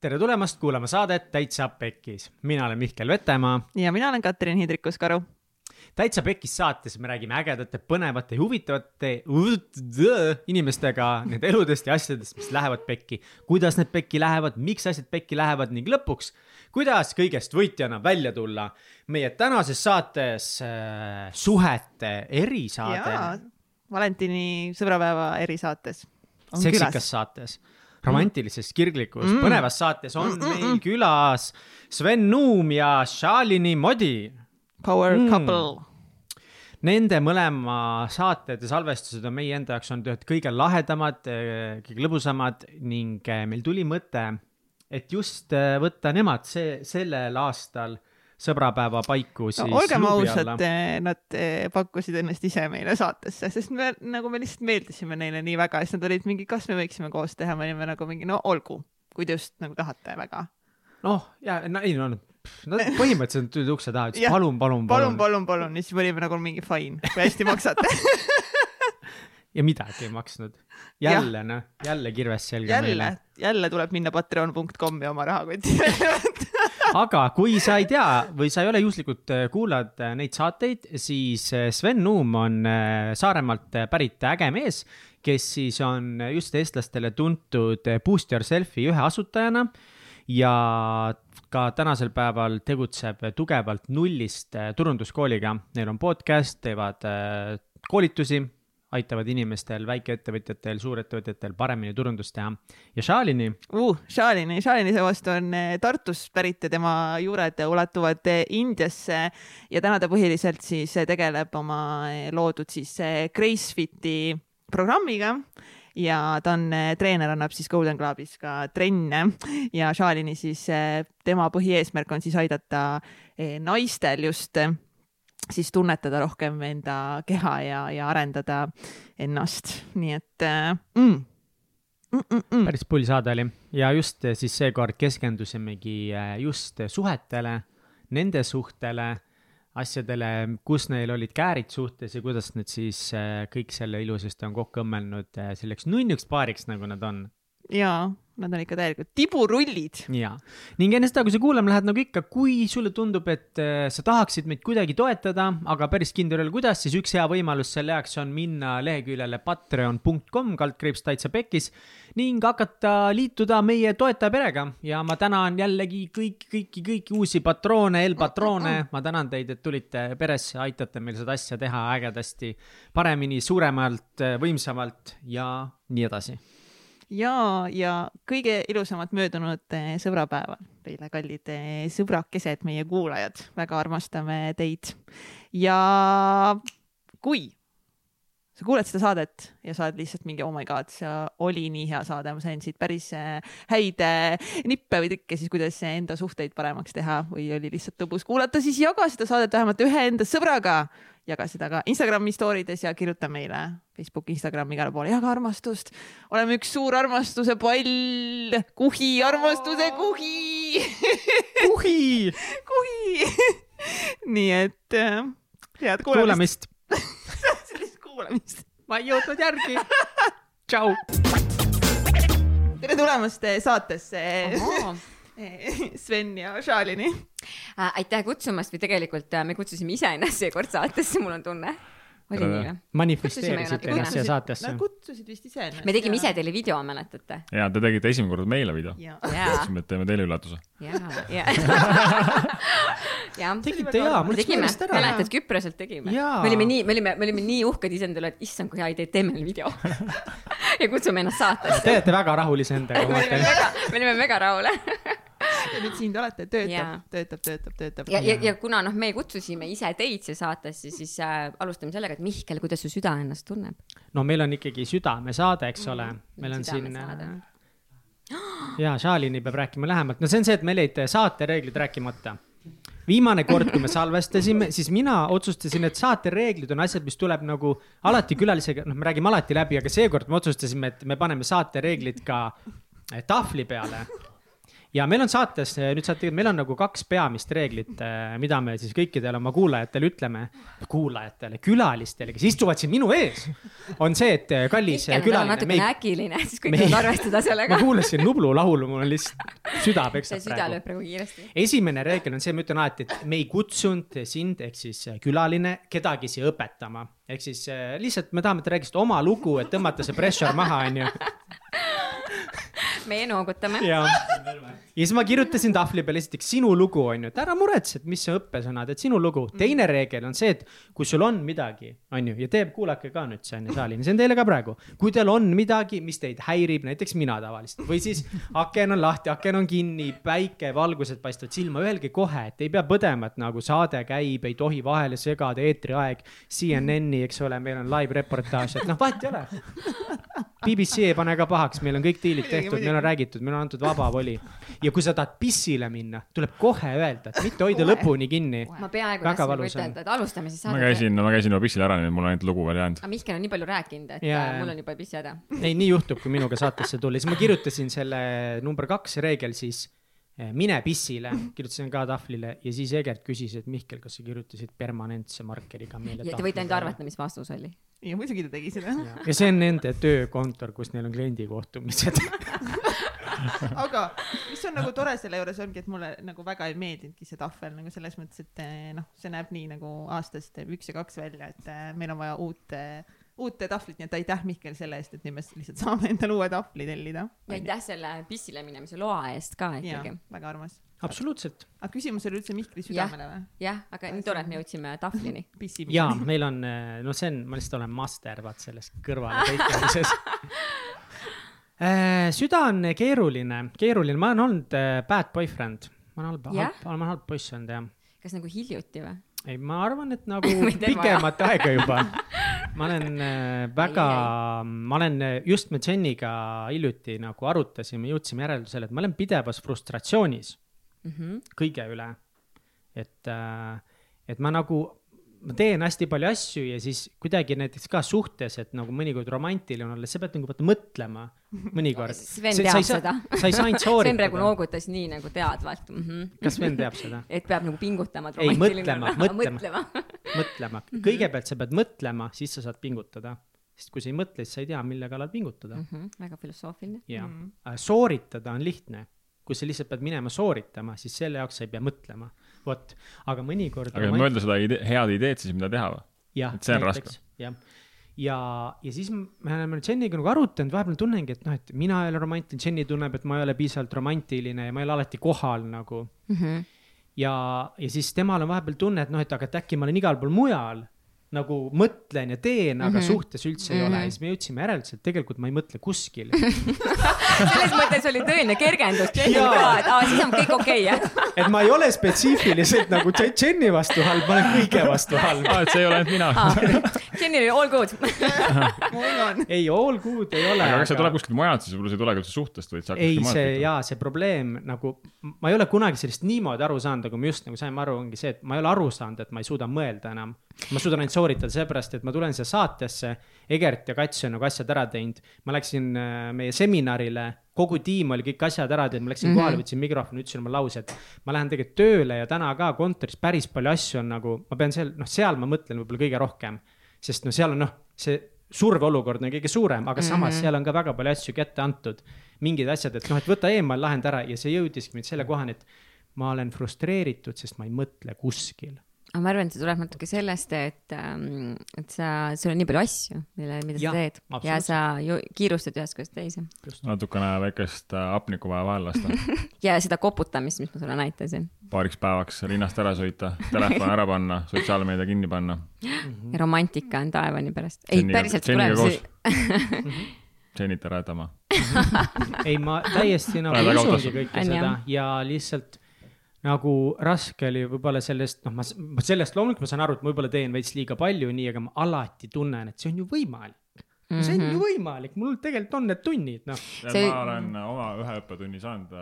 tere tulemast kuulama saadet Täitsa Pekkis. mina olen Mihkel Vetemaa. ja mina olen Katrin Hindrikus-Karu. täitsa Pekkis saates me räägime ägedate, põnevate ja huvitavate inimestega nende eludest ja asjadest, mis lähevad pekki. kuidas need pekki lähevad, miks asjad pekki lähevad ning lõpuks, kuidas kõigest võitjana välja tulla. meie tänases saates äh, suhete erisaade. Valentini sõbrapäeva erisaates. seksikas saates romantilises, kirglikus mm., põnevas saates on mm, mm, meil mm. külas Sven Nuum ja Shalini Modi. Power mm. couple. Nende mõlema saated ja salvestused on meie enda jaoks olnud ühed kõige lahedamad, eh, kõige lõbusamad ning eh, meil tuli mõte, et just eh, võtta nemad see, sellel aastal sõbrapäeva paiku siis no,. olgem ausad, nad pakkusid ennast ise meile saatesse, sest me nagu me lihtsalt meeldisime neile nii väga, siis nad olid mingi, kas me võiksime koos teha, me olime nagu mingi, no olgu, kui te just nagu tahate väga. noh, ja no, ei no Nad põhimõtteliselt tulid ukse taha, ütlesid palun, palun, palun. palun, palun, palun ja siis me olime nagu mingi fine, kui hästi maksate ja midagi ei maksnud. jälle noh, jälle kirves selga jälle, meile. jälle tuleb minna patreon.com ja oma rahakotti välja võtta aga kui sa ei tea või sa ei ole juhuslikult äh, kuulad äh, neid saateid, siis äh, Sven Nuum on Saaremaalt pärit äge mees, kes siis on just eestlastele tuntud Boost Yourselfi ühe asutajana ja ka tänasel päeval tegutseb tugevalt nullist turunduskooliga. Neil on podcast, teevad koolitusi aitavad inimestel, väikeettevõtjatel, suurettevõtjatel paremini turundust teha. ja Shalini uh,? Shalini, Shalini seevastu on eh, Tartust pärit ja tema juured ulatuvad eh, Indiasse ja täna ta põhiliselt siis eh, tegeleb oma loodud siis Gracefiti programmiga ja ta on treener, annab siis Golden Clubis ka trenne ja Shalini siis tema põhieesmärk on siis aidata naistel just siis tunnetada rohkem enda keha ja, ja arendada ennast, nii et äh, mm. Mm -mm -mm. päris pull saade oli ja just äh, siis seekord keskendusimegi äh, just suhetele, nende suhtele, asjadele, kus neil olid käärid suhtes ja kuidas nad siis kõik selle ilusasti on kokku õmmelnud selleks nunnuks paariks, nagu nad on. jaa nad on ikka täielikult tiburullid. ja, ning enne seda, kui sa kuulama lähed, nagu ikka, kui sulle tundub, et äh, sa tahaksid meid kuidagi toetada, aga päris kindel ei ole, kuidas, siis üks hea võimalus selle jaoks on minna leheküljele patreon.com kaldkriips täitsa pekkis ning hakata liituda meie toetajaperega ja ma tänan jällegi kõiki, kõiki, kõiki uusi patroone, L-patroone, ma tänan teid, et tulite peresse, aitate meil seda asja teha ägedasti, paremini, suuremalt, võimsamalt ja nii edasi ja, ja kõige ilusamat möödunud eh, sõbrapäeva teile, kallid eh, sõbrakesed, meie kuulajad, väga armastame teid. ja kui sa kuuled seda saadet ja sa oled lihtsalt mingi oh my god, see oli nii hea saade, ma sain siit päris eh, häid nippe või trikke siis, kuidas enda suhteid paremaks teha. Või oli lihtsalt lõbus kuulata, siis jaga seda saadet vähemalt ühe enda sõbraga. Jaga seda ka Instagrami story des ja kirjuta meile Facebooki, Instagrami igale poole, jaga armastust. oleme üks suur armastuse pall, kuhi, armastuse kuhi! Kuhi! Kuhi! Nii et äh, head kuulamist. sellist kuulamist. ma ei jõudnud järgi. tšau. tere tulemast saatesse Sven ja Šalini äh,. aitäh kutsumast või tegelikult äh, me kutsusime iseennast seekord saatesse, mul on tunne oli nii või? manifesteerisite ennast siia saatesse. Nad kutsusid vist ise ennast. me tegime ise teile video, mäletate? ja te tegite esimene kord meile video. ütlesime, et teeme teile üllatuse. ja, ja. jah. tegite jaa, mul läks meelest ära. mäletad, Küproselt tegime. me olime nii, me olime, me olime nii uhked iseendale, et issand, kui hea idee, teeme neile video ja kutsume ennast saatesse. Te olete väga rahul iseendaga, ma mõtlen. me olime väga rahul ja nüüd siin te olete, töötab, töötab, töötab, töötab. ja, ja, ja kuna noh, me kutsusime ise teid siia saatesse, siis äh, alustame sellega, et Mihkel, kuidas su süda ennast tunneb? no meil on ikkagi südamesaade, eks ole, mm, meil on siin äh, ja Šalini peab rääkima lähemalt, no see on see, et meil jäid saatereeglid rääkimata. Viimane kord, kui me salvestasime, siis mina otsustasin, et saatereeglid on asjad, mis tuleb nagu alati külalisega, noh, me räägime alati läbi, aga seekord me otsustasime, et me paneme saatereeglid ka tahvli peale ja meil on saates, nüüd saate, meil on nagu kaks peamist reeglit, äh, mida me siis kõikidele oma kuulajatele ütleme, kuulajatele, külalistele, kes istuvad siin minu ees. on see, et äh, kallis Mikkel, külaline. natukene ei... äkiline, siis kõik võivad arvestada sellega. ma kuulasin Nublu laulu, mul on lihtsalt süda peksab praegu. süda lööb praegu kiiresti. esimene reegel on see, ma ütlen alati, et me ei kutsunud sind ehk siis külaline kedagi siia õpetama. ehk siis lihtsalt me tahame, et te räägiksite oma lugu, et tõmmata see pressure maha, onju meie noogutame. ja siis ma kirjutasin tahvli peale esiteks sinu lugu on ju, et ära muretse, et mis see õppesõnad, et sinu lugu. teine reegel on see, et kui sul on midagi, on ju, ja teeb, kuulake ka nüüd see on ju saalini, see on teile ka praegu. kui teil on midagi, mis teid häirib, näiteks mina tavaliselt või siis aken on lahti, aken on kinni, päike, valgused paistavad silma, öelge kohe, et ei pea põdema, et nagu saade käib, ei tohi vahele segada eetriaeg. CNN-i, eks ole, meil on live reportaaž, et noh, vahet ei ole. BBC ei pane ka pahaks, meil on kõik diilid tehtud, meil on räägitud, meil on antud vaba voli. ja kui sa tahad pissile minna, tuleb kohe öelda, et mitte hoida kohe. lõpuni kinni. ma peaaegu tahtsin ütelda, et alustame siis ma käisin, ma käisin juba pissil ära, nii et mul on ainult lugu veel jäänud. aga Mihkel on nii palju rääkinud, et ja, mul on juba pissihäda. ei, nii juhtub, kui minuga saatesse tulla, siis ma kirjutasin selle number kaks reegel siis Eh, mine pissile, kirjutasin ka tahvlile ja siis Egert küsis, et Mihkel, kas sa kirjutasid permanentse markeriga meile tahvlile. Te võite ainult arvata, mis vastus oli. ja muidugi ta tegi seda. ja see on nende töökontor, kus neil on kliendikohtumised aga mis on nagu tore selle juures ongi, et mulle nagu väga ei meeldinudki see tahvel nagu selles mõttes, et eh, noh, see näeb nii nagu aastast üks ja kaks välja, et eh, meil on vaja uut uut tahvlit, nii et aitäh, Mihkel, selle eest, et nüüd me lihtsalt saame endale uue tahvli tellida. ja aitäh selle pissile minemise loa eest ka ikkagi. väga armas. absoluutselt. aga küsimus oli üldse Mihkli südamele või? jah, aga nii tore, et me jõudsime tahvlini. ja meil on, no see on, ma lihtsalt olen master, vaat selles kõrvale lõikamises äh, süda on keeruline, keeruline, ma olen olnud äh, bad boyfriend, ma olen halb, halb, ma olen halb poiss olnud jah. kas nagu hiljuti või? ei, ma arvan, et nagu pikemat aega juba. ma olen äh, väga, ma olen äh, just me Jeniga hiljuti nagu arutasime, jõudsime järeldusele, et ma olen pidevas frustratsioonis mm -hmm. kõige üle. et, äh, et ma nagu ma teen hästi palju asju ja siis kuidagi näiteks ka suhtes, et nagu mõnikord romantiline olles, sa pead nagu vaata mõtlema mõnikord. Sven see, teab seda. sa ei saa ainult sooritada. Sven praegu noogutas nii nagu teadvalt mm. -hmm. kas Sven teab seda? et peab nagu pingutama. ei, mõtlema, mõtlema, mõtlema. Mhm. kõigepealt sa pead mõtlema, siis sa saad pingutada. sest kui sa ei mõtle, siis sa ei tea, mille kallal pingutada mm. -hmm. väga filosoofiline. jah mm -hmm., sooritada on lihtne. kui sa lihtsalt pead minema sooritama, siis selle jaoks sa ei pea mõtlema vot, aga mõnikord. aga mõelda ma... seda ide head ideed siis, mida teha või? et see on näiteks, raske. jah, ja, ja siis me oleme Jeniga nagu arutanud, vahepeal tunnengi, et noh, et mina ei ole romantiline, Jenny tunneb, et ma ei ole piisavalt romantiline ja ma ei ole alati kohal nagu mm. -hmm. ja, ja siis temal on vahepeal tunne, et noh, et aga et äkki ma olen igal pool mujal nagu mõtlen ja teen, aga mm -hmm. suhtes üldse mm -hmm. ei ole ja mhm. siis me jõudsime järeldusele, et tegelikult ma ei mõtle kuskil selles mõttes oli tõeline kergendus Jenil ka, et aa, siis on kõik okei okay,, jah et ma ei ole spetsiifiliselt nagu Jenni vastu halb, ma olen kõige vastu halb aa, et see ei ole ainult mina Jennil oli all good mul on. ei, all good ei ole. aga kas see tuleb kuskilt mujalt, siis võib-olla see ei tule üldse suhtest, vaid hakkab ei, see jaa, see probleem nagu, ma ei ole kunagi sellest niimoodi aru saanud, aga ma just nagu sain aru, ongi see, et ma ei ole aru saanud, et ma ei suuda mõelda enam ma suudan ainult sooritada seepärast, et ma tulen siia saatesse, Egert ja Kats on nagu asjad ära teinud. ma läksin äh, meie seminarile, kogu tiim oli kõik asjad ära teinud, ma läksin mm -hmm. kohale, võtsin mikrofoni, ütlesin oma lause, et ma lähen tegelikult tööle ja täna ka kontoris päris palju asju on nagu, ma pean seal, noh, seal ma mõtlen võib-olla kõige rohkem. sest noh, seal on noh, see surveolukord on kõige suurem, aga samas mm -hmm. seal on ka väga palju asju kätte antud. mingid asjad, et noh, et võta eemal, lahenda ära ja see jõudiski mind selle kohani, et ma olen frustreeritud, sest ma ei mõtle kuskil aga ma arvan, et see tuleb natuke sellest, et, ähm, et sa, sul on nii palju asju, mille, mida ja, sa teed. Ja sa ju kiirustad ühest kohast teise. natukene väikest äh, hapnikku vaja vahele lasta. Ja seda koputamist, mis ma sulle näitasin. paariks päevaks linnast ära sõita, telefon ära panna, sotsiaalmeedia kinni panna. ja romantika on taevani pärast. ei, päriselt tuleb see Senit ära jätama ei, ma täiesti nagu usungi kõike seda. ja lihtsalt nagu raske oli võib-olla sellest, noh, ma, sellest loomulikult ma saan aru, et ma võib-olla teen veits liiga palju, nii, aga ma alati tunnen, et see on ju võimalik. Mm -hmm. see on ju mhm. võimalik, mul tegelikult on need tunnid, noh. See... ma olen oma ühe õppetunni saanud,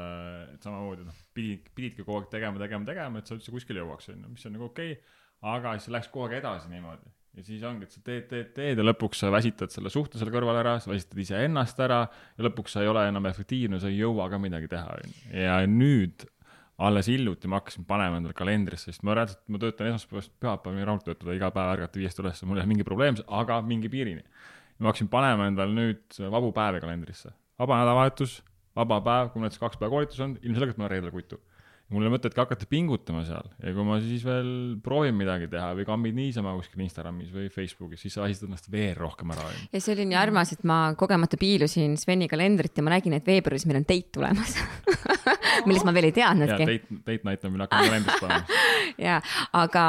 et samamoodi, noh, pidid, pididki kogu aeg tegema, tegema, tegema, et sa üldse kuskile jõuaks, on ju, mis on nagu okei okay,. aga siis läks kogu aeg edasi niimoodi ja siis ongi, et sa teed, teed, teed ja lõpuks sa väsitad selle suhte seal kõrval ära, sa väsitad iseennast ära ja lõpuks sa ei ole enam efektiivne, sa ei jõua ka midagi teha, onju. ja nüüd alles hiljuti ma hakkasin panema endale kalendrisse, sest ma reaalselt, ma töötan esmaspäevast pühapäevani rahulikult töötada, iga päev ärgata viiest üles, mul ei ole mingi probleem, aga mingi piirini. ma hakkasin panema endale nüüd vabu päevi kalendrisse, vaba nädalavahetus, vaba päev, kui mul näiteks kaks päeva koolitus on, ilmselgelt ma olen reedel kuitu mul ei ole mõtet ka hakata pingutama seal ja kui ma siis veel proovin midagi teha või kambid niisama kuskil Instagramis või Facebookis, siis sa ahistad ennast veel rohkem ära. ja see oli nii armas, et ma kogemata piilusin Sveni kalendrit ja ma nägin, et veebruaris meil on date tulemas millest ma veel ei teadnudki. date, date näitamine hakkab kalendrist panema. ja, aga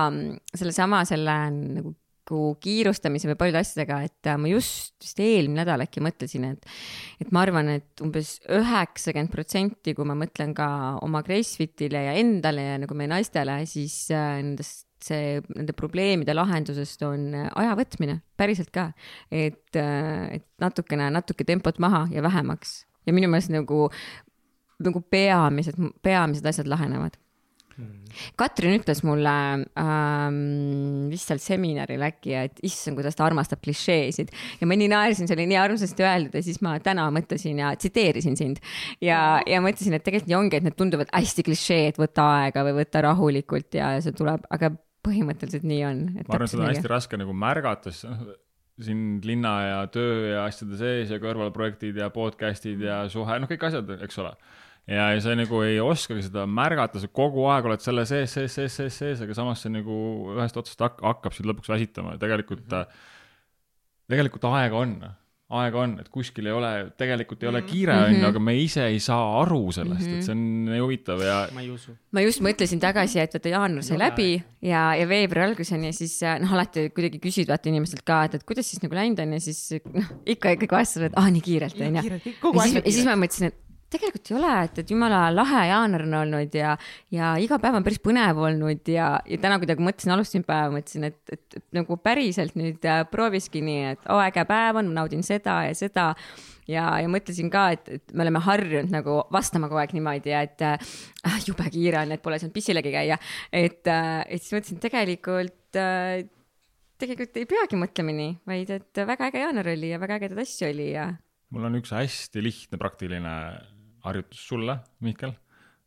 sellesama selle nagu nagu kiirustamise või paljude asjadega, et äh, ma just vist eelmine nädal äkki mõtlesin, et, et ma arvan, et umbes üheksakümmend protsenti, kui ma mõtlen ka oma Gracefitile ja endale ja nagu meie naistele, siis äh, nendest see, nende probleemide lahendusest on äh, aja võtmine, päriselt ka. et, et natukene, natuke tempot maha ja vähemaks ja minu meelest nagu, nagu peamised, peamised asjad lahenevad Katrin ütles mulle ähm, vist seal seminaril äkki, et issand, kuidas ta armastab klišeesid ja ma nii naersin, see oli nii armsasti öeldud ja siis ma täna mõtlesin ja tsiteerisin sind. ja, ja mõtlesin, et tegelikult nii ongi, et need tunduvad hästi klišeed, võta aega või võta rahulikult ja see tuleb, aga põhimõtteliselt nii on. ma arvan, seda on hästi raske nagu märgata, sest noh, siin linna ja töö ja asjade sees ja kõrvalprojektid ja podcast'id ja suhe, noh, kõik asjad, eks ole ja, ja sa nagu ei oskagi seda märgata, sa kogu aeg oled selle sees, sees, sees, sees, sees, aga samas see nagu ühest otsast hak hakkab sind lõpuks väsitama ja tegelikult mm, -hmm. tegelikult aega on, aega on, et kuskil ei ole, tegelikult ei ole mhm. kiire, on ju, aga me ise ei saa aru sellest mm, -hmm. et see on nii huvitav ja. ma ei usu. ma just mõtlesin tagasi, et vaata jaanuar sai läbi ja, ja veebruari alguseni ja siis noh, alati kuidagi küsid vaata inimestelt ka, et, et kuidas siis nagu läinud on ja siis noh, ikka ikkagi vastavad, et aa nii kiirelt on ju. ja siis, ja siis ma mõtlesin, et tegelikult ei ole, et, et jumala lahe jaanuar on olnud ja, ja iga päev on päris põnev olnud ja, ja täna kuidagi mõtlesin, alustasin päeva, mõtlesin, et, et, et nagu päriselt nüüd äh, prooviski nii, et oo äge päev on, naudin seda ja seda. ja, ja mõtlesin ka, et, et me oleme harjunud nagu vastama kogu aeg niimoodi et äh, jube kiire on, et pole saanud pissilegi käia. et äh,, et siis mõtlesin, tegelikult äh, tegelikult ei peagi mõtlema nii, vaid et väga äge jaanuar oli ja väga ägedaid asju oli ja. mul on üks hästi lihtne praktiline harjutus sulle, Mihkel,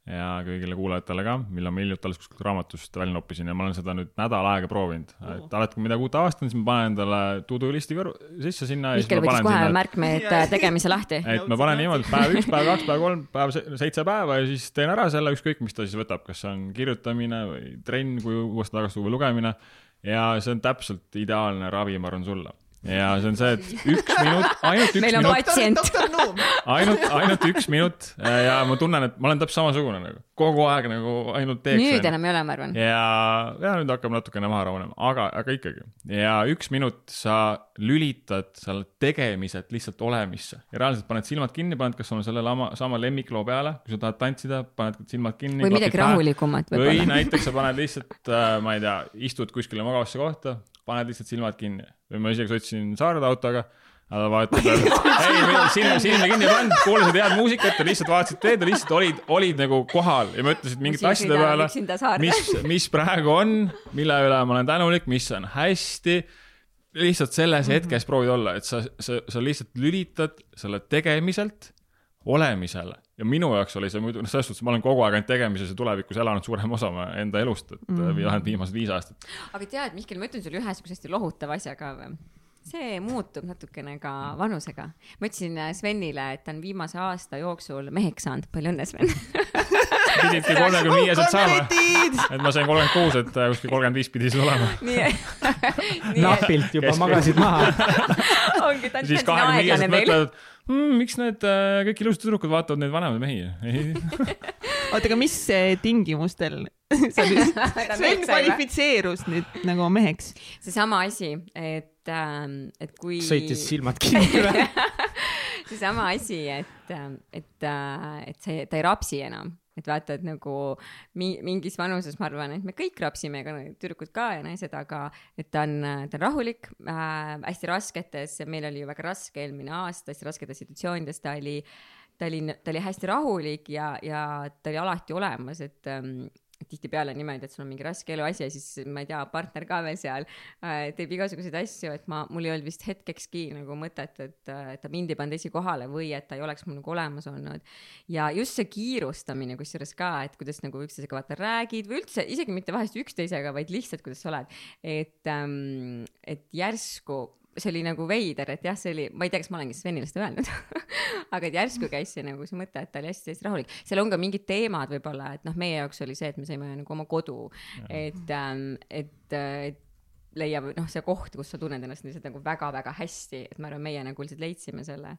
ja kõigile kuulajatele ka, mille ma hiljuti alles kuskilt raamatust välja noppisin ja ma olen seda nüüd nädal aega proovinud oh., et alati, kui midagi uut avastan, siis ma panen endale to-do listi kõrv-, sisse sinna. Mihkel võttis kohe märkmeid tegemise lahti. et ma panen niimoodi, et päev üks, päev kaks, päev kolm, päev seitse päeva ja siis teen ära selle, ükskõik, mis ta siis võtab, kas see on kirjutamine või trenn, kui uuesti tagasi tuua lugemine. ja see on täpselt ideaalne ravi, ma arvan, sulle ja see on see, et üks minut, ainult üks meil on patsient. ainult, ainult üks minut ja ma tunnen, et ma olen täpselt samasugune nagu, kogu aeg nagu ainult teeks. nüüd enam ei ole, ma arvan. ja, ja nüüd hakkab natukene maha rahunema, aga, aga ikkagi. ja üks minut sa lülitad selle tegemiselt lihtsalt olemisse ja reaalselt paned silmad kinni, paned kas oma selle lama, sama lemmikloo peale, kui sa tahad tantsida, paned silmad kinni. või midagi rahulikumat võib-olla. või näiteks sa paned lihtsalt, äh, ma ei tea, istud kuskile magavasse kohta, paned lihtsalt silmad kinni või ma isegi sõitsin Saarde autoga nädalavahetusel. ei, silma, silma kinni ei pannud, kuulasid head muusikat ja lihtsalt vaatasid teed ja lihtsalt olid, olid nagu kohal ja mõtlesid mingite asjade peale, mis, mis praegu on, mille üle ma olen tänulik, mis on hästi. lihtsalt selles mhm. hetkes proovid olla, et sa, sa, sa lihtsalt lülitad selle tegemiselt olemisele ja minu jaoks oli see muidu, noh, selles suhtes ma olen kogu aeg ainult tegemises ja tulevikus elanud suurema osa oma enda elust, et mm -hmm. vähemalt viimased viis aastat. aga tead, Mihkel, ma ütlen sulle ühe sihukese hästi lohutava asja ka või? see muutub natukene ka vanusega. ma ütlesin äh, Svenile, et ta on viimase aasta jooksul meheks saanud, palju õnne, Sven pididki kolmekümne viieselt saama. et ma sain kolmkümmend kuus, et äh, kuskil kolmkümmend viis pidi siis olema. napilt juba magasid maha ongi, ta on siis kahekümne viieselt mõtlevad, mm, miks need äh, kõik ilusad tüdrukud vaatavad neid vanemaid mehi? Oota, aga mis tingimustel sa nüüd, Sven kvalifitseerus nüüd nagu meheks? seesama asi, et, ähm, et kui. sõitis silmad kinni. Või seesama asi, et, ähm, et, äh, et see, ta ei rapsi enam et vaata, et nagu mi-, mingis vanuses ma arvan, et me kõik rapsime, ka tüdrukud ka ja naised, aga et ta on, ta on rahulik äh,, hästi rasketes, meil oli ju väga raske eelmine aasta, hästi rasketes situatsioonides ta oli, ta oli, ta oli hästi rahulik ja, ja ta oli alati olemas, et ähm, tihtipeale niimoodi, et sul on mingi raske eluasi ja siis ma ei tea, partner ka veel seal äh, teeb igasuguseid asju, et ma, mul ei olnud vist hetkekski nagu mõtet, et, et ta mind ei pannud esikohale või et ta ei oleks mul nagu olemas olnud. ja just see kiirustamine kusjuures ka, et kuidas nagu üksteisega vaata räägid või üldse isegi mitte vahest üksteisega, vaid lihtsalt kuidas sa oled, et ähm,, et järsku see oli nagu veider, et jah, see oli, ma ei tea, kas ma olengi Svenile seda öelnud aga et järsku käis see nagu see mõte, et ta oli hästi-hästi rahulik. seal on ka mingid teemad võib-olla, et noh, meie jaoks oli see, et me saime nagu oma kodu, et ähm,, et, et leiab noh, see koht, kus sa tunned ennast lihtsalt nagu väga-väga hästi, et ma arvan, meie nagu lihtsalt leidsime selle.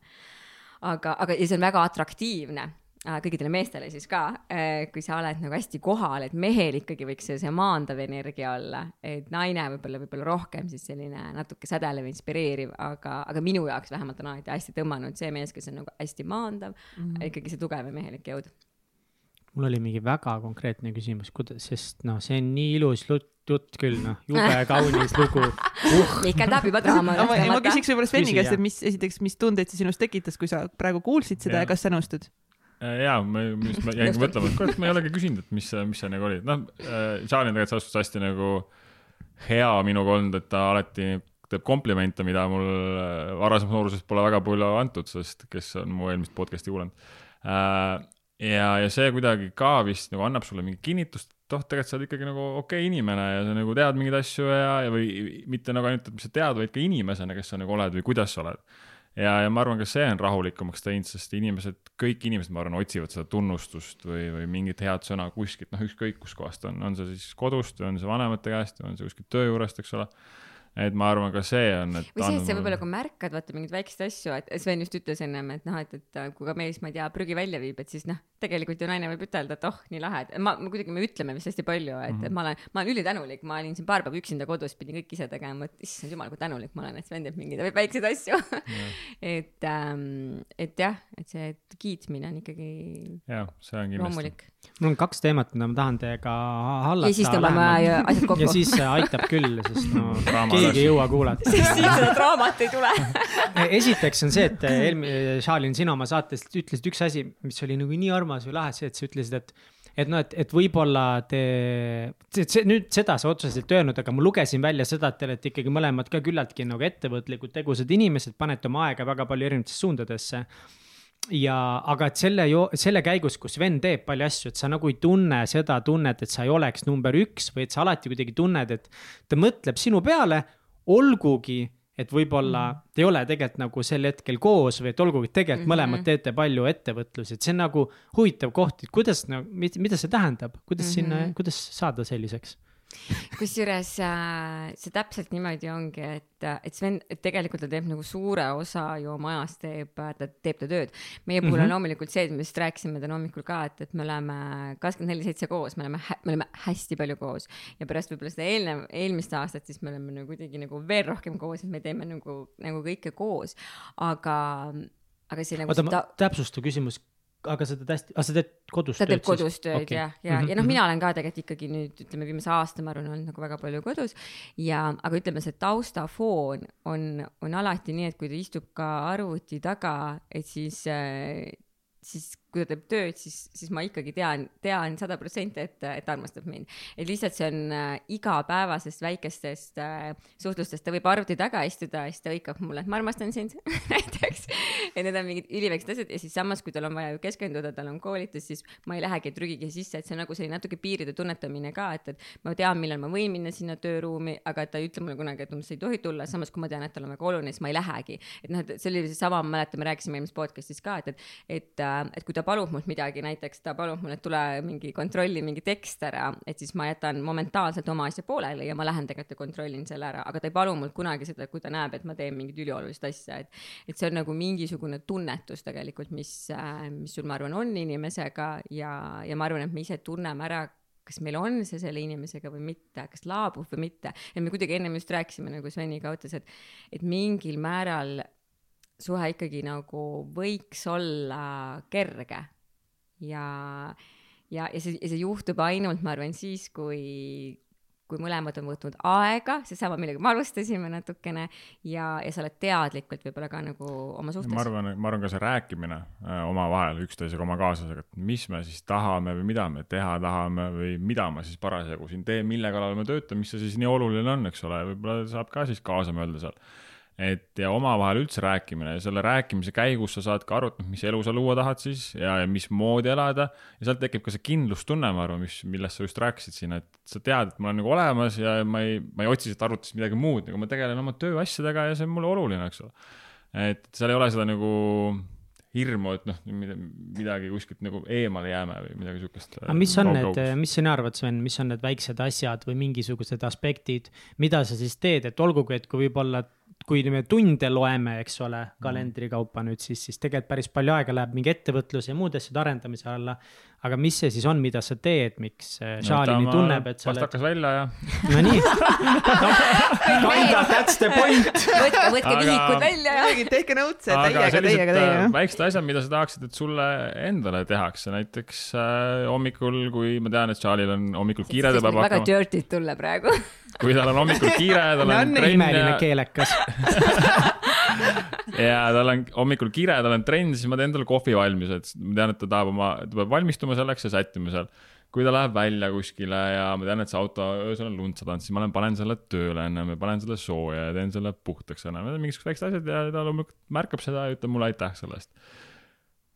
aga, aga ja see on väga atraktiivne Äh, kõikidele meestele siis ka, äh, kui sa oled nagu hästi kohal, et mehel ikkagi võiks see, see maandav energia olla, et naine võib-olla, võib-olla rohkem siis selline natuke sädelev, inspireeriv, aga, aga minu jaoks vähemalt on alati hästi tõmmanud see mees, kes on nagu hästi maandav mm, -hmm. ikkagi see tugev ja mehelik jõud. mul oli mingi väga konkreetne küsimus, kuidas, sest noh, see on nii ilus jutt, jutt küll, noh, jube kaunis lugu uh.. Mihkel tahab juba draama. ma, ma küsiks võib-olla Sveni käest, et mis, esiteks, mis tundeid see sinust tekitas, kui sa praegu kuulsid seda ja, ja kas sa nõustud? Äh, jaa, ma, mis ma jäingi mõtlema, et kurat, ma ei olegi küsinud, et mis, mis see nagu oli, noh äh,, Charlie on tegelikult selles suhtes hästi nagu hea minuga olnud, et ta alati teeb komplimente, mida mul äh, varasemas nooruses pole väga palju antud, sest kes on mu eelmist podcast'i kuulanud. Äh,. ja, ja see kuidagi ka vist nagu annab sulle mingit kinnitust, et oh, tegelikult sa oled ikkagi nagu okei okay inimene ja sa nagu tead mingeid asju ja, ja või mitte nagu ainult, et mis sa tead, vaid ka inimesena, kes sa nagu oled või kuidas sa oled ja, ja ma arvan, ka see on rahulikumaks teinud, sest inimesed, kõik inimesed, ma arvan, otsivad seda tunnustust või, või mingit head sõna kuskilt, noh, ükskõik kuskohast on, on see siis kodust või on see vanemate käest või on see kuskilt töö juurest, eks ole et ma arvan, ka see on, et. või see, et sa võib-olla ka märkad vaata mingeid väikseid asju, et Sven just ütles ennem, et noh, et, et kui ka mees, ma ei tea, prügi välja viib, et siis noh, tegelikult ju naine võib ütelda, et oh, nii lahe, et ma, ma kuidagi, me ütleme vist hästi palju, et mm, -hmm. et ma olen, ma olen ülitänulik, ma olin siin paar päeva üksinda kodus, pidin kõik ise tegema, et issand jumal, kui tänulik ma olen, et Sven teeb mingeid väikseid asju et ähm,, et jah, et see kiitmine on ikkagi. jah, see on kindlasti. mul on kaks teemat, mida ma tahan teiega hallata. ja siis tõmbame asjad kokku. ja siis aitab küll, sest no keegi ei jõua kuulata. siis seda draamat ei tule esiteks on see, et eelmine, Charlin, sina oma saates ütlesid üks asi, mis oli nagu nii armas või lahe, see, et sa ütlesid, et et noh, et, et võib-olla te, see nüüd seda sa otseselt ei öelnud, aga ma lugesin välja seda, et te olete ikkagi mõlemad ka küllaltki nagu ettevõtlikud, tegusad inimesed, panete oma aega väga palju erinevatesse suundadesse. Ja, aga et selle, selle käigus, kus vend teeb palju asju, et sa nagu ei tunne seda tunnet, et sa ei oleks number üks või et sa alati kuidagi tunned, et ta mõtleb sinu peale olgugi, et võib-olla mm te ei ole tegelikult nagu sel hetkel koos või et olgugi, et tegelikult mm -hmm. mõlemad teete palju ettevõtlusi, et see on nagu huvitav koht, et kuidas nagu, mida see tähendab, kuidas mm -hmm. sinna, kuidas saada selliseks kusjuures äh, see täpselt niimoodi ongi, et, et Sven, et tegelikult ta teeb nagu suure osa ju oma ajast teeb, ta teeb ta tööd. meie puhul mm -hmm. on mhm. loomulikult see, et me just rääkisime täna hommikul ka, et, et me oleme kakskümmend neli seitse koos, me oleme, me oleme hästi palju koos ja pärast võib-olla seda eelnev, eelmist aastat, siis me oleme nagu kuidagi nagu veel rohkem koos, et me teeme nagu, nagu kõike koos, aga aga see nagu oota, ma täpsusta küsimus, aga sa teed hästi, aga sa teed kodus ta teeb kodus tööd okay. ja, ja, ja noh, mina olen ka tegelikult ikkagi nüüd ütleme, viimase aasta ma arvan, olnud nagu väga palju kodus. Ja, aga ütleme, see taustafoon on, on alati nii, et kui ta istub ka arvuti taga, et siis äh, siis kui ta teeb tööd, siis, siis ma ikkagi tean, tean sada protsenti, et, et ta armastab mind. et lihtsalt see on äh, igapäevasest väikestest äh, suhtlustest, ta võib arvuti taga istuda ja siis ta hõikab mulle, et ma armastan sind näiteks. et need on mingid üliväiksed asjad ja siis samas, kui tal on vaja ju keskenduda, tal on koolitus, siis ma ei lähegi, trügigi sisse, et see on nagu selline natuke piiride tunnetamine ka, et, et ma tean, millal ma võin minna sinna tööruumi, aga ta ei ütle mulle kunagi, et umbes ei tohi tulla, samas kui ma tean, et tal on väga oluline, siis ma ei lähegi. et noh, et see oli seesama, ma mäletan, me rääkisime eelmises podcast'is ka, et, et, et, et kui ta ta palub mult midagi, näiteks ta palub mul, et tule mingi kontrolli mingi tekst ära, et siis ma jätan momentaalselt oma asja pooleli ja ma lähen tegelikult ja kontrollin selle ära, aga ta ei palu mult kunagi seda, kui ta näeb, et ma teen mingit üliolulist asja, et et see on nagu mingisugune tunnetus tegelikult, mis, mis sul, ma arvan, on inimesega ja, ja ma arvan, et me ise tunneme ära kas meil on see selle inimesega või mitte, kas laabub või mitte. ja me kuidagi ennem just rääkisime, nagu Sveni ka ütles, et, et mingil määral suhe ikkagi nagu võiks olla kerge ja, ja, ja see, ja see juhtub ainult, ma arvan, siis, kui, kui mõlemad on võtnud aega, seesama, millega me alustasime natukene ja, ja sa oled teadlikult võib-olla ka nagu oma ma suhtes. arvan, ma arvan ka see rääkimine äh, omavahel üksteisega, oma kaaslasega, et mis me siis tahame või mida me teha tahame või mida ma siis parasjagu siin teen, mille kallal ma töötan, mis see siis nii oluline on, eks ole, võib-olla saab ka siis kaasa mõelda seal. Et ja omavahel üldse rääkimine ja selle rääkimise käigus sa saad ka aru, et noh, mis elu sa luua tahad siis ja, ja mismoodi elada. Ja sealt tekib ka see kindlustunne, ma arvan, mis, millest sa just rääkisid siin, et sa tead, et ma olen nagu olemas ja ma ei, ma ei otsi siit arvutist midagi muud, nagu ma tegelen oma tööasjadega ja see on mulle oluline, eks ole. Et seal ei ole seda nagu hirmu, et noh, midagi kuskilt nagu eemale jääme või midagi siukest. aga mis on need, mis sina arvad, Sven, mis on need väiksed asjad või mingisugused aspektid, mida sa siis teed, et olgugi, et kui võib-olla, kui me tunde loeme, eks ole, kalendri kaupa nüüd, siis, siis tegelikult päris palju aega läheb mingi ettevõtluse ja muude asjade arendamise alla. Aga mis see siis on, mida sa teed, miks äh, Šaalini tunneb, et sa oled, pastakas välja ja no nii. Kind of that's the point. võtke, võtke vihikud välja ja. tehke aga teiega, sellised teiega, äh, teiega. väiksed asjad, mida sa tahaksid, et sulle endale tehakse, näiteks äh, hommikul, kui ma tean, et Charlie'l on hommikul kiire, ta peab väga hakkama, dirty't tulla praegu. kui tal on hommikul kiire, tal no on on imeline keelekas. ja tal on hommikul kiire, tal on trenn, siis ma teen talle kohvi valmis, et ma tean, et ta tahab oma, ta peab valmistuma selleks ja sättima seal. kui ta läheb välja kuskile ja ma tean, et see auto öösel on lund sadanud, siis ma lähen panen selle tööle ennem ja panen selle sooja ja teen selle puhtaks ennem, need on mingisugused väiksed asjad ja ta loomulikult märkab seda ja ütleb mulle aitäh selle eest.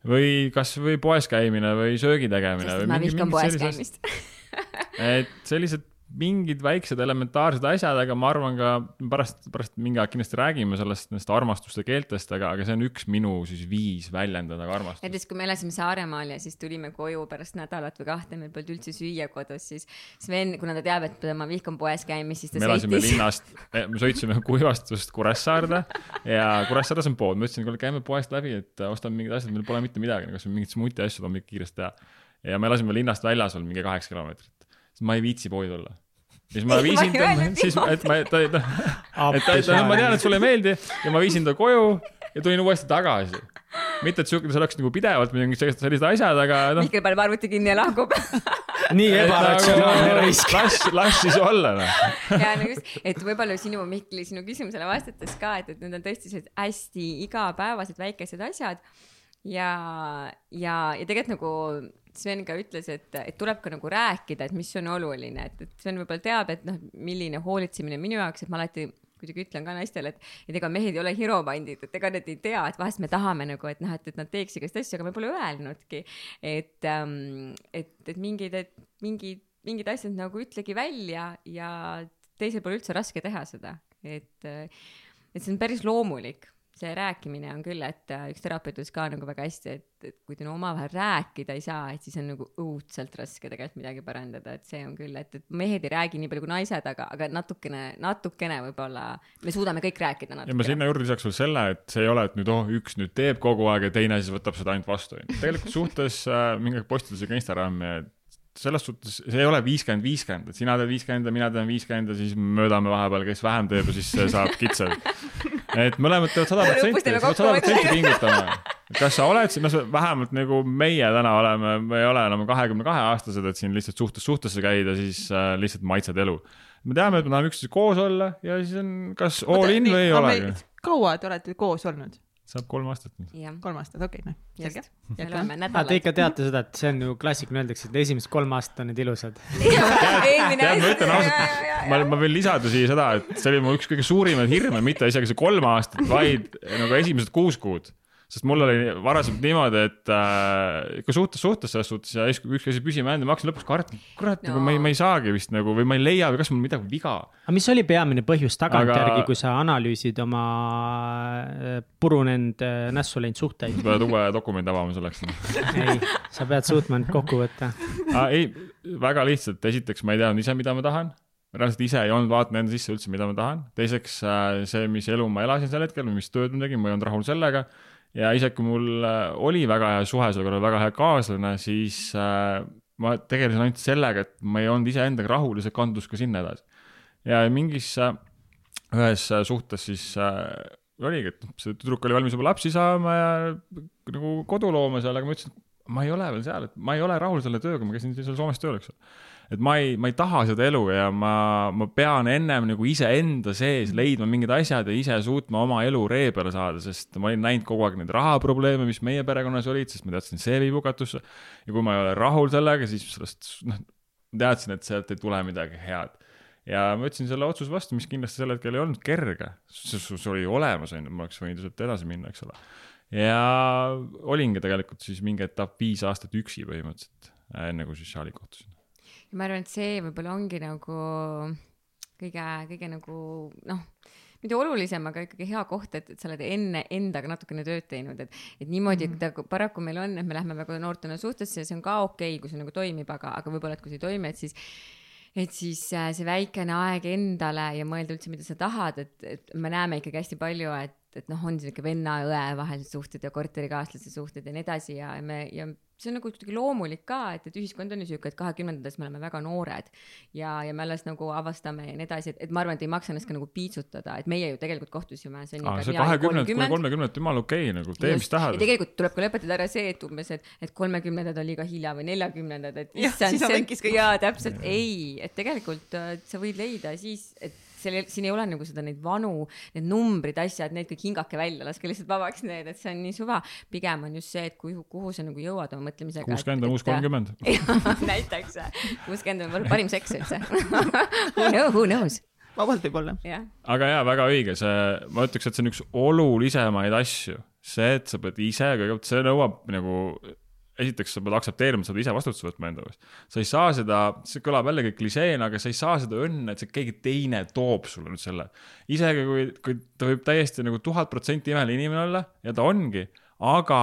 või kasvõi poes käimine või söögi tegemine. sest et ma vihkan poes käimist. et sellised mingid väiksed elementaarsed asjad, aga ma arvan ka pärast, pärast mingi aeg kindlasti räägime sellest, nendest armastuste keeltest, aga, aga see on üks minu siis viis väljendada ka armastust. näiteks kui me elasime Saaremaal ja siis tulime koju pärast nädalat või kahte, meil polnud üldse süüa kodus, siis Sven, kuna ta teab, et ma vihkan poes käimist, siis ta me elasime sõitis. linnast, me sõitsime Kuivastust Kuressaarde ja Kuressaares on pood, ma ütlesin, kuule käime poest läbi, et ostame mingid asjad, meil pole mitte midagi, kas mingit smuuti asju tahame kiiresti teha. ja me elasime linnast väljas veel mingi kaheksa kilomeetrit, siis ma ei viitsi poodi tulla. siis ma viisin ta siis, et ma, ta, ta, et ta, ta, ma tean, et sulle ei meeldi ja ma viisin ta koju ja tulin uuesti tagasi. mitte, et siuke, see oleks nagu pidevalt mingid sellised sellised asjad, aga noh. Mihkel paneb arvuti kinni ja lahkub. nii ebaratsionaalne raisk. las, las siis olla noh. ja nagu just, et võib-olla sinu, Mihkli, sinu küsimusele vastates ka, et, et need on tõesti sellised hästi igapäevased väikesed asjad. ja, ja, ja tegelikult nagu Sven ka ütles, et, et tuleb ka nagu rääkida, et mis on oluline, et, et Sven võib-olla teab, et noh, milline hoolitsemine minu jaoks, et ma alati kuidagi ütlen ka naistele, et, et ega mehed ei ole hiromandid, et ega nad ei tea, et vahest me tahame nagu, et noh, et, et nad teeks igast asju, aga me pole öelnudki. et ähm,, et, et mingid, et mingid, mingid asjad nagu ütlegi välja ja teisel pole üldse raske teha seda, et, et see on päris loomulik see rääkimine on küll, et äh, üks terapeut ütles ka nagu väga hästi, et, et kui te no omavahel rääkida ei saa, et siis on nagu õudselt raske tegelikult midagi parandada, et see on küll, et, et mehed ei räägi nii palju kui naised, aga, aga natukene, natukene võib-olla me suudame kõik rääkida ja ma natukene. sinna juurde lisaks veel selle, et see ei ole, et nüüd oh, üks nüüd teeb kogu aeg ja teine siis võtab seda ainult vastu. tegelikult suhtes äh, mingi postitusega Instagrami, et selles suhtes see ei ole viiskümmend, viiskümmend, et sina teed viiskümmend ja mina teen viiskümmend ja siis möödame vahepeal, kes vähem teeb ja siis saab kitsal. et mõlemad teevad sada protsenti, sa pead sada protsenti pingutama. kas sa oled no vähemalt nagu meie täna oleme, me ei ole enam kahekümne kahe aastased, et siin lihtsalt suhtest suhtesse käida, siis äh, lihtsalt maitsed elu. me teame, et me tahame üksteisega koos olla ja siis on kas all in või ei olegi. kaua te olete koos olnud? Saab kolm aastat. kolm aastat, okei okay,, noh, selge. Te ikka teate seda, et see on ju klassikaline, öeldakse, et esimesed kolm aastat on need ilusad. ma ütlen ausalt ma, ma võin lisada siia seda, et see oli mu üks kõige suurimaid hirme, mitte isegi see kolm aastat, vaid nagu esimesed kuus kuud. Sest mul oli varasemalt niimoodi, et äh, ikka suhtes, suhtes selles suhtes ja siis, kui üks asi püsima jäänud ja ma hakkasin lõpuks kartma, kurat no., nagu ma ei, ma ei saagi vist nagu või ma ei leia või kas mul midagi viga. aga mis oli peamine põhjus tagantjärgi Aga- kui sa analüüsid oma äh, purunenud äh, nässu läinud suhteid? sa pead uue dokumendi avama selleks. ei, sa pead suutma end kokku võtta. ei, väga lihtsalt, esiteks ma ei teadnud ise, mida ma tahan reaalselt ise ei olnud vaadanud enda sisse üldse, mida ma tahan. teiseks äh, see, mis elu ma elasin sel hetkel või mis tööd ma tegin, ma ei olnud rahul sellega. Ja isegi kui mul äh, oli väga hea suhe selle kõrval, väga hea kaaslane, siis äh, ma tegelesin ainult sellega, et ma ei olnud iseendaga rahul ja see kandus ka sinna edasi. ja mingis äh, ühes suhtes siis oligi, et noh, see tüdruk oli valmis juba lapsi saama ja nagu kodu looma seal, aga ma ütlesin, ma ei ole veel seal, et ma ei ole rahul selle tööga, ma käisin seal Soomes tööl, eks ole. Et ma ei, ma ei taha seda elu ja ma, ma pean ennem nagu iseenda sees leidma mingid asjad ja ise suutma oma elu ree peale saada, sest ma olin näinud kogu aeg neid rahaprobleeme, mis meie perekonnas olid, sest ma teadsin, see viib hukatusse. ja kui ma ei ole rahul sellega, siis sellest, noh, teadsin, et sealt ei tule midagi head ja ma võtsin selle otsuse vastu, mis kindlasti sel hetkel ei olnud kerge, see oli olemas, onju, ma oleks võinud ju sealt edasi minna, eks ole. ja olingi tegelikult siis mingi etapp viis aastat üksi põhimõtteliselt, enne kui siis Charlie kohtusin. Ja ma arvan, et see võib-olla ongi nagu kõige, kõige nagu noh, mitte olulisem, aga ikkagi hea koht, et, et sa oled enne endaga natukene tööd teinud, et, et niimoodi mm, -hmm. paraku meil on, et me lähme väga noortena suhtesse ja see on ka okei okay,, kui see nagu toimib, aga, aga võib-olla, et kui see ei toimi, et siis et siis äh, see väikene aeg endale ja mõelda üldse, mida sa tahad, et, et me näeme ikkagi hästi palju, et, et noh, on siuke venna-õe vahelised suhted ja korterikaaslase suhted ja nii edasi ja me ja see on nagu kuidagi loomulik ka, et, et ühiskond on ju siuke, et kahekümnendates me oleme väga noored ja, ja me alles nagu avastame ja nii edasi, et, et ma arvan, et ei maksa ennast ka nagu piitsutada, et meie ju tegelikult kohtusime. see kahekümnendad kuni kolmekümnendad, jumala okei okay, nagu, tee mis tahad ja. tegelikult tuleb ka lõpetada ära see, et umbes, et, et kolmekümnendad on liiga hilja või neljakümnendad, et Jah, siis on jaa, täpselt, ei, et tegelikult äh, sa võid leida siis, et seal, siin ei ole nagu seda, neid vanu, need numbrid, asjad, need kõik hingake välja, laske lihtsalt vabaks need, et see on nii suva. pigem on just see, et kuhu, kuhu sa nagu jõuad oma mõtlemisega. kuuskümmend on uus. kolmkümmend. näiteks, kuuskümmend on võib-olla parim seks üldse. Who knows, who knows, vabalt võib-olla. jah. aga jaa, väga õige, see, ma ütleks, et see on üks olulisemaid asju. see, et sa pead ise kõigepealt, see nõuab nagu, esiteks sa pead aktsepteerima, sa pead ise vastutuse võtma enda eest. sa ei saa seda, see kõlab jällegi klišeena, aga sa ei saa seda õnne, et see keegi teine toob sulle nüüd selle. isegi kui, kui ta võib täiesti nagu tuhat protsenti imeline inimene olla ja ta ongi, aga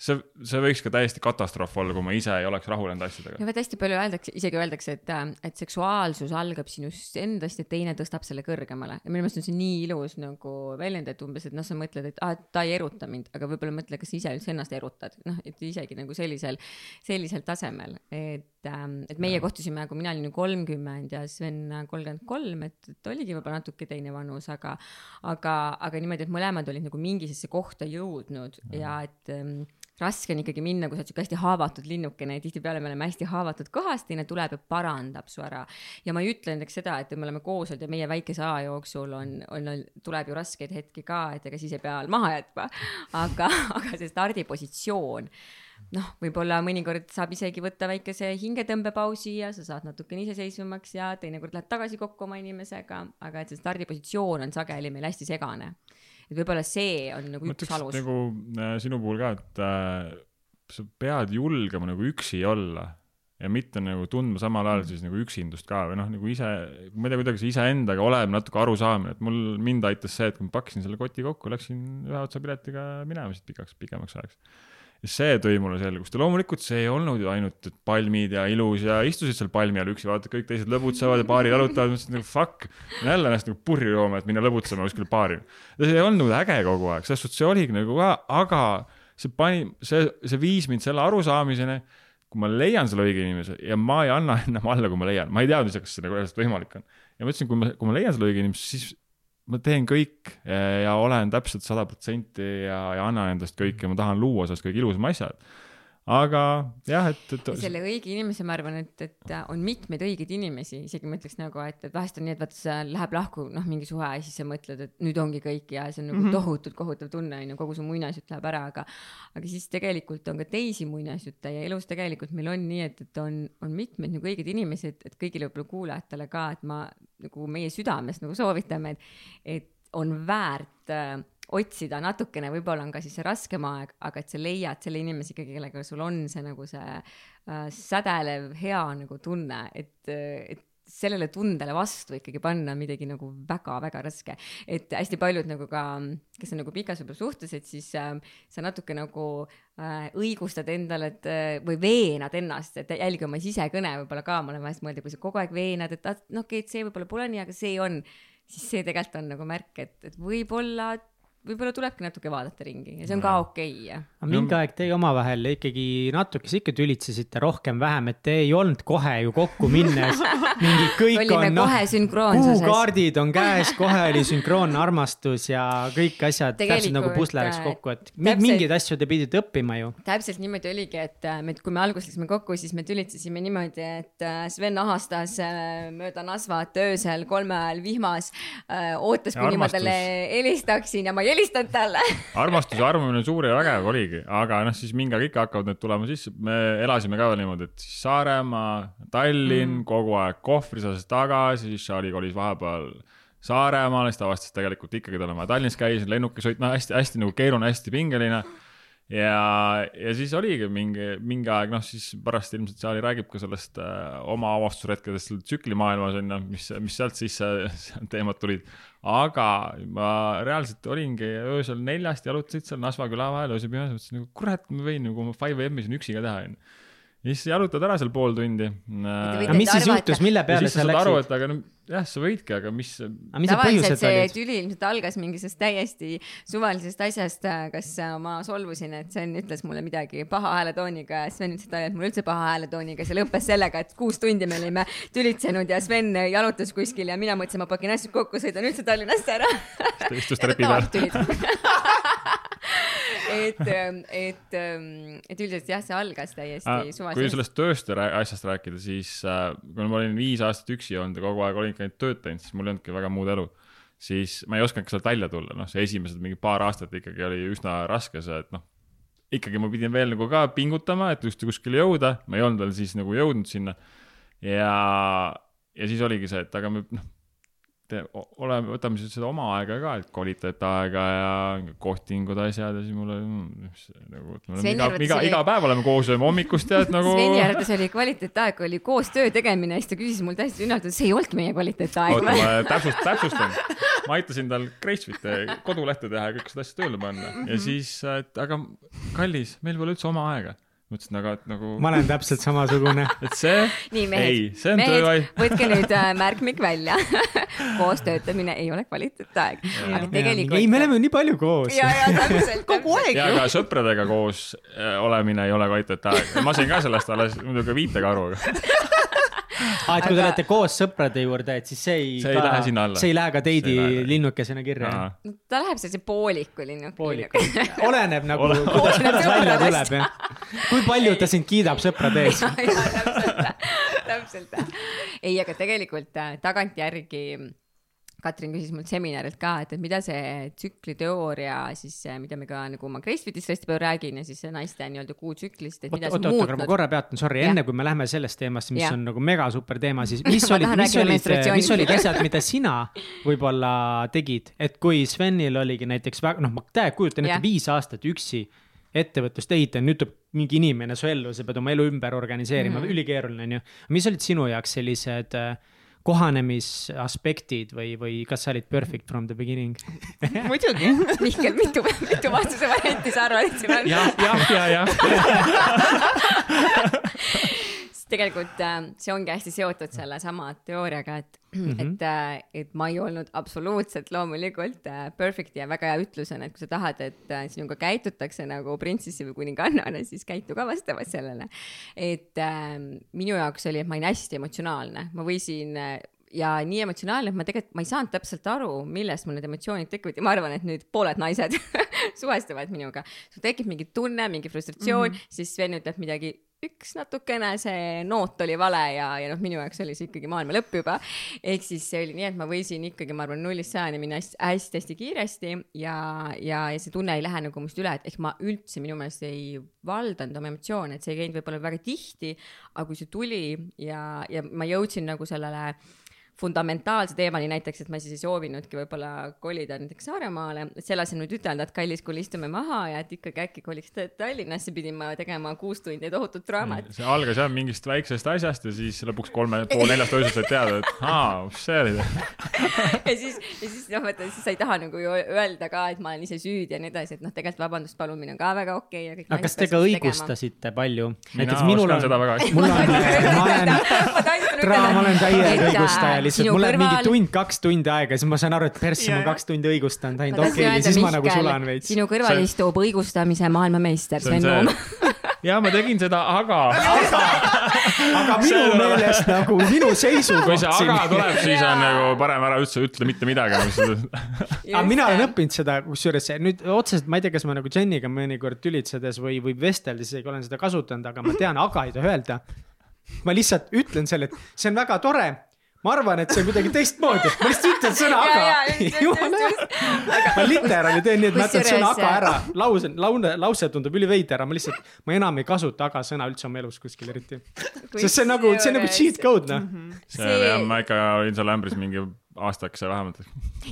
see, see võiks ka täiesti katastroof olla, kui ma ise ei oleks rahul enda asjadega. ja vaat hästi palju öeldakse, isegi öeldakse, et, et seksuaalsus algab sinust endast ja teine tõstab selle kõrgemale. ja minu meelest on see nii ilus nagu väljend, et umbes, et noh, sa mõtled, et ah, ta ei eruta mind, aga võib-olla mõtle, kas sa ise üldse ennast erutad, noh, et isegi nagu sellisel, sellisel tasemel, et, et meie kohtusime, kui mina olin ju kolmkümmend ja Sven kolmkümmend kolm, et, et oligi võib-olla natuke teine vanus, aga, aga, aga niimoodi, et mõlemad olid nagu mingisesse kohta jõudnud ja et ähm, raske on ikkagi minna, kui sa oled siuke hästi haavatud linnukene ja tihtipeale me oleme hästi haavatud kohast, teine tuleb ja parandab su ära. ja ma ei ütle näiteks seda, et me oleme koos olnud ja meie väikese aja jooksul on, on, tuleb ju raskeid hetki ka, et ega siis ei pea maha jätma, aga, aga see stardipositsioon noh, võib-olla mõnikord saab isegi võtta väikese hingetõmbepausi ja sa saad natukene iseseisvamaks ja teinekord lähed tagasi kokku oma inimesega, aga et see stardipositsioon on sageli meil hästi segane. et võib-olla see on nagu üks alus. nagu äh, sinu puhul ka, et äh, sa pead julgema nagu üksi olla ja mitte nagu tundma samal ajal siis nagu üksindust ka või noh, nagu ise, ma ei tea, kuidagi see iseendaga olema natuke arusaamine, et mul, mind aitas see, et kui ma pakkisin selle koti kokku, läksin ühe otsa piletiga minema siit pikaks, pikemaks ajaks. Ja see tõi mulle selgust ja loomulikult see ei olnud ju ainult et palmid ja ilus ja istusid seal palmi all üksi, vaata kõik teised lõbutsevad ja baarid jalutavad, mõtlesin nagu fuck, jälle ennast nagu purju jooma, et minna lõbutsema kuskile baari. ja see ei olnud nagu äge kogu aeg, selles suhtes see oligi nagu ka, aga see pani, see, see viis mind selle arusaamiseni, kui ma leian selle õige inimese ja ma ei anna enam alla, kui ma leian, ma ei teadnud ise, kas see nagu reaalselt võimalik on. ja ma ütlesin, kui ma, kui ma leian selle õige inimese, siis ma teen kõik ja, ja olen täpselt sada protsenti ja, ja annan endast kõik ja ma tahan luua sellest kõige ilusamad asjad. Aga jah, et, et selle õige inimese, ma arvan, et, et on mitmeid õigeid inimesi, isegi ma ütleks nagu, et, et vahest on nii, et vaata, see läheb lahku, noh, mingi suhe ja siis sa mõtled, et nüüd ongi kõik ja see on nagu mm. -hmm. tohutult kohutav tunne on ju, kogu su muinasjutt läheb ära, aga aga siis tegelikult on ka teisi muinasjutte ja elus tegelikult meil on nii, et, et on, on mitmeid nagu õigeid inimesi, et, et kõigile võib-olla kuulajatele ka, et ma nagu meie südames nagu soovitame, et et on väärt äh, otsida natukene, võib-olla on ka siis see raskem aeg, aga et sa leiad selle inimese ikkagi, kellega sul on see nagu see äh, sädelev hea nagu tunne, et, et sellele tundele vastu ikkagi panna midagi nagu väga-väga raske. et hästi paljud nagu ka, kes on nagu pikas võib-olla suhtes, et siis äh, sa natuke nagu äh, õigustad endale, et äh, või veenad ennast, et jälgi oma sisekõne võib-olla ka, ma olen vahest mõelnud, kui sa kogu aeg veenad, et ah, no okei okay,, et see võib-olla pole nii, aga see on, siis see tegelikult on nagu märk, et, et võib-olla võib-olla tulebki natuke vaadata ringi ja see on ka okei okay, aga mingi aeg teie omavahel ikkagi natukese ikka tülitsesite rohkem-vähem, et te ei olnud kohe ju kokku minnes. Mingi kõik olime on noh, kuukaardid on käes, kohe oli sünkroonne armastus ja kõik asjad täpselt nagu pusle läks äh, kokku, et täpselt- mingeid asju te pidite õppima ju. täpselt niimoodi oligi, et äh, me, kui me alguses läksime kokku, siis me tülitsesime niimoodi, et äh, Sven ahastas mööda Nasvat öösel kolme ajal vihmas, ootas, Ja kuni ma talle helistaksin ja ma ei helistanud talle. armastuse arvamine suur ja vägev oligi, aga noh, siis mingi aeg ikka hakkavad need tulema sisse, me elasime ka niimoodi, et siis Saaremaa, Tallinn mm., kogu aeg kohvris asjas tagasi, siis Charlie kolis vahepeal Saaremaale, siis ta avastas tegelikult ikkagi tal on vaja Tallinnas käia, siis lennukis sõit, no hästi-hästi nagu keeruline, hästi pingeline. ja, ja siis oligi mingi, mingi aeg, noh siis pärast ilmselt Charlie räägib ka sellest äh, oma avastusretkedest tsüklimaailmas on ju, mis, mis sealt sisse teemad tulid. Aga ma reaalselt olingi öösel neljast jalutasid seal Nasva küla vahel öösel pimedas, mõtlesin nagu kurat, ma võin nagu oma 5M-i siin üksi ka teha onju. Ja siis jalutad ära seal pool tundi. aga mis siis arvata- juhtus, mille peale sa saad aru, läksid? et aga no jah, sa võidki, aga mis, tavaliselt see olid? tüli ilmselt algas mingisugusest täiesti suvalisest asjast, kas äh, ma solvusin, et Sven ütles mulle midagi paha hääletooniga ja Sven ütles et mul üldse paha hääletooniga, see lõppes sellega, et kuus tundi me olime tülitsenud ja Sven jalutas kuskil ja mina mõtlesin, ma pakin asjad kokku, sõidan üldse Tallinnasse ära. istus trepi peal. et, et, et üldiselt jah, see algas täiesti Ah, kui suvaliselt. sellest tööst asjast rääkida, siis äh, kui ma olin viis aastat üksi olnud ja kogu aeg olin ikka ainult tööd teinud, siis mul ei olnudki väga muud elu. siis ma ei osanudki sealt välja tulla, noh, see esimesed mingi paar aastat ikkagi oli üsna raske see, et noh, ikkagi ma pidin veel nagu ka pingutama, et just kuskile jõuda, ma ei olnud veel siis nagu jõudnud sinna. ja, ja siis oligi see, et aga me noh, oleme, võtame siis seda oma aega ka, et kvaliteetaega ja kohtingud, asjad ja siis mul oli mm, nagu, et me oleme Sveni iga, iga, oli- iga päev oleme koos, sööme hommikust ja et nagu. Sveni arvates oli kvaliteetaeg oli koos töö tegemine siis ta küsis mul täiesti üllatunud, see ei olnudki meie kvaliteetaeg oota, ma täpsust, täpsustan. ma aitasin tal Gracefite kodulehte teha ja kõik seda asja tööle panna ja siis, et aga kallis, meil pole üldse oma aega. Ma ütlesin, aga et nagu, ma olen täpselt samasugune. et see, nii ei mehed, see on tööaeg. võtke nüüd äh, märkmik välja. koos töötamine ei ole kvaliteetaeg, aga tegelikult. ei, me oleme nii palju koos. ja, ja täpselt, kogu aeg ja ka sõpradega koos äh, olemine ei ole kvaliteetaeg. ma sain ka sellest alles muidugi viitega aru, aa, et kui te olete koos sõprade juurde, et siis see ei. See ei lähe sinna alla. see ei lähe ka teidi linnukesena kirja. ta läheb sellise pooliku linnuke. poolikult. oleneb nagu, Ole- kuidas, välja tuleb jah. kui palju ta sind kiidab sõprade ees. täpselt, täpselt. ei, aga tegelikult äh, tagantjärgi Katrin küsis mult seminarilt ka, et, et mida see tsükliteooria siis, mida me ka nagu ma Gracefitis hästi palju räägin ja siis see naiste nii-öelda kuutsüklist, et mida oota, see oota, aga ma muutnud. korra peatun, sorry, enne kui me läheme sellest teemast, mis Jah. on nagu mega super teema, siis mis olid, mis olid, mis olid asjad, mida sina võib-olla tegid, et kui Svenil oligi näiteks väga, noh, ma täiega kujutan ette viis aastat üksi ettevõtlust ehitada, nüüd tuleb mingi inimene su ellu, sa pead oma elu ümber organiseerima mm. -hmm. ülikeeruline on ju. mis olid sinu jaoks sellised äh, kohanemisaspektid või, või kas sa olid perfect from the beginning? muidugi. Mihkel, mitu, mitu vastuse varianti sa arvad, et siin on? jah, jah, ja, jah. sest tegelikult äh, see ongi hästi seotud sellesama teooriaga, et mm. -hmm. et äh,, et ma ei olnud absoluutselt loomulikult äh, perfect ja väga hea ütlus on, et kui sa tahad, et sinuga käitutakse nagu printsessi või kuningannana, siis käitu ka vastavalt sellele. et äh, minu jaoks oli, et ma olin hästi emotsionaalne, ma võisin ja nii emotsionaalne, et ma tegelikult, ma ei saanud täpselt aru, millest mul need emotsioonid tekivad ja ma arvan, et nüüd pooled naised suhestuvad minuga. sul tekib mingi tunne, mingi frustratsioon mm, -hmm. siis Sven ütleb midagi, üks natukene see noot oli vale ja, ja noh, minu jaoks oli see ikkagi maailma lõpp juba. ehk siis see oli nii, et ma võisin ikkagi, ma arvan, nullist sajani minna hästi-hästi kiiresti ja, ja, ja see tunne ei lähe nagu must üle, et ehk ma üldse minu meelest ei valdanud oma emotsioone, et see ei käinud võib-olla väga tihti, aga kui see tuli ja, ja ma jõudsin nagu sellele fundamentaalse teemani näiteks, et ma siis ei soovinudki võib-olla kolida näiteks Saaremaale, et selle asemel nüüd ütelda, et kallis, kuule istume maha ja et ikkagi äkki koliks ta- Tallinnasse, pidin ma tegema kuus tundi tohutut draamat. see algas jah mingist väiksest asjast ja siis lõpuks kolme, pool neljast öösel said teada, et aa, see oli. ja siis, ja siis noh, vaata siis sa ei taha nagu ju öelda ka, et ma olen ise süüdi ja nii edasi, et noh, tegelikult vabandust palumine on ka väga okei okay ja kõik. aga kas te ka õigustasite palju? mina oskan seda väga hästi. mul on, ma olen, ma olen täielik õigustaja lihtsalt mul läheb mingi kõrval- tund, kaks tundi aega ja siis ma saan aru, et persse ma kaks tundi õigustanud ainult, Ma okei okay,, ja siis ma nagu Mihkel, sulan veits. sinu kõrval See- istub õigustamise maailmameister on Sven see, ja ma tegin seda, aga aga minu meelest nagu minu kui see seisukoht aga tuleb, siis on nagu parem ära üldse ütle mitte midagi. aga mina olen õppinud seda, kusjuures nüüd otseselt, ma ei tea, kas ma nagu Jeniga mõnikord tülitsedes või, või vesteldes isegi olen seda kasutanud, aga ma tean, aga ei tohi öelda. ma lihtsalt ütlen selle, et see on väga tore. Ma arvan, et see on kuidagi teistmoodi, ma lihtsalt ütlen sõna Ja, ja, aga jumala hea. ma literaali teen nii, et ma jätan sõna aga ära, lause, lause, lause tundub üliveider, aga ma lihtsalt, ma enam ei kasuta aga sõna üldse oma elus kuskil eriti. sest see on nagu, see on nagu cheat code noh. see on jah, ma ikka olin seal ämbris mingi aastakese vähemalt.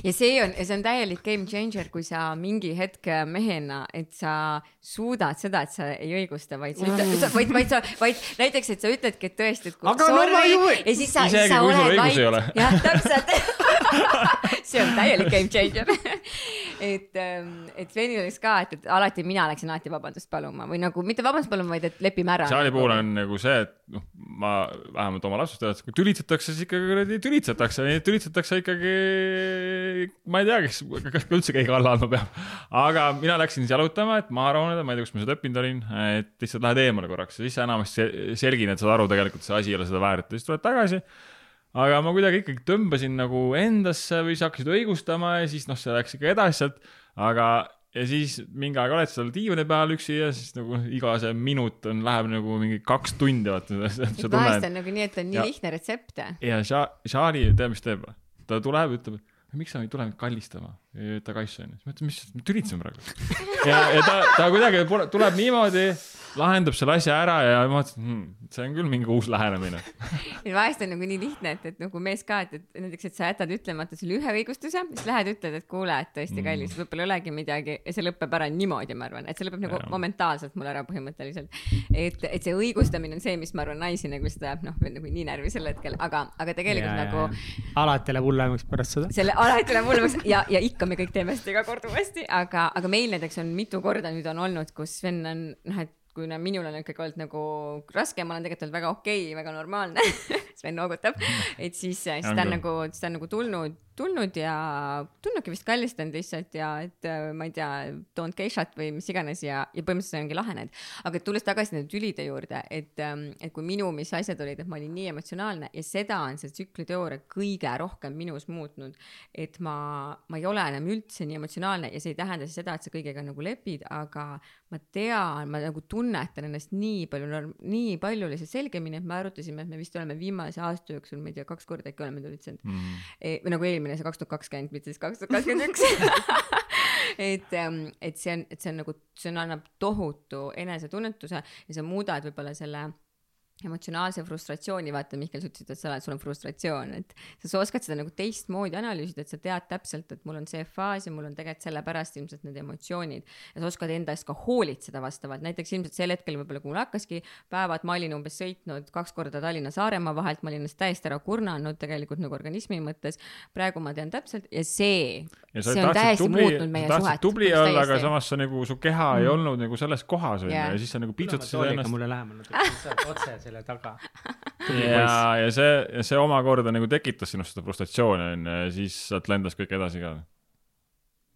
ja see on, see on täielik game changer, kui sa mingi hetk mehena, et sa suudad seda, et sa ei õigusta, vaid sa ütled, vaid, vaid sa, vaid näiteks, et sa ütledki, et tõesti, et kui Aga no ma ju või- ja siis sa, siis sa oled ei vait. jah, täpselt. see on täielik game changer. et, et Svenil oleks ka, et, et alati mina läksin alati vabandust paluma või nagu mitte vabandust paluma, vaid et lepime ära. Saali puhul on nagu see, et noh, ma vähemalt oma lapsest tean, et kui tülitsetakse, siis ikkagi kuradi tülitsetakse, tülitsetakse ikkagi. ma ei tea, kes, kas üldse keegi alla andma peab. aga mina läksin siis jalutama, et maha rahuneda, ma ei tea, kus ma seda õppinud olin, et lihtsalt lähed eemale korraks ja siis sa enamasti se- selgin, et saad aru, tegelikult see asi ei ole seda väärt ja siis tuled tagasi aga ma kuidagi ikkagi tõmbasin nagu endasse või sa hakkasid õigustama ja siis noh, see läks ikka edasi sealt, aga ja siis mingi aeg oled seal diivani peal üksi ja siis nagu iga see minut on, läheb nagu mingi kaks tundi, vaata, vahest on nagu nii, et on nii Ja- lihtne retsept. ja Sha- Shari, tead, mis teeb? ta tuleb, ütleb, miks sa ei tule mind kallistama, ta kaiss onju. siis ma ütlen, mis, me tülitseme praegu. ja, ja ta, ta kuidagi tuleb niimoodi, lahendab selle asja ära ja ma mõtlesin hm,, see on küll mingi uus lähenemine. ja vahest on nagu nii lihtne, et, et nagu mees ka, et, et näiteks, et sa jätad ütlemata selle ühe õigustuse, siis lähed, ütled, et kuule, et tõesti kallis, võib-olla ei olegi midagi ja see lõpeb ära niimoodi, ma arvan, et see lõpeb nagu Jaa. momentaalselt mul ära põhimõtteliselt. et, et see õigustamine on see, mis ma arvan, naisi nagu seda noh, nagu nii närvi sel hetkel, aga, aga tegelikult ja, nagu alati läheb hullemaks pärast seda. selle alati läheb hullemaks ja, ja ikka me kõik teeme seda iga kord uuesti, aga, aga meil näiteks on mitu korda nüüd on olnud, kus Sven on noh, et kui no, minul on ikkagi olnud nagu raske, ma olen tegelikult olnud väga okei okay,, väga normaalne Sven noogutab, et siis, siis ta On nagu, siis ta on nagu tulnud, tulnud ja tulnudki vist kallistanud lihtsalt ja et äh, ma ei tea, toonud geishat või mis iganes ja, ja põhimõtteliselt ongi lahenenud. aga tulles tagasi nende tülide juurde, et, et kui minu, mis asjad olid, et ma olin nii emotsionaalne ja seda on see tsükliteooria kõige rohkem minus muutnud, et ma, ma ei ole enam üldse nii emotsionaalne ja see ei tähenda siis seda, et sa kõigega nagu lepid, aga ma tean, ma nagu tunnetan ennast nii palju, nii palju lihtsalt selgemini, et me arutasime, et me vist oleme viimase aasta jooksul, ma ei tea, kaks korda äkki oleme tülitsenud Mm. e,. või nagu eelmine, see kaks tuhat kakskümmend, mitte siis kaks tuhat kakskümmend üks. et, et see on, et see on nagu, see on, annab tohutu enesetunnetuse ja sa muudad võib-olla selle emotsionaalse frustratsiooni, vaata Mihkel, sa ütlesid, et sa oled, sul on frustratsioon, et sa, sa oskad seda nagu teistmoodi analüüsida, et sa tead täpselt, et mul on see faas ja mul on tegelikult sellepärast ilmselt need emotsioonid ja sa oskad enda eest ka hoolitseda vastavalt, näiteks ilmselt sel hetkel võib-olla, kui mul hakkaski päevad, ma olin umbes sõitnud kaks korda Tallinna-Saaremaa vahelt, ma olin ennast täiesti ära kurnanud tegelikult nagu organismi mõttes. praegu ma tean täpselt ja see, sa see on täiesti tubli, muutnud meie sa suhet. tubli olla, aga samas sa nagu su keha ei olnud nagu selles kohas onju Jaa. ja siis sa nagu piitsutasid ennast. mulle lähemal natuke, otse selle taga. ja, ja see, see omakorda nagu tekitas sinust seda frustratsiooni onju ja siis sealt lendas kõik edasi ka.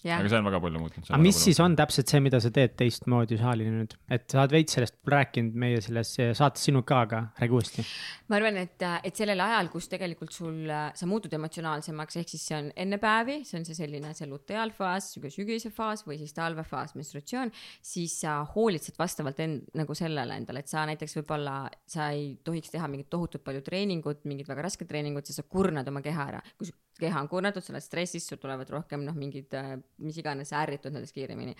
Jah aga, see on väga palju muutunud. aga mis siis on täpselt see, mida sa teed teistmoodi saalini nüüd, et sa oled veits sellest rääkinud meie selles saates sinuga ka, aga räägi uuesti. ma arvan, et, et sellel ajal, kus tegelikult sul, sa muutud emotsionaalsemaks, ehk siis see on enne päevi, see on see selline see luteaalfaas, sihuke sügise faas või siis talvefaas, menstratsioon, siis sa hoolitsed vastavalt end, nagu sellele endale, et sa näiteks võib-olla, sa ei tohiks teha mingit tohutult palju treeningut, mingit väga rasket treeningut, sest sa kurnad oma keha ära. kui su keha on kurnatud, sa oled stressis, sul tulevad rohkem noh, mingid äh, mis iganes ärritud nendest kiiremini.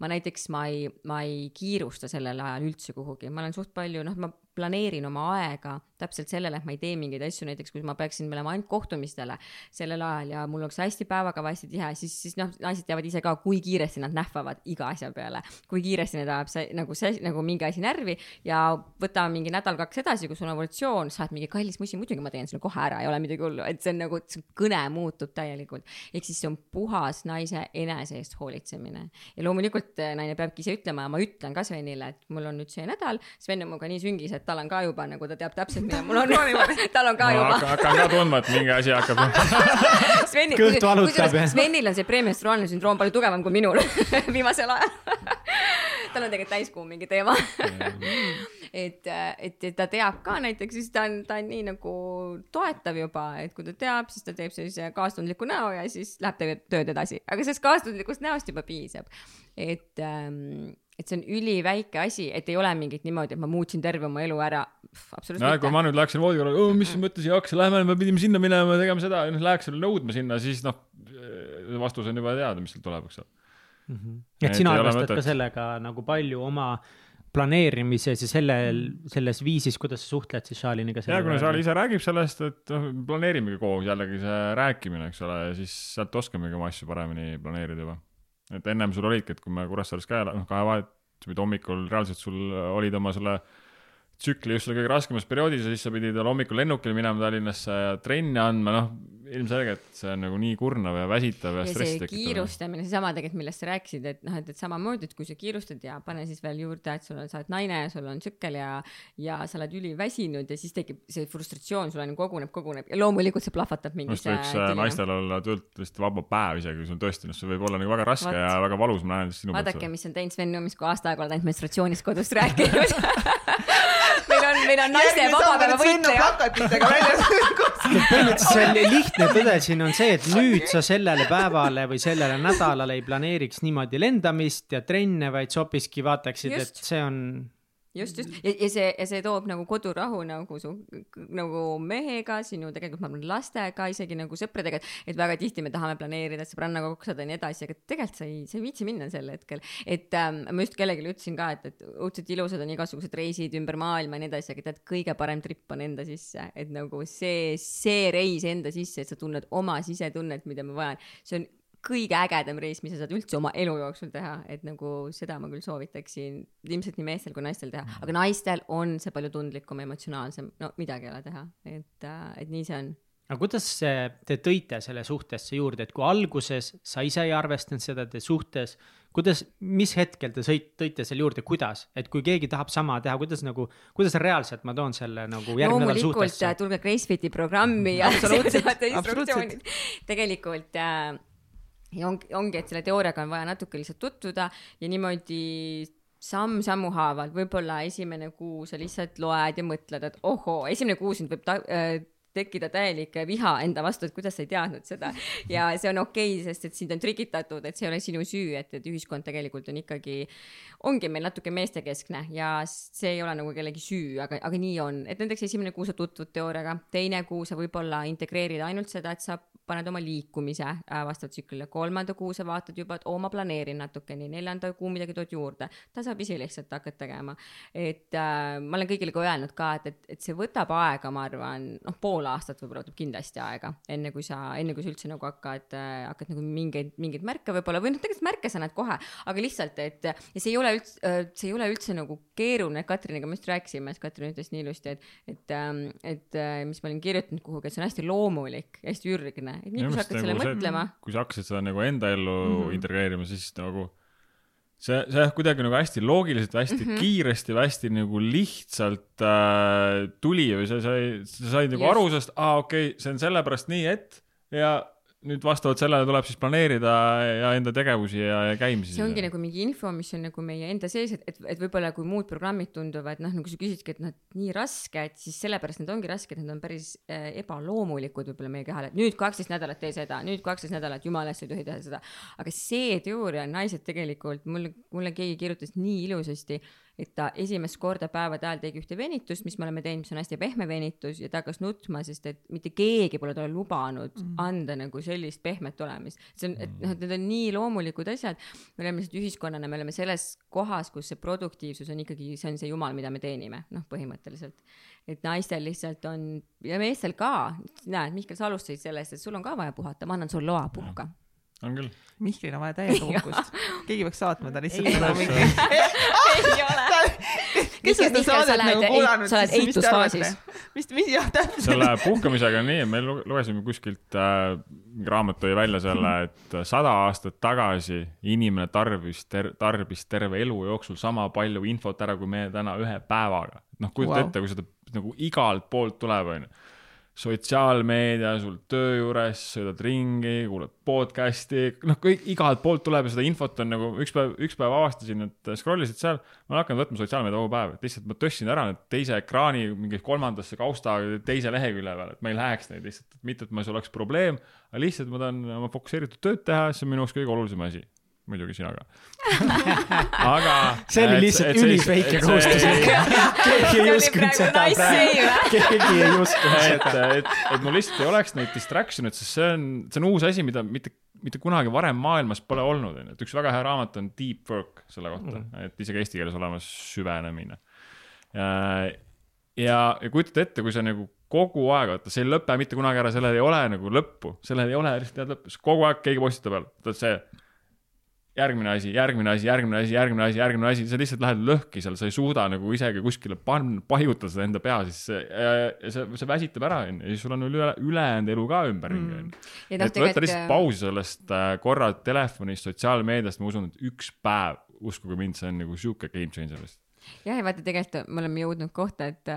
ma näiteks, ma ei, ma ei kiirusta sellel ajal üldse kuhugi, ma olen suht palju, noh, ma planeerin oma aega täpselt sellele, et ma ei tee mingeid asju, näiteks kui ma peaksin minema ainult kohtumistele sellel ajal ja mul oleks hästi päevakava hästi tihe, siis, siis noh, naised teavad ise ka, kui kiiresti nad nähvavad iga asja peale. kui kiiresti neid ajab see nagu see nagu mingi asi närvi ja võta mingi nädal-kaks edasi, kui sul on evolutsioon, sa oled mingi kallis musi, muidugi ma teen selle kohe ära, ei ole midagi hullu, et see on nagu, kõne muutub täielikult. ehk siis see on puhas naise enese eest hoolitsemine ja loomulikult eh, naine peabki ise ütlema ja ma ütlen ka Svenile, et mul on nüüd see nädal, Sven on minuga nii süngis, et tal on ka juba nagu ta teab täpselt, mida mul on. tal on ka ma juba. hakkan, ka tundma, et mingi asi hakkab. Sveni, Kõht valutab, jah. Svenil on see premenstruaalne sündroom palju tugevam kui minul viimasel ajal. tal on tegelikult täiskuu mingi teema. et, et, et ta teab ka näiteks, siis ta on, ta on nii nagu toetav juba, et kui ta teab, siis ta teeb sellise kaastundliku näo ja siis läheb tööd edasi, aga sellest kaastundlikust näost juba piisab. et ähm, et see on üliväike asi, et ei ole mingit niimoodi, et ma muutsin terve oma elu ära. absoluutselt no kui mitte. ma nüüd läheksin voodikorrale, mis mõttes ei hakka, lähme, me pidime sinna minema ja tegema seda ja noh, läheks selle nõudma sinna, siis noh, vastus on juba teada, mis sealt tuleb, eks ole. et Et sina arvestad ka sellega nagu palju oma planeerimises ja sellel, selles viisis, kuidas sa suhtled siis Šaliniga. ja kuna Saali ise räägib sellest, et noh, planeerimegi koos jällegi see rääkimine, eks ole, ja siis sealt oskamegi oma asju paremini planeerida juba. Et ennem sul olidki, et kui me Kuressaares ka, noh, kahe vahet, sa pidid hommikul reaalselt sul olid oma selle tsükli just selle kõige raskemas perioodis ja siis sa pidid veel hommikul lennukil minema Tallinnasse ja trenni andma, noh, ilmselgelt see on nagu nii kurnav ja väsitav ja, ja stressi tekitav. kiirustamine, seesama tegelikult, millest sa rääkisid, et noh, et, et samamoodi, et kui sa kiirustad ja pane siis veel juurde, et sul on, sa oled naine ja sul on tsükkel ja, ja sa oled üliväsinud ja siis tekib see frustratsioon, sul on koguneb, koguneb ja loomulikult see plahvatab mingisse võiks äh, naistel olla töölt vist vaba päev isegi, kui sul tõesti, noh, see võib olla nagu väga raske Vot. ja väga valus, ma näen sinu vaadake, mis on teinud Sven Numis, kui aasta aega oled ainult menstratsioonist kodus rääkinud meil on, meil on naiste vabapäeva võitleja. plakatitega väljas. põhimõtteliselt see lihtne tõde siin on see, et nüüd sa sellele päevale või sellele nädalale ei planeeriks niimoodi lendamist ja trenne, vaid sa hoopiski vaataksid, et see on just, just. Ja, ja see, ja see toob nagu kodurahu nagu su nagu mehega, sinu tegelikult ma arvan lastega, isegi nagu sõpradega, et väga tihti me tahame planeerida, et sõbrannaga kokku saada ja nii edasi, aga tegelikult sa ei, sa ei viitsi minna sel hetkel. et ähm, ma just kellelegi ütlesin ka, et, et õudselt ilusad on igasugused reisid ümber maailma ja nii edasi, aga tead, kõige parem tripp on enda sisse, et nagu see, see reis enda sisse, et sa tunned oma sisetunnet, mida ma vajan, see on kõige ägedam reis, mis sa saad üldse oma elu jooksul teha, et nagu seda ma küll soovitaksin ilmselt nii meestel kui naistel teha, aga naistel on see palju tundlikum, emotsionaalsem, no midagi ei ole teha, et, et nii see on. aga kuidas te tõite selle suhtesse juurde, et kui alguses sa ise ei arvestanud seda, te suhtes, kuidas, mis hetkel te sõit-, tõite selle juurde, kuidas, et kui keegi tahab sama teha, kuidas nagu, kuidas reaalselt ma toon selle nagu järgmine nädal loomulikult suhtesse äh,? tulge Gracefiti programmi ja Absoluutselt, absoluutselt. tegelikult äh, ja ongi, ongi, et selle teooriaga on vaja natuke lihtsalt tutvuda ja niimoodi samm-sammu haaval, võib-olla esimene kuu sa lihtsalt loed ja mõtled, et ohoo, esimene kuu sind võib ta- äh, tekkida täielik viha enda vastu, et kuidas sa ei teadnud seda. Ja see on okei okay,, sest et sind on trikitatud, et see ei ole sinu süü, et, et ühiskond tegelikult on ikkagi, ongi meil natuke meestekeskne ja see ei ole nagu kellegi süü, aga, aga nii on, et näiteks esimene kuu sa tutvud teooriaga, teine kuu sa võib-olla integreerid ainult seda, et sa paned oma liikumise äh, vastavalt tsüklile, kolmanda kuu sa vaatad juba, et oo, ma planeerin natukene, neljanda kuu midagi tood juurde, tasapisi lihtsalt hakkad tegema. et äh, ma olen kõigile ka öelnud ka, et, et, et see võtab aega, ma arvan, noh, pool aastat võib-olla võtab kindlasti aega, enne kui sa, enne kui sa üldse nagu hakkad äh,, hakkad nagu mingeid, mingeid märke võib-olla või noh, tegelikult märke sa näed kohe, aga lihtsalt, et ja see ei ole üldse, see ei ole üldse nagu keeruline, Katriniga me just rääkisime, siis Katrin ütles nii ilusti, et, et, et äh, mis ma olin kirjutanud kuhugi, et see on hästi loomulik, hästi ürgne, et nii kui sa hakkad selle mõtlema, nagu kui sa hakkasid seda nagu enda ellu mm. -hmm. integreerima, siis nagu see, see jah, kuidagi nagu hästi loogiliselt, hästi mm. -hmm. kiiresti hästi nagu lihtsalt äh, tuli või sa sai, sa said nagu Just. aru sellest, aa okei okay,, see on sellepärast nii, et ja nüüd vastavalt sellele tuleb siis planeerida ja enda tegevusi ja, ja käimisi. see ongi nagu mingi info, mis on nagu meie enda sees, et, et, et võib-olla kui muud programmid tunduvad, noh, nagu sa küsisidki, et et nii raske, et siis sellepärast need ongi rasked, need on päris äh, ebaloomulikud võib-olla meie kehale, et nüüd kaksteist nädalat tee seda, nüüd kaksteist nädalat, jumala eest sa ei tohi teha seda. aga see teooria, naised tegelikult, mulle, mulle keegi kirjutas nii ilusasti, et ta esimest korda päevade ajal tegi ühte venitust, mis me oleme teinud, mis on hästi pehme venitus ja ta hakkas nutma, sest et mitte keegi pole talle lubanud mm. anda nagu sellist pehmet olemist. see on, et noh, et need on nii loomulikud asjad. me oleme lihtsalt ühiskonnana, me oleme selles kohas, kus see produktiivsus on ikkagi, see on see jumal, mida me teenime, noh, põhimõtteliselt. et naistel lihtsalt on ja meestel ka, näed, Mihkel, sa alustasid sellest, et sul on ka vaja puhata, ma annan sulle loa, puhka. On küll. Mihklil on vaja täiega puhkust. keegi peaks saatma ta lihtsalt Ei ole. mingi. ei ole. kes on seda saadet nagu kuulanud, sa oled siis mis te arvate eitusfaasis.? mis, mis jah, täpselt. selle puhkamisega on nii, me lu- lugesime kuskilt äh,, mingi raamat tõi välja selle, et sada aastat tagasi inimene tarbis ter-, tarbis terve elu jooksul sama palju infot ära, kui meie täna ühe päevaga. noh, kujuta wow. ette, kui seda nagu igalt poolt tuleb, onju. sotsiaalmeedia, sul töö juures, sõidad ringi, kuulad podcast'i, noh, kõik igalt poolt tuleb ja seda infot on nagu üks päev, üks päev avastasin, et scroll isid seal. ma olen hakanud võtma sotsiaalmeedia kogu päev, et lihtsalt ma tõstsin ära need teise ekraani mingi kolmandasse kausta teise lehekülje peale, et ma ei läheks neid lihtsalt, mitte et ma, see oleks probleem, aga lihtsalt ma tahan oma fokusseeritud tööd teha, see on minu jaoks kõige olulisem asi. Muidugi sina ka. aga. see oli lihtsalt ülisväike kohustus. keegi ei uskunud seda praegu, keegi ei uskunud et seda., et, et mul lihtsalt ei oleks neid distraction'id, sest see on, see on uus asi, mida mitte, mitte kunagi varem maailmas pole olnud, onju, et üks väga hea raamat on Deep Work selle kohta mm, et isegi eesti keeles olemas süvenemine. ja, ja kujutate ette, kui sa nagu kogu aeg, vaata, see ei lõpe mitte kunagi ära, sellel ei ole nagu lõppu, sellel ei ole lihtsalt head lõppu, kogu aeg keegi postitab peal, vaata see järgmine asi, järgmine asi, järgmine asi, järgmine asi, järgmine asi, sa lihtsalt lähed lõhki seal, sa ei suuda nagu isegi kuskile panna, paigutada seda enda pea sisse see, see väsitab ära, onju, ja siis sul on üle, ülejäänud elu ka ümberringi, onju. ja noh, et võtta lihtsalt tegelikult pausi sellest äh, korra telefonist, sotsiaalmeediast, ma usun, et üks päev, uskuge mind, see on nagu sihuke game changer vist. jah, ja vaata tegelikult me oleme jõudnud kohta, et,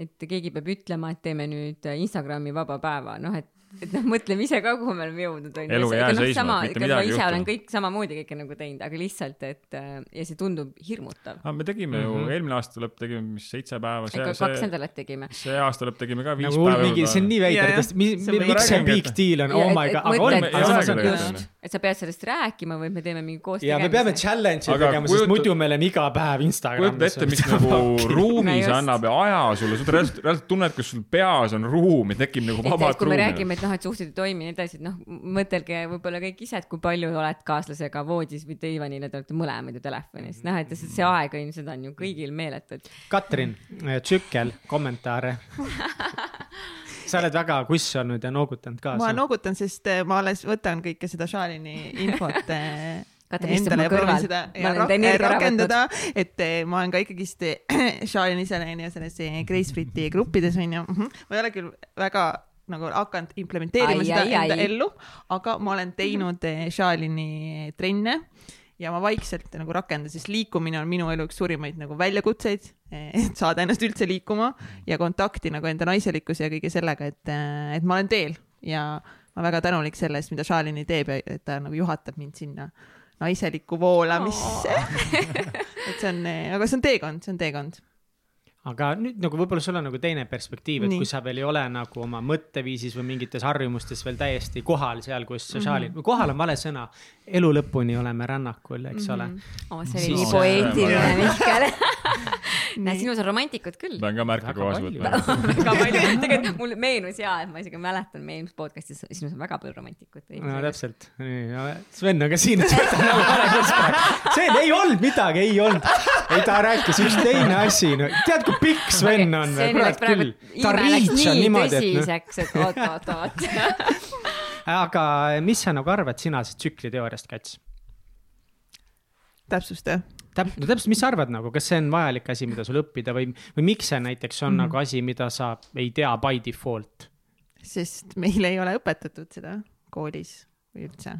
et keegi peab ütlema, et teeme nüüd Instagrami vaba päeva, noh, et, et noh, mõtleme ise ka, kuhu me oleme jõudnud. Elu ei jää seisma, mitte ma midagi ei ise olen juhtu. kõik samamoodi kõike nagu teinud, aga lihtsalt, et äh, ja see tundub hirmutav. aga me tegime ju Mhm. mm -hmm. eelmine aasta lõpp tegime, mis seitse päeva, kaks see, nädalat tegime. see aasta lõpp tegime ka viis nagu päeva mingi, see on nii jah. et on miks see big deal on, oh my god, aga on, aga samas on just et sa pead sellest rääkima või me teeme mingi koos ja me peame challenge'i tegema, sest muidu meil on iga päev Instagramis. kujuta ette, mis nagu ruumi No see just. annab ja aja sulle, sa reaalselt, reaalselt tunned, kus sul peas on ruum ja tekib nagu me ruumi. räägime, et noh, et suhted ei toimi ja nii edasi, et noh, mõtelge võib-olla kõik ise, et kui palju oled kaaslasega voodis või diivanil ja te olete mõlemad ju telefonis, noh, et see see aeg on ju, seda on ju kõigil meeletu, et Katrin, tsükkel, kommentaare. sa oled väga kuss olnud ja noogutanud ma kaasa. noogutan, sest eh, ma alles võtan kõike seda Shalini infot eh, Katrin istub endale mu ja proovin kõrval. seda Ma ja olen ta energia ära rakendada, et eh, ma olen ka ikkagist Shalini selline selles eh, Gracefiti gruppides onju. ma ei ole küll väga nagu hakanud implementeerima Ai, seda ai, enda ai. ellu, aga ma olen teinud eh, Shalini trenne ja ma vaikselt nagu rakendan, sest liikumine on minu elu üks suurimaid nagu väljakutseid, et saada ennast üldse liikuma ja kontakti nagu enda naiselikkuse ja kõige sellega, et, et ma olen teel ja ma väga tänulik selle eest, mida Shalini teeb ja et ta nagu juhatab mind sinna naiselikku voolamisse. et see on, aga see on teekond, see on teekond. Aga nüüd nagu võib-olla sul on nagu teine perspektiiv, et Nii. kui sa veel ei ole nagu oma mõtteviisis või mingites harjumustes veel täiesti kohal seal, kus sa Charlie mm, -hmm. kohal on vale sõna, elu lõpuni oleme rännakul, eks ole. oh, see oli nii poeetiline, Mihkel. näe, sinus on romantikut küll. pean ka märke palju. võtma. väga palju, tegelikult mul meenus ja, et ma isegi mäletan meie eelmises podcast'is, sinus on väga palju romantikut. no täpselt, Sven on ka siin, et võta nagu vale kuskil. see ei olnud midagi, ei olnud. ei, ta rääkis üks teine asi, no tead, kui pikk Sven on see või, kurat küll. ta reach on nii niimoodi, et noh. tõsiseks, et oot, oot, oot. aga mis sa nagu arvad sina sellest tsükliteooriast, Kats? täpsusta. täpselt, no täpselt, mis sa arvad nagu, kas see on vajalik asi, mida sul õppida või, või miks see näiteks on mm -hmm. nagu asi, mida sa ei tea by default? sest meile ei ole õpetatud seda koolis või üldse.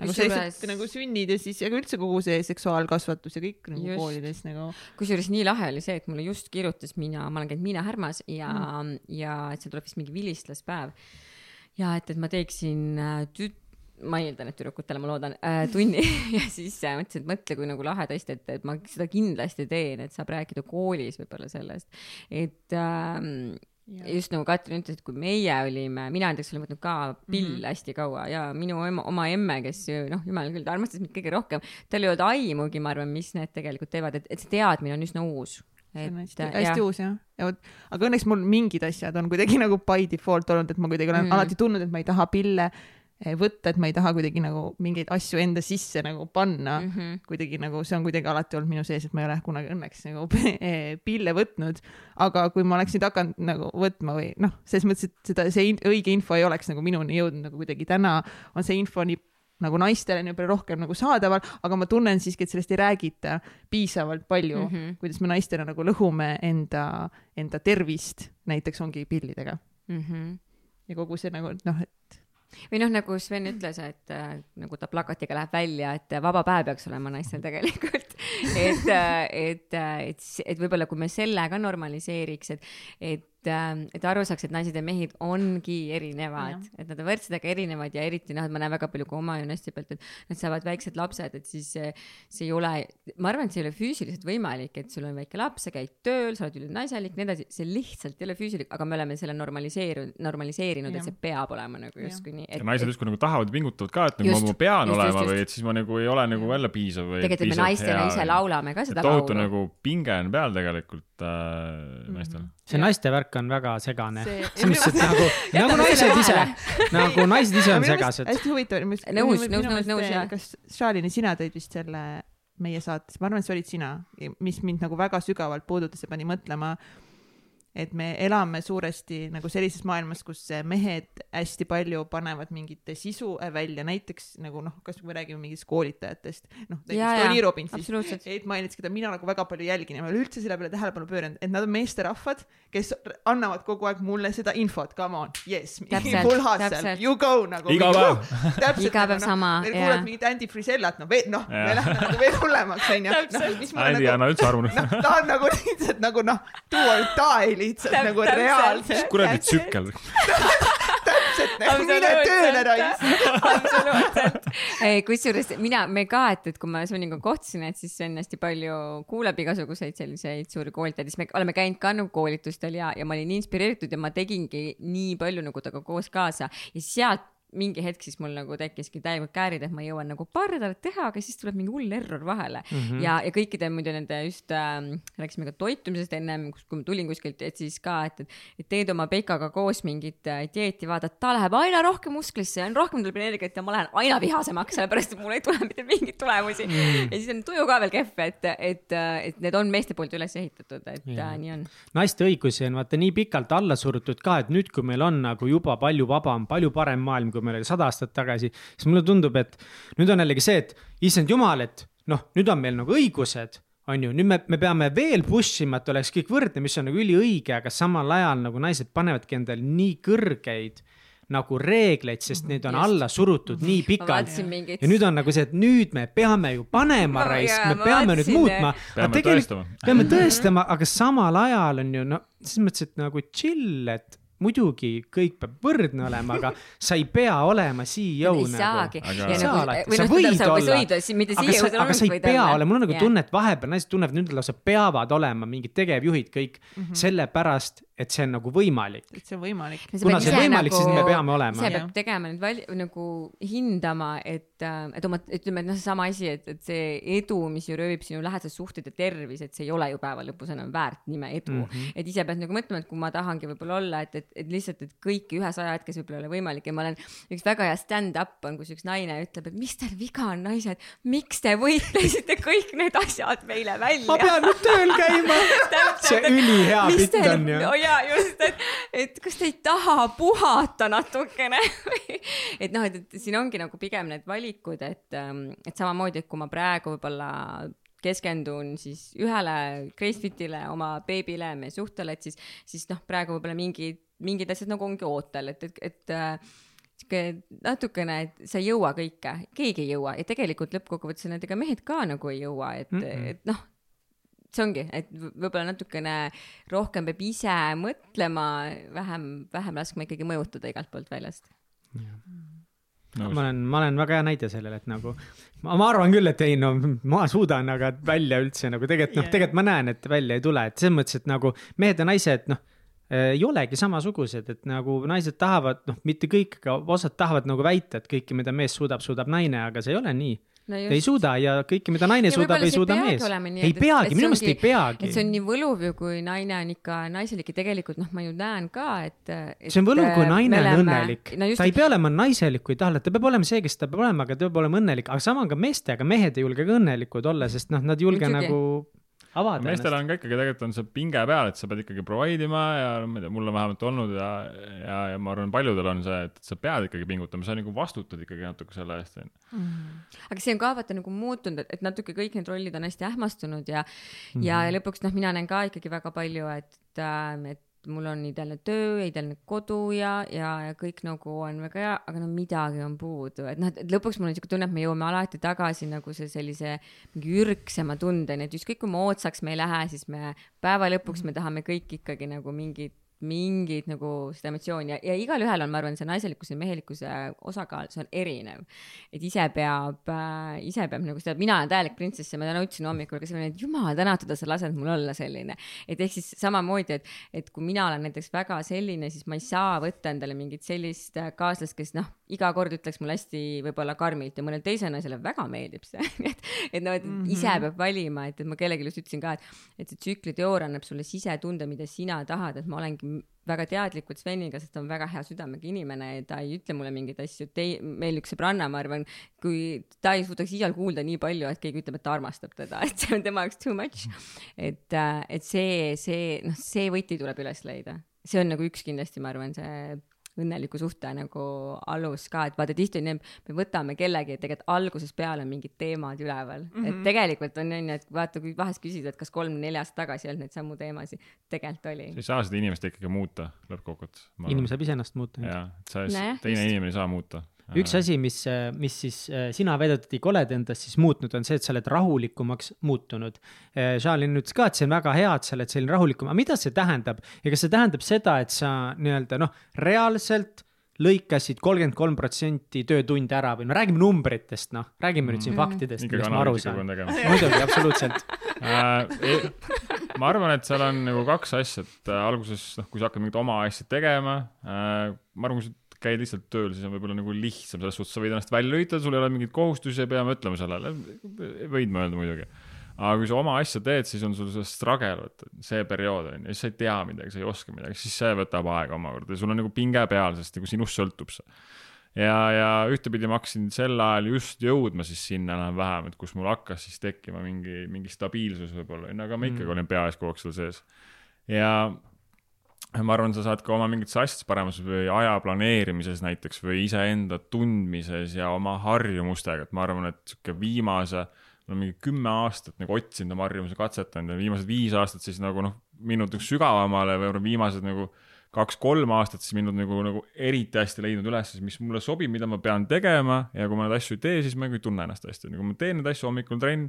nagu sa lihtsalt nagu sünnid ja siis, aga üldse kogu see seksuaalkasvatus ja kõik nagu Just. koolides nagu. kusjuures nii lahe oli see, et mulle just kirjutas Miina, ma olen käinud Miina Härmas ja mm., ja et seal tuleb vist mingi vilistlaspäev. ja et, et ma teeksin äh, tüt-, ma eeldan, et tüdrukutele, ma loodan äh,, tunni ja siis äh, mõtlesin, et mõtle, kui nagu lahe tõesti, et, et ma seda kindlasti teen, et saab rääkida koolis võib-olla sellest, et ähm, just nagu Katrin ütles, et kui meie olime, mina näiteks olen võtnud ka pille mm -hmm. hästi kaua ja minu ema, oma emme, kes noh, jumal küll, ta armastas mind kõige rohkem, tal ei olnud aimugi, ma arvan, mis need tegelikult teevad, et, et see teadmine on üsna uus. on hästi, hästi uus jah. ja vot, aga õnneks mul mingid asjad on kuidagi nagu by default olnud, et ma kuidagi olen Mm. alati tundnud, et ma ei taha pille võtta, et ma ei taha kuidagi nagu mingeid asju enda sisse nagu panna mm. -hmm. kuidagi nagu see on kuidagi alati olnud minu sees, et ma ei ole kunagi õnneks nagu eh, pille võtnud. aga kui ma oleks nüüd hakanud nagu võtma või noh, selles mõttes, et seda, see in, õige info ei oleks nagu minuni jõudnud nagu kuidagi täna on see info nii nagu naistele nii palju rohkem nagu saadaval, aga ma tunnen siiski, et sellest ei räägita piisavalt palju mm. -hmm. kuidas me naistena nagu lõhume enda, enda tervist, näiteks ongi pillidega mhmh ja kogu see nagu noh, et või noh, nagu Sven ütles, et äh, nagu ta plakatiga läheb välja, et vaba päev peaks olema naistel tegelikult. et, et, et, et võib-olla kui me selle ka normaliseeriks, et, et, et aru saaks, et naised ja mehed ongi erinevad, et nad on võrdsed, aga erinevad ja eriti noh, et ma näen väga palju ka oma naiste pealt, et nad saavad väiksed lapsed, et siis see, see ei ole, ma arvan, et see ei ole füüsiliselt võimalik, et sul on väike laps, sa käid tööl, sa oled ülinaiselik, nii edasi, see lihtsalt ei ole füüsilik, aga me oleme selle normaliseerinud, normaliseerinud, et see peab olema nagu justkui nii. ja naised justkui nagu tahavad ja pingutavad ka, et nagu Just, ma, pean just, olema just, või et siis ma nagu ei ole nagu jälle piisav või. tegelikult me naistena ise laulame ka seda tohutu laulu. nagu pinge on peal tegelikult äh, naistel mm. see naiste värk on väga segane. nagu, nagu naised ise, nagu naised ise on segased. hästi huvitav oli, Nõus, nõus, nõus, nõus, jah. kas Šalini, sina tõid vist selle meie saates, ma arvan, et see olid sina, mis mind nagu väga sügavalt puudutas ja pani mõtlema, et me elame suuresti nagu sellises maailmas, kus mehed hästi palju panevad mingit sisu välja, näiteks nagu noh, kas me räägime mingitest koolitajatest, noh näiteks Tony Robbinsist, absoluutselt. Ed Mainits, keda mina nagu väga palju jälgin ja ma ei ole üldse selle peale tähelepanu pööranud, et nad on meesterahvad, kes annavad kogu aeg mulle seda infot, come on, yes, full hustle you go nagu. Iga päev. täpselt. Iga päev sama, veel jaa. kuulad mingit Andy Frisellat, no veel, noh, me läheme nagu veel hullemaks, onju. Ma Andy ei nagu, anna üldse armu. noh, ta on nagu lihtsalt nagu noh, do or die lihtsalt Täp- nagu täpselt. reaalselt. kuradi tsükkel. täpselt, nagu mine tööle, raisk. kusjuures mina, me ka, et, et kui ma Sveniga kohtusin, et siis Sven hästi palju kuulab igasuguseid selliseid suuri koolitajaid, siis me oleme käinud ka nagu koolitustel ja, ja ma olin inspireeritud ja ma tegingi nii palju nagu temaga koos kaasa ja sealt mingi hetk siis mul nagu tekkiski täielikult käärid, et ma jõuan nagu paar nädalat teha, aga siis tuleb mingi hull error vahele mm. -hmm. ja, ja kõikide muidu nende just äh,, rääkisime ka toitumisest ennem, kui ma tulin kuskilt, et siis ka, et, et, et teed oma Peikaga koos mingit äh, dieeti, vaatad, ta läheb aina rohkem musklisse ja rohkem tuleb energiat ja ma lähen aina vihasemaks, sellepärast et mul ei tule mitte mingeid tulemusi mm.. ja siis on tuju ka veel kehv, et, et, et need on meeste poolt üles ehitatud, et Jaa. äh, nii on. naiste õigusi on vaata nii pikalt alla surutud ka, et nüüd, kui meil on nagu juba palju vabam, palju parem maailm, kui meil oli sada aastat tagasi, siis mulle tundub, et nüüd on jällegi see, et issand jumal, et noh, nüüd on meil nagu õigused, on ju, nüüd me, me peame veel push ima, et oleks kõik võrdne, mis on nagu üliõige, aga samal ajal nagu naised panevadki endale nii kõrgeid nagu reegleid, sest neid on Just. alla surutud nii pikalt. mingit ja nüüd on nagu see, et nüüd me peame ju panema Ma- raisk, me peame nüüd muutma. peame tõestama. peame tõestama, aga samal ajal on ju no selles mõttes, et nagu chill, et muidugi kõik peab võrdne olema, aga sa ei pea olema CEO ei nagu. saagi. Aga- nagu, alati, või sa noh, võid sa olla, olla, aga siia sa, aga sa ei pea olema, mul on nagu tunne, et vahepeal naised tunnevad, nüüd lausa peavad olema mingid tegevjuhid kõik mm -hmm. sellepärast, et see on nagu võimalik. et see on võimalik. kuna see on võimalik, siis me peame olema ise. Peab tegema nüüd val-, nagu hindama, et, et oma, ütleme, et noh, seesama asi, et, et see edu, mis ju röövib sinu lähedased suhted ja tervis, et see ei ole ju päeva lõpus enam väärt nime edu mm. -hmm. et ise pead nagu mõtlema, et kui ma tahangi võib-olla olla, et, et, et lihtsalt, et kõiki ühes ajahetkes võib-olla ei ole võimalik ja ma olen, üks väga hea stand-up on, kus üks naine ütleb, et mis teil viga on, naised, miks te võitlesite kõik need asjad meile välja? ma pean nüüd tööl käima. see ülihea teil- on ju jaa, just, et, et kas te ei taha puhata natukene et noh, et, et siin ongi nagu pigem need valikud, et, et samamoodi, et kui ma praegu võib-olla keskendun siis ühele Gracefitile, oma beebile, meie suhtele, et siis, siis noh, praegu võib-olla mingid, mingid asjad nagu ongi ootel, et, et, et äh, sihuke natukene, et sa ei jõua kõike, keegi ei jõua ja tegelikult lõppkokkuvõttes need ega mehed ka nagu ei jõua, et mm. -mm. et noh, see ongi, et võib-olla natukene rohkem peab ise mõtlema, vähem, vähem laskma ikkagi mõjutada igalt poolt väljast. ma olen, ma olen väga hea näide sellele, et nagu ma, ma arvan küll, et ei no ma suudan, aga välja üldse nagu tegelikult noh tegelikult ma näen, et välja ei tule, et selles mõttes, et nagu mehed ja naised noh ei olegi samasugused, et nagu naised tahavad, noh, mitte kõik, aga osad tahavad nagu väita, et kõike, mida mees suudab, suudab naine, aga see ei ole nii. No ei suuda ja kõike, mida naine Ja suudab, ei suuda mees ei et- peagi, minu meelest ei peagi see on nii võluv ju, kui naine on ikka naiselik ja tegelikult noh, ma ju näen ka, et, et. see on võluv, kui naine on oleme... õnnelik no. just ta ei pea olema naiselik, kui ei taha, ta peab olema see, kes ta peab olema, aga ta peab olema õnnelik, aga sama on ka meestega, mehed ei julge ka õnnelikud olla, sest noh, nad ei julge Muidugi. nagu avada meestel ennast. on ka ikkagi tegelikult on see pinge peal, et sa pead ikkagi provide ima ja ma ei tea, mul on vähemalt olnud ja, ja, ja ma arvan, paljudel on see, et sa pead ikkagi pingutama, sa nagu vastutad ikkagi natuke selle eest, onju. aga see on ka vaata nagu muutunud, et, natuke kõik need rollid on hästi ähmastunud ja mm, -hmm. ja, ja lõpuks noh, mina näen ka ikkagi väga palju, et äh,, et mul on ideaalne töö, ideaalne kodu ja, ja, ja kõik nagu on väga hea, aga no midagi on puudu, et noh, et lõpuks mul on siuke tunne, et me jõuame alati tagasi nagu see sellise mingi ürgsema tundeni, et ükskõik kui moodsaks me ei lähe, siis me päeva lõpuks me tahame kõik ikkagi nagu mingit mingit nagu seda emotsiooni ja, ja igalühel on, ma arvan, see naiselikkuse ja mehelikkuse osakaal, see on erinev. et ise peab äh,, ise peab nagu seda, mina olen täielik printsess ja ma täna ütlesin hommikul ka sellele, et jumal tänatud, sa lased mul olla selline. et ehk siis samamoodi, et, et kui mina olen näiteks väga selline, siis ma ei saa võtta endale mingit sellist äh, kaaslast, kes noh, iga kord ütleks mulle hästi võib-olla karmilt ja mõnele teisele naisele väga meeldib see. et, et noh, et mm -hmm. ise peab valima, et, et ma kellelegi just ütlesin ka, et, et see tsükliteooria annab sulle sisetunde, mida sina tahad, et ma olengi väga teadlikult Sveniga, sest ta on väga hea südamega inimene ja ta ei ütle mulle mingeid asju, tei-, meil üks sõbranna, ma arvan, kui ta ei suudaks iial kuulda nii palju, et keegi ütleb, et ta armastab teda, et see on tema jaoks too much. et, et see, see, noh, see võti tuleb üles leida, see on nagu üks kindlasti, ma arvan, see õnneliku suhte nagu alus ka, et vaata tihti on nii, me võtame kellegi, et tegelikult algusest peale on mingid teemad üleval mm, -hmm. et tegelikult on onju, et vaata, kui vahest küsida, et kas kolm-neli aastat tagasi ei olnud neid samu teemasid, tegelikult oli sa ei saa seda inimest ikkagi muuta lõppkokkuvõttes. inimene saab iseennast muuta. jah, et sa teine just. inimene ei saa muuta. Üks asi, mis, mis siis äh, sina väidetavalt oled endas siis muutnud, on see, et sa oled rahulikumaks muutunud. Charlene ütles ka, et see on väga hea, et sa oled selline rahulikum, aga mida see tähendab ja kas see tähendab seda, et sa nii-öelda noh, reaalselt lõikasid kolmkümmend kolm protsenti töötunde ära või no räägime numbritest, noh, räägime nüüd siin faktidest, ikka millest ma aru saan muidugi, absoluutselt. äh,. ma arvan, et seal on nagu kaks asja, et äh, alguses, noh, kui sa hakkad mingit oma asja tegema äh,, ma arvan, kui sa käid lihtsalt tööl, siis on võib-olla nagu lihtsam selles suhtes, sa võid ennast välja lülitada, sul ei ole mingeid kohustusi, ei pea mõtlema sellele, võid mõelda muidugi. aga kui sa oma asja teed, siis on sul see struggle, vaata, see periood on ju, siis sa ei tea midagi, sa ei oska midagi, siis see võtab aega omakorda ja sul on nagu pinge peal, sest nagu sinust sõltub see ja, ja ühtepidi ma hakkasin sel ajal just jõudma siis sinna enam-vähem, et kus mul hakkas siis tekkima mingi, mingi stabiilsus võib-olla, aga ma ikkagi Mm. olin peaasi kogu aeg seal sees. ja ma arvan, sa saad ka oma mingites asjades paremas või aja planeerimises näiteks või iseenda tundmises ja oma harjumustega, et ma arvan, et sihuke viimase, ma olen mingi kümme aastat nagu otsinud oma harjumusi, katsetanud ja viimased viis aastat siis nagu noh, minnud nagu sügavamale või viimased nagu kaks-kolm aastat siis minnud nagu, nagu eriti hästi leidnud üles, mis mulle sobib, mida ma pean tegema ja kui ma neid asju ei tee, siis ma nagu ei tunne ennast hästi, kui ma teen neid asju hommikul trenn,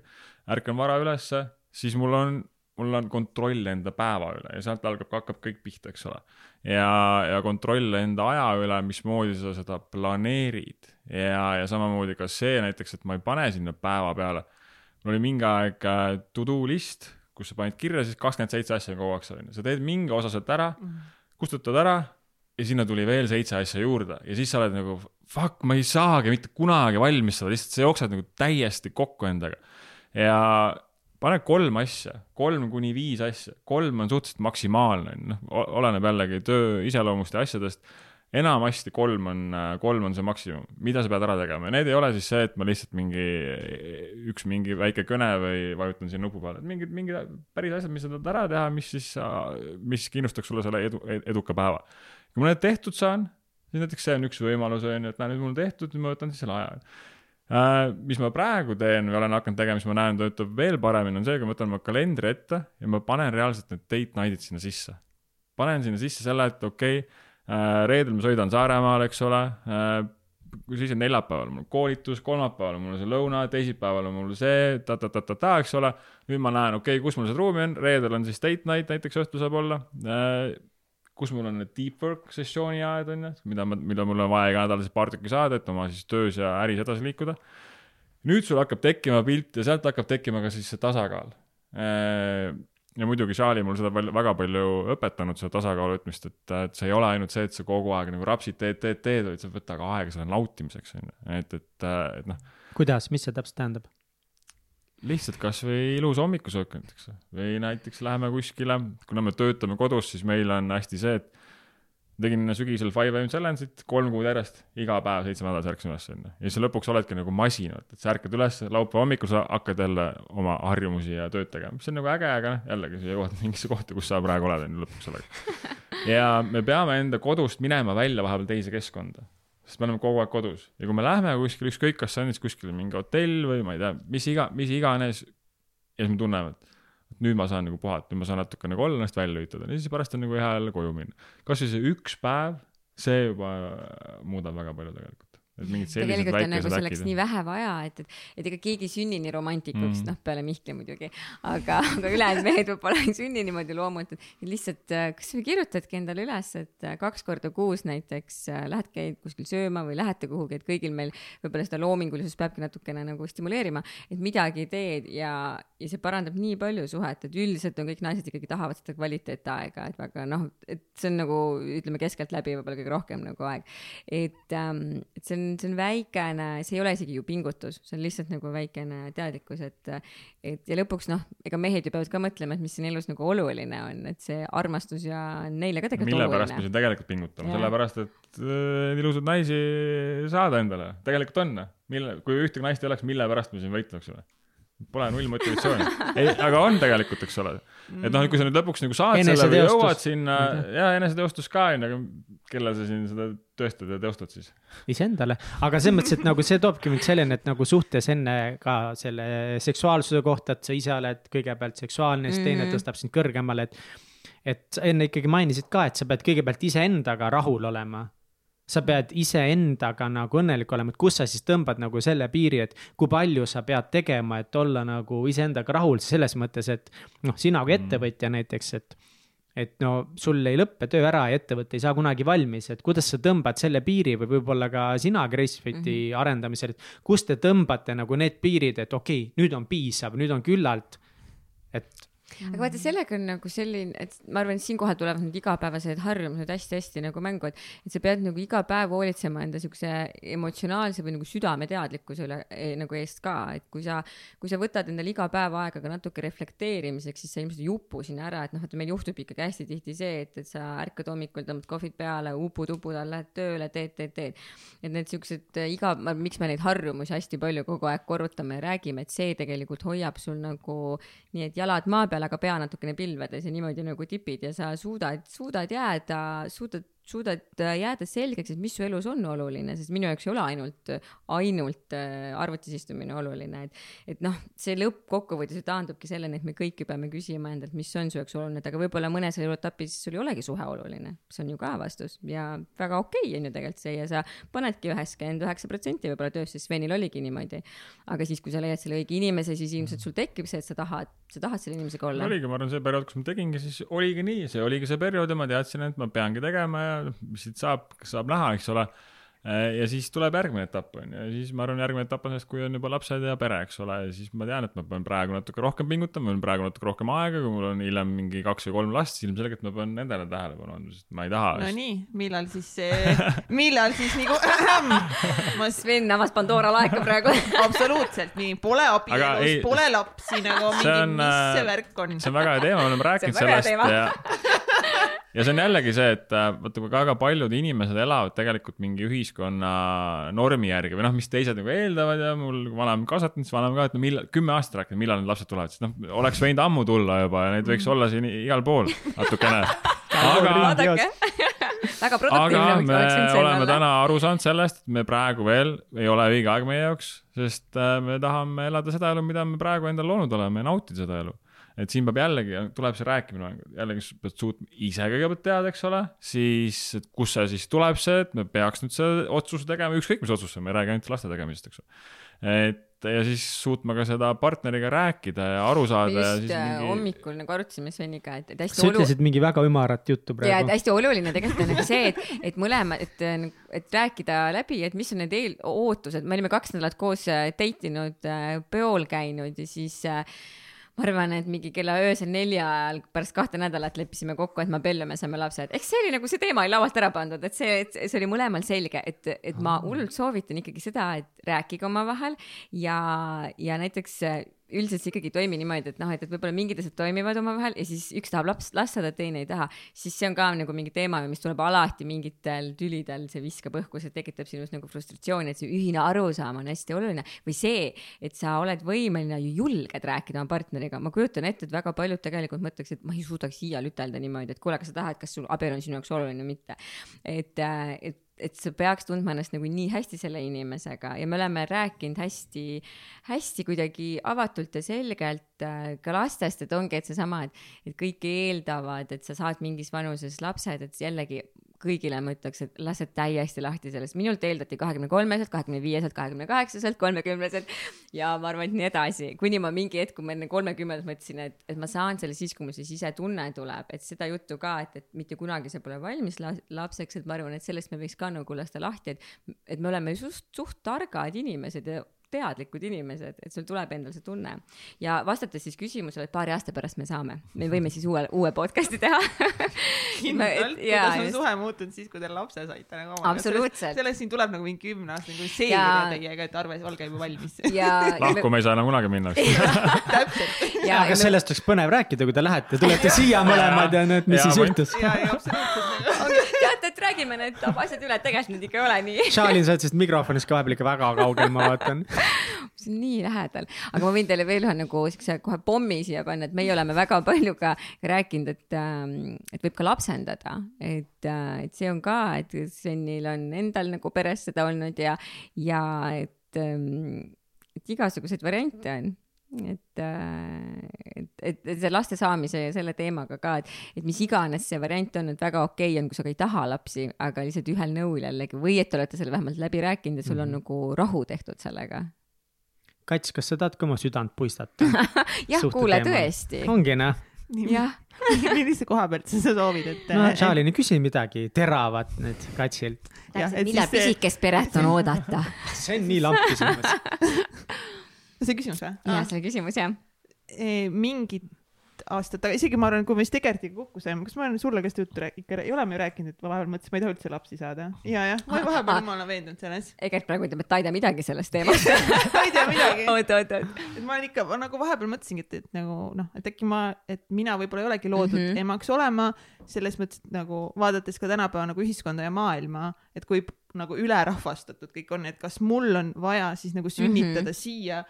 ärkan vara ülesse, siis mul on, mul on kontroll enda päeva üle ja sealt algab, hakkab kõik pihta, eks ole. ja, ja kontroll enda aja üle, mismoodi sa seda planeerid ja, ja samamoodi ka see näiteks, et ma ei pane sinna päeva peale. mul oli mingi aeg äh, to do list, kus sa panid kirja siis kakskümmend seitse asja kogu aeg on ju, sa teed mingi osa sealt ära, kustutad ära ja sinna tuli veel seitse asja juurde ja siis sa oled nagu fuck, ma ei saagi mitte kunagi valmis seda, lihtsalt sa jooksed nagu täiesti kokku endaga. ja pane kolm asja, kolm kuni viis asja, kolm on suhteliselt maksimaalne, noh, oleneb jällegi töö iseloomust ja asjadest. enamasti kolm on, kolm on see maksimum, mida sa pead ära tegema? Ja need ei ole siis see, et ma lihtsalt mingi, üks mingi väike kõne või vajutan siin nupu peale, et mingid, mingid päris asjad, mis sa tahad ära teha, mis siis, mis kindlustaks sulle selle edu, eduka päeva. kui ma need tehtud saan, siis näiteks see on üks võimalus, on ju, et näe, nüüd mul tehtud, nüüd ma võtan siis selle aja mis ma praegu teen või olen hakanud tegema, mis ma näen, töötab veel paremini, on see, kui ma võtan oma kalendri ette ja ma panen reaalselt need date night'id sinna sisse. panen sinna sisse selle, et okei okay, uh,, reedel ma sõidan Saaremaale, eks ole uh,, siis on neljapäeval mul koolitus, kolmapäeval on mul see lõuna, teisipäeval on mul see ta-ta-ta-ta-ta, eks ole. nüüd ma näen, okei okay,, kus mul see ruumi on, reedel on siis date night näiteks õhtul saab olla kus mul on need deep work sessiooni ajad on ju, mida ma, mida mul on vaja iga nädal paar tükki saada, et oma siis töös ja äris edasi liikuda. nüüd sul hakkab tekkima pilt ja sealt hakkab tekkima ka siis see tasakaal. ja muidugi Charlie mul seda palju, väga palju õpetanud, seda tasakaalu võtmist, et, et see ei ole ainult see, et sa kogu aeg nagu rapsid, teed, teed, teed, vaid sa võta ka aega selle nautimiseks on ju, et, et, et noh, kuidas, mis see täpselt tähendab? Lihtsalt kasvõi ilus hommikusöök näiteks. või näiteks läheme kuskile, kuna me töötame kodus, siis meil on hästi see, et tegin sügisel Five AM Challenge'it kolm kuud järjest, iga päev seitse nädalas ärkasin üles onju. ja siis lõpuks oledki nagu masin, et sa ärkad üles, laupäeva hommikul sa hakkad jälle oma harjumusi ja tööd tegema, mis on nagu äge, aga noh, jällegi sa jõuad mingisse kohta, kus sa praegu oled onju lõpuks sellega. ja me peame enda kodust minema välja vahepeal teise keskkonda, sest me oleme kogu aeg kodus ja kui me lähme kuskile, ükskõik, kas see on siis kuskil mingi hotell või ma ei tea, mis iga, mis iganes. ja siis me tunneme, et et nüüd ma saan nagu puhata, nüüd ma saan natuke nagu olla ennast välja lülitada ja siis pärast on nagu hea jälle koju minna. kasvõi see üks päev, see juba muudab väga palju tegelikult. Tegelikult on nagu selleks nii äkid. vähe vaja, et, et, et ega keegi ei sünni nii romantikuks Mm. mm., noh peale Mihkli muidugi, aga, aga ülejäänud mehed võib-olla ei sünni niimoodi loomult, et et lihtsalt äh, kas või kirjutadki endale üles, et äh, kaks korda kuus näiteks äh, lähed, käid kuskil sööma või lähete kuhugi, et kõigil meil võib-olla seda loomingulisust peabki natukene nagu stimuleerima, et midagi teed ja, ja see parandab nii palju suhet, et üldiselt on kõik naised ikkagi tahavad seda kvaliteetaega, et väga noh, et see on nagu ütleme keskeltläbi võib-olla kõige rohkem nagu aeg. et ähm,, et see on, see on väikene, see ei ole isegi ju pingutus, see on lihtsalt nagu väikene teadlikkus, et et ja lõpuks noh, ega mehed ju peavad ka mõtlema, et mis siin elus nagu oluline on, et see armastus ja neile ka tegelikult mille pärast me oluline. siin tegelikult pingutame, sellepärast et äh, ilusaid naisi saada endale, tegelikult on, mille, kui ühtegi naist ei oleks, mille pärast me siin võitleksime? Pole null motivatsiooni, ei, aga on tegelikult, eks ole. et noh, kui sa nüüd lõpuks nagu saad selle või jõuad sinna ja eneseteostus ka onju, aga kellele sa siin seda tõestad ja teostad siis? iseendale, aga selles mõttes, et nagu see toobki mind selleni, et nagu suhtes enne ka selle seksuaalsuse kohta, et sa ise oled kõigepealt seksuaalne, siis teine Mhm. tõstab sind kõrgemale, et. et sa enne ikkagi mainisid ka, et sa pead kõigepealt iseendaga rahul olema. Sa pead iseendaga nagu õnnelik olema, et kus sa siis tõmbad nagu selle piiri, et kui palju sa pead tegema, et olla nagu iseendaga rahul selles mõttes, et noh, sina kui ettevõtja näiteks, et et no sul ei lõppe töö ära ja ettevõte ei saa kunagi valmis, et kuidas sa tõmbad selle piiri või võib-olla ka sina Gracefiti mm -hmm. arendamisel, et kus te tõmbate nagu need piirid, et okei okay,, nüüd on piisav, nüüd on küllalt. et aga vaata, sellega on nagu selline, et ma arvan, et siinkohal tulevad need igapäevased harjumused hästi-hästi nagu mängu, et, et sa pead nagu iga päev hoolitsema enda siukse emotsionaalse või nagu südameteadlikkuse üle eh, nagu eest ka, et kui sa, kui sa võtad endale iga päev aega ka natuke reflekteerimiseks, siis sa ilmselt ei upu sinna ära, et noh, et meil juhtub ikkagi hästi tihti see, et, et sa ärkad hommikul, tõmbad kohvid peale, upud upuda, lähed tööle, teed, teed, teed. et need siuksed eh, iga, miks me neid harjumusi hästi palju kogu aeg korrutame ja räägime, et see tegelikult hoiab sul nagu nii, et jalad maa peal, aga pea natukene pilvedes ja niimoodi nagu tipid ja sa suudad, suudad jääda, suudad, suudad äh, jääda selgeks, et mis su elus on oluline, sest minu jaoks ei ole ainult, ainult äh, arvutis istumine oluline, et, et noh, see lõppkokkuvõttes ju taandubki selleni, et me kõik ju peame küsima endalt, mis on su jaoks oluline, et aga võib-olla mõnes eluetapis sul ei olegi suhe oluline, see on ju ka vastus ja väga okei okay on ju tegelikult see ja sa panedki üheksakümmend üheksa protsenti võib-olla töös, sest Svenil oligi niimoodi. aga siis, kui sa leiad selle õige inimese, siis ilmselt sul tekib see, et sa tahad, sa tahad selle inimesega olla. oligi, ma arvan, see periood, kus ma tegingi, siis oligi nii, see oligi see periood ja ma teadsin, et ma peangi tegema ja mis siit saab, saab näha, eks ole. ja siis tuleb järgmine etapp on ju, ja siis ma arvan, järgmine etapp on sellest, kui on juba lapsed ja pere, eks ole, ja siis ma tean, et ma pean praegu natuke rohkem pingutama, mul on praegu natuke rohkem aega, kui mul on hiljem mingi kaks või kolm last, siis ilmselgelt ma pean nendele tähelepanu andma, sest ma ei taha. Nonii, millal siis see, millal siis nagu, ma Sven avas Pandora laeka praegu absoluutselt nii, pole abielus pole lapsi nagu mingi, mis see äh, värk on. see on väga hea teema, me oleme rääkinud sellest ja ja see on jällegi see, et äh, vaata, kui väga paljud inimesed elavad tegelikult mingi ühiskonna normi järgi või noh, mis teised nagu eeldavad ja mul kui vanaema kasvatanud, siis vanaema ka, et no millal, kümme aastat rääkinud, millal need lapsed tulevad, sest noh, oleks võinud ammu tulla juba ja neid võiks olla siin igal pool natukene. aga, väga produktiivne aga oleks me oleme täna aru saanud sellest, et me praegu veel ei ole õige aeg meie jaoks, sest äh, me tahame elada seda elu, mida me praegu endale loonud oleme ja nautida seda elu et siin peab jällegi, tuleb see rääkimine, jällegi sa pead suutma ise kõigepealt teada, eks ole, siis, et kust see siis tuleb see, et me peaks nüüd selle otsuse tegema, ükskõik mis otsuse, me ei räägi ainult laste tegemisest, eks ole. et ja siis suutma ka seda partneriga rääkida ja aru saada ja just siis äh, mingi hommikul nagu arutasime Sveniga, et, et hästi sa olu- ütlesid mingi väga ümarat juttu ja et praegu. hästi oluline tegelikult on nagu see, et, et mõlema, et, et rääkida läbi, et mis on need eel-, ootused, me olime kaks nädalat koos äh, date inud, peol käinud ja siis äh, ma arvan, et mingi kella öösel nelja ajal pärast kahte nädalat leppisime kokku, et me abiellume, saame lapsed. eks see oli nagu see teema oli laualt ära pandud, et see, see oli mõlemal selge, et, et ma hullult soovitan ikkagi seda, et rääkige omavahel ja, ja näiteks üldiselt see ikkagi ei toimi niimoodi, et noh, et, et võib-olla mingid asjad toimivad omavahel ja siis üks tahab laps last saada, teine ei taha, siis see on ka nagu mingi teema, mis tuleb alati mingitel tülidel, see viskab õhku, see tekitab sinus nagu frustratsiooni, et see ühine arusaam on hästi oluline või see, et sa oled võimeline ju julged rääkida oma partneriga, ma kujutan ette, et väga paljud tegelikult mõtleks, et ma ei suudaks iial ütelda niimoodi, et kuule, kas sa tahad, kas sul abielu on sinu jaoks oluline või mitte. et, äh, et et sa peaks tundma ennast nagu nii hästi selle inimesega ja me oleme rääkinud hästi, hästi kuidagi avatult ja selgelt äh, ka lastest, et ongi, et seesama, et, et kõik eeldavad, et sa saad mingis vanuses lapsed, et jällegi kõigile ma ütleks, et lased täiesti lahti sellest, minult eeldati kahekümne kolmeselt, kahekümne viieselt, kahekümne kaheksaselt, kolmekümneselt ja ma arvan, et nii edasi, kuni ma mingi hetk, kui ma enne kolmekümmet mõtlesin, et, et ma saan selle siis, kui mul see sisetunne tuleb, et seda juttu ka, et, et mitte kunagi sa pole valmis la lapseks, et ma arvan, et sellest me võiks ka nagu lasta lahti, et, et me oleme suht, suht targad inimesed ja teadlikud inimesed, et sul tuleb endal see tunne. ja vastates siis küsimusele, et paari aasta pärast me saame, me võime siis uue, uue podcast'i teha kindlalt, kuidas on suhe muutunud siis, kui te lapse saite nagu absoluutselt. sellest siin tuleb nagu mingi kümne aasta nagu seeria ja... teiega, et arve, olge juba valmis. lahku me ei saa enam kunagi minna. täpselt. aga sellest oleks põnev rääkida, kui te lähete, tulete siia mõlemad ja nüüd, mis ja, siis juhtus. ja, ja absoluutselt et räägime need asjad üle, tegelikult need ikka ei ole nii. Charlie, sa oled sellest mikrofonist ka vahepeal ikka väga kaugel, ma vaatan. See on nii lähedal, aga ma võin teile veel ühe nagu siukse kohe pommi siia panna, et meie oleme väga palju ka rääkinud, et, ähm, et võib ka lapsendada, et, äh, et see on ka, et Svenil on endal nagu peres seda olnud ja, ja et, ähm, et igasuguseid variante on et, äh, et, et, et see laste saamise ja selle teemaga ka, et, et mis iganes see variant on, et väga okei okay on, kui sa ka ei taha lapsi, aga lihtsalt ühel nõul jällegi või et te olete selle vähemalt läbi rääkinud ja sul on mm -hmm. nagu rahu tehtud sellega. Kats, kas sa tahad ka oma südant puistata jah, kuule tõesti. ongi noh jah millise koha pealt sa soovid, et? no Charlie, küsi midagi teravat nüüd Katsilt. millal pisikest peret on oodata? see on nii lamp küsimus see küsimus või? jah, see oli küsimus jah. mingid aastat tagasi, isegi ma arvan, kui me siis Tegertiga kokku saime, kas ma olen sulle ka seda juttu rääkinud, ikka ei ole me ju rääkinud, et ma vahepeal mõtlesin, ma ei taha üldse lapsi saada. ja, jah, ma vahepeal jumala veendunud selles. Egert praegu ütleb, et ta ei tea midagi sellest teemast ta ei tea midagi. oot, oot, oot. et ma olen ikka, ma nagu vahepeal mõtlesingi, et, et nagu noh, et äkki ma, et mina võib-olla ei olegi loodud mm -hmm. emaks olema, selles mõttes, et nagu vaadates ka tänapäeva nagu ühiskonda ja maailma, et kui nagu ülerahvastatud kõik on, et kas mul on vaja siis nagu sünnitada mm -hmm. siia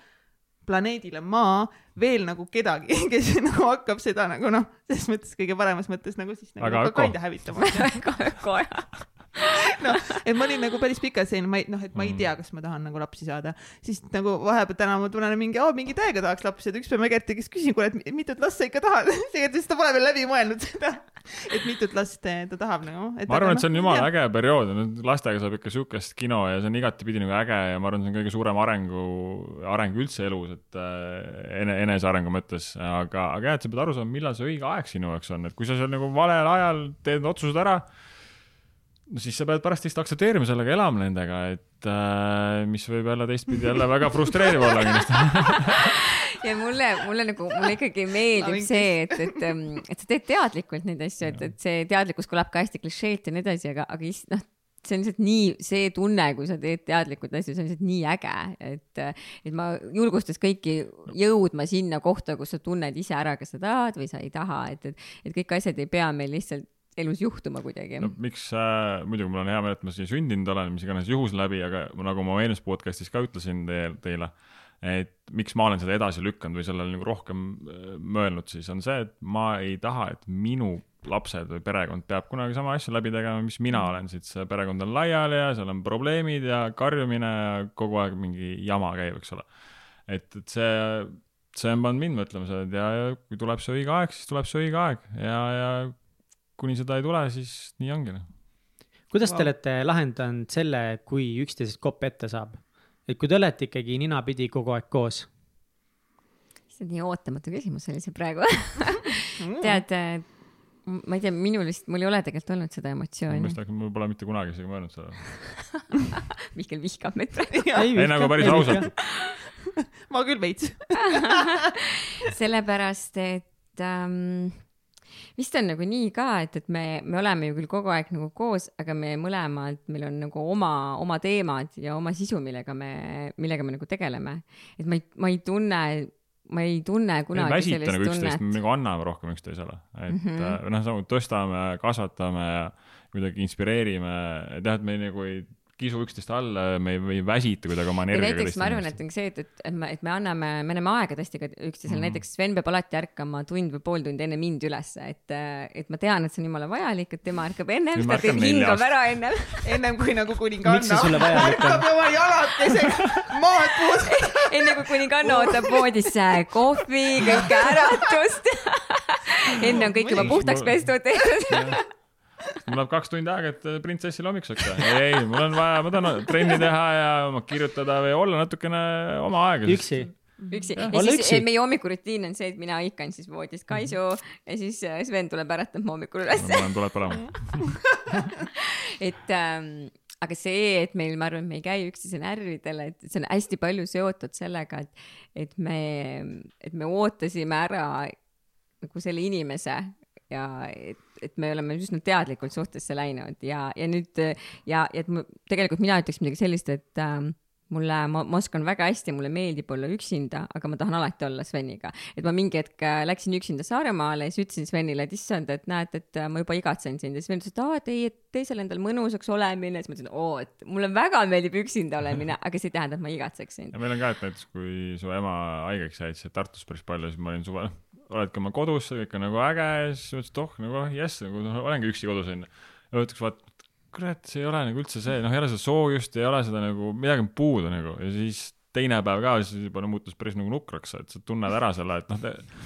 planeedile Maa veel nagu kedagi, kes nagu hakkab seda nagu noh, selles mõttes kõige paremas mõttes nagu siis nagu aga kande hävitama. väga öko jah noh, et ma olin nagu päris pikalt selline, ma ei, noh, et ma ei mm. tea, kas ma tahan nagu lapsi saada, siis nagu vahepeal täna ma tunnen mingi, mingi täiega tahaks lapsi, et ükspäev ma Gerti käest küsin, kuule, et mitut last sa ikka tahad? Tegelikult vist ta pole veel läbi mõelnud seda, et mitut last ta tahab nagu. ma arvan, et see on noh, jumala äge periood, lastega saab ikka siukest kino ja see on igatepidi nagu äge ja ma arvan, see on kõige suurem arengu, areng üldse elus, et äh, ene, enesearengu mõttes, aga, aga jah, et sa pead aru saama, millal see õige aeg sinu jaoks on, et kui sa seal nagu valel ajal teed otsused ära no siis sa pead pärast lihtsalt aktsepteerima sellega, elama nendega, et äh, mis võib jälle teistpidi jälle väga frustreeriv olla kindlasti. Ja mulle, mulle nagu, mulle ikkagi meeldib see, et, et, ähm, et sa teed teadlikult neid asju, et, et see teadlikkus kõlab ka hästi klišeelt ja nii edasi, aga, aga noh, see on lihtsalt nii, see tunne, kui sa teed teadlikult asju, see on lihtsalt nii äge, et, et ma julgustas kõiki jõudma sinna kohta, kus sa tunned ise ära, kas sa tahad või sa ei taha, et, et, et kõik asjad ei pea meil lihtsalt elus juhtuma kuidagi. no miks äh,, muidugi mul on hea meel, et ma siia sündinud olen, mis iganes juhus läbi, aga nagu ma eelmises podcast'is ka ütlesin teie, teile, et miks ma olen seda edasi lükanud või sellele nagu rohkem äh, mõelnud, siis on see, et ma ei taha, et minu lapsed või perekond peab kunagi sama asja läbi tegema, mis mina olen, siit see perekond on laiali ja seal on probleemid ja karjumine ja kogu aeg mingi jama käib, eks ole. et, et see, see on pannud mind mõtlema seda, et ja, ja kui tuleb see õige aeg, siis tuleb see õige aeg ja, ja kuni seda ei tule, siis nii ongi noh. kuidas te olete lahendanud selle, kui üksteisest kopp ette saab? et kui te olete ikkagi ninapidi kogu aeg koos? see on nii ootamatu küsimus oli see praegu tead, ma ei tea, minul vist, mul ei ole tegelikult olnud seda emotsiooni. ma just hakkan, mul pole mitte kunagi isegi mõelnud seda Mihkel vihkab meid praegu. ei nagu päris ausalt ma küll veits sellepärast, et ähm, vist on nagu nii ka, et, et me, me oleme ju küll kogu aeg nagu koos, aga me mõlemad, meil on nagu oma, oma teemad ja oma sisu, millega me, millega me nagu tegeleme. et ma ei, ma ei tunne ma ei tunne ei kunagi väsita sellist nagu üksteist, me tunnet. nagu anname rohkem üksteisele, et mm. -hmm. noh, samuti tõstame, kasvatame ja kuidagi inspireerime, et jah, et me nagu ei kisu üksteist alla, me ei, me ei väsita kuidagi oma energiaga. näiteks ma arvan, et ongi see, et, et, et me, et me anname, me anname aega tõesti ka üksteisele mm. -hmm. näiteks Sven peab alati ärkama tund või pool tundi enne mind ülesse, et, et ma tean, et see on jumala vajalik, et tema ärkab ennem, ta teeb hingab ära ennem. ennem kui nagu kuninganna. On? ärkab oma jalakesega maad puud. enne kui kuninganna ootab voodis kohvi, kõike äratust. enne on kõik juba puhtaks pestud. Mul läheb kaks tundi aega, et printsessile hommikuks võtta. ei, ei, mul on vaja, ma tahan trenni teha ja oma kirjutada või olla natukene oma aega. üksi. üksi ja Olla siis üksi. meie hommikurutiin on see, et mina hõikan siis voodis Kaisu ja siis äh, Sven tuleb äratab mu hommikul üles. ma olen, tuleb põlema. et ähm, aga see, et meil, ma arvan, et me ei käi üksteise närvidele, et see on hästi palju seotud sellega, et, et me, et me ootasime ära nagu selle inimese ja et, et me oleme üsna teadlikult suhtesse läinud ja, ja nüüd ja, ja et ma, tegelikult mina ütleks midagi sellist, et ähm, mulle, ma, ma oskan väga hästi, mulle meeldib olla üksinda, aga ma tahan alati olla Sveniga. et ma mingi hetk äh, läksin üksinda Saaremaale ja siis ütlesin Svenile, et issand, et näed, et äh, ma juba igatsen sind ja Sven ütles, et aa, et ei, et teisel endal mõnusaks olemine, siis ma ütlesin, oo, et mulle väga meeldib üksinda olemine, aga see ei tähenda, et ma igatseks sind. ja meil on ka, et näiteks kui su ema haigeks jäi, siis Tartus päris palju, siis ma olin suve, oledki oma kodus, kõik on nagu äge ja siis mõtlesin, et oh nagu jess, nagu noh, olengi üksi kodus onju. ja mõtleks, vaat kurat, see ei ole nagu üldse see, noh, ei ole seda soojust, ei ole seda nagu, midagi on puudu nagu. Ja siis teine päev ka, siis juba no, muutus päris nagu nukraks, et sa tunned ära selle, et noh,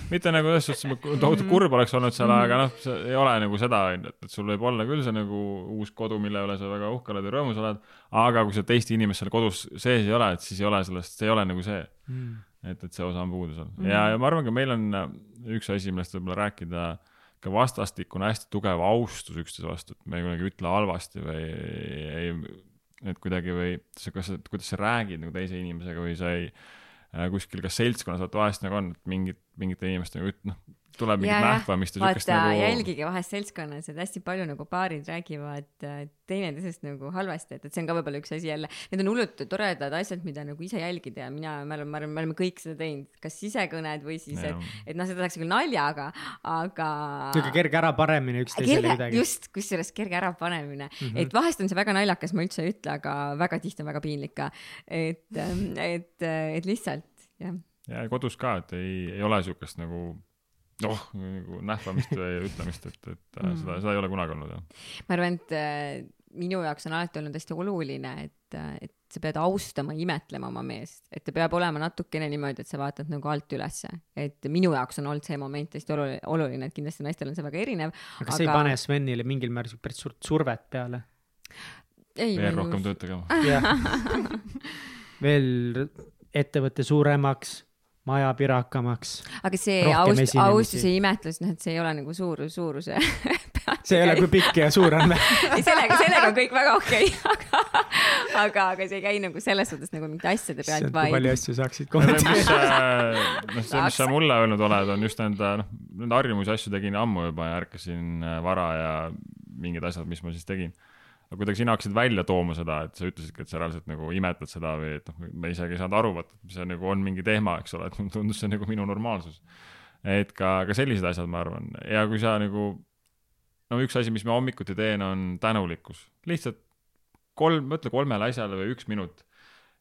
mitte nagu selles suhtes, et tohutult kurb oleks olnud seal, aga noh, see ei ole nagu seda, onju, et sul võib olla küll see nagu uus kodu, mille üle sa väga uhke oled ja rõõmus oled, aga kui sa teist inimest seal kodus sees ei ole, et siis ei ole sellest, see ei ole nagu see et, et see osa on puudu seal mm.. ja, ja ma arvan ka meil on äh, üks asi, millest võib-olla rääkida, ka vastastikune hästi tugev austus üksteise vastu, et me ei kunagi ütle halvasti või ei, et kuidagi või sa, kas sa, kuidas sa räägid nagu teise inimesega või sa ei äh, kuskil kas seltskonnas, vaata vahest nagu on, et mingid, mingite inimeste nagu üt-, noh, tuleb mingit nähvamist ja siukest nagu jälgige vahest seltskonnas, et hästi palju nagu paarid räägivad äh, teineteisest nagu halvasti, et, et see on ka võib-olla üks asi jälle. Need on hullult toredad asjad, mida nagu ise jälgida ja mina, ma arvan, ma arvan, me oleme kõik seda teinud, kas sisekõned või siis, et, et noh, seda tehakse küll naljaga, aga. niisugune kerge ärapanemine üksteisele kuidagi. just, kusjuures kerge ärapanemine mm. -hmm. et vahest on see väga naljakas, ma üldse ei ütle, aga väga tihti on väga piinlik ka. et, et, et lihtsalt jah, ja kodus ka, et ei, ei ole siukest nagu noh, nagu nähvamist või ütlemist, et, et mm. seda, seda ei ole kunagi olnud jah. ma arvan, et äh, minu jaoks on alati olnud hästi oluline, et, et sa pead austama, imetlema oma meest, et ta peab olema natukene niimoodi, et sa vaatad nagu alt ülesse, et minu jaoks on olnud see moment hästi oluline, oluline, et kindlasti naistel on see väga erinev. aga kas see ei pane Svenile mingil määral päris suurt survet peale? ei, veel rohkem tööd tegema. veel ettevõtte suuremaks, maja pirakamaks. aga see aust-, esinemisi. austus ja imetlus, noh, et see ei ole nagu suur, suuruse see ei ole, kui pikk ja suur on. ei, sellega, sellega on kõik väga okei okay,, aga, aga, aga see ei käi nagu selles suhtes nagu mingite asjade pealt, kui vaid palju asju saaksid mis, kommenteerida. noh, see, mis sa mulle öelnud oled, on just nende, noh, nende harjumusi asju tegin ammu juba ja ärkasin äh, vara ja mingid asjad, mis ma siis tegin. Aga kuidagi sina hakkasid välja tooma seda, et sa ütlesidki, et sa reaalselt nagu imetled seda või et noh, ma isegi ei saanud aru, vaata, et see nagu on mingi teema, eks ole, et mulle tundus see nagu minu normaalsus. et ka, ka sellised asjad, ma arvan, ja kui sa nagu, no üks asi, mis ma hommikuti teen, on tänulikkus, lihtsalt kolm, mõtle kolmele asjale või üks minut.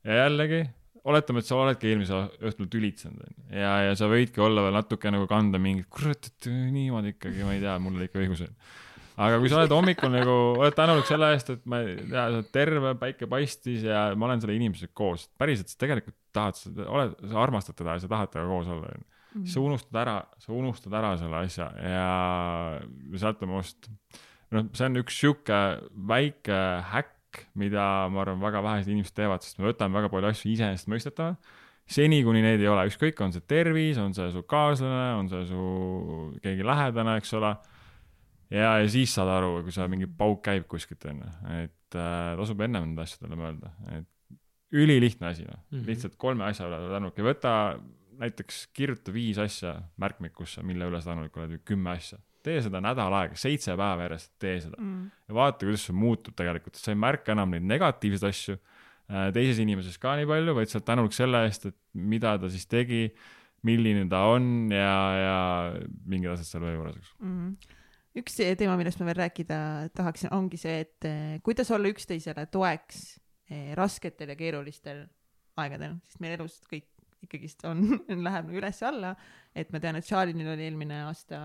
ja jällegi, oletame, et sa oledki eelmise õhtul tülitsenud onju ja, ja sa võidki olla veel natuke nagu kanda mingit, kurat, et niimoodi ikkagi, ma ei tea, mul oli ikka õigus onju aga kui sa oled hommikul nagu, oled tänulik selle eest, et ma ei tea, sa oled terve, päike paistis ja ma olen selle inimesega koos, päriselt sa tegelikult tahad seda, oled, sa armastad teda ja sa tahad temaga koos olla, onju. siis sa unustad ära, sa unustad ära selle asja ja sealt on must, noh, see on üks sihuke väike häkk, mida ma arvan, väga vähesed inimesed teevad, sest me võtame väga palju asju iseenesestmõistetavana seni, kuni neid ei ole, ükskõik, on see tervis, on see su kaaslane, on see su keegi lähedane, eks ole ja, ja siis saad aru, kui sa mingi pauk käib kuskilt onju, et äh, tasub ennem nende asjadele mõelda, et ülilihtne asi noh mm. -hmm., lihtsalt kolme asja üle tänulik ja võta näiteks kirjuta viis asja märkmikusse, mille üle sa tänulik oled või kümme asja. tee seda nädal aega, seitse päeva järjest tee seda Mm. ja vaata, kuidas see muutub tegelikult, sa ei märka enam neid negatiivseid asju äh, teises inimeses ka nii palju, vaid sa oled tänulik selle eest, et mida ta siis tegi milline ta on ja, ja mingid asjad seal veel juures, eks. mm.. Üks teema, millest ma veel rääkida tahaksin, ongi see, et eh, kuidas olla üksteisele toeks eh, rasketel ja keerulistel aegadel, sest meil elus kõik ikkagist on, läheb nagu üles-alla, et ma tean, et Charlinil oli eelmine aasta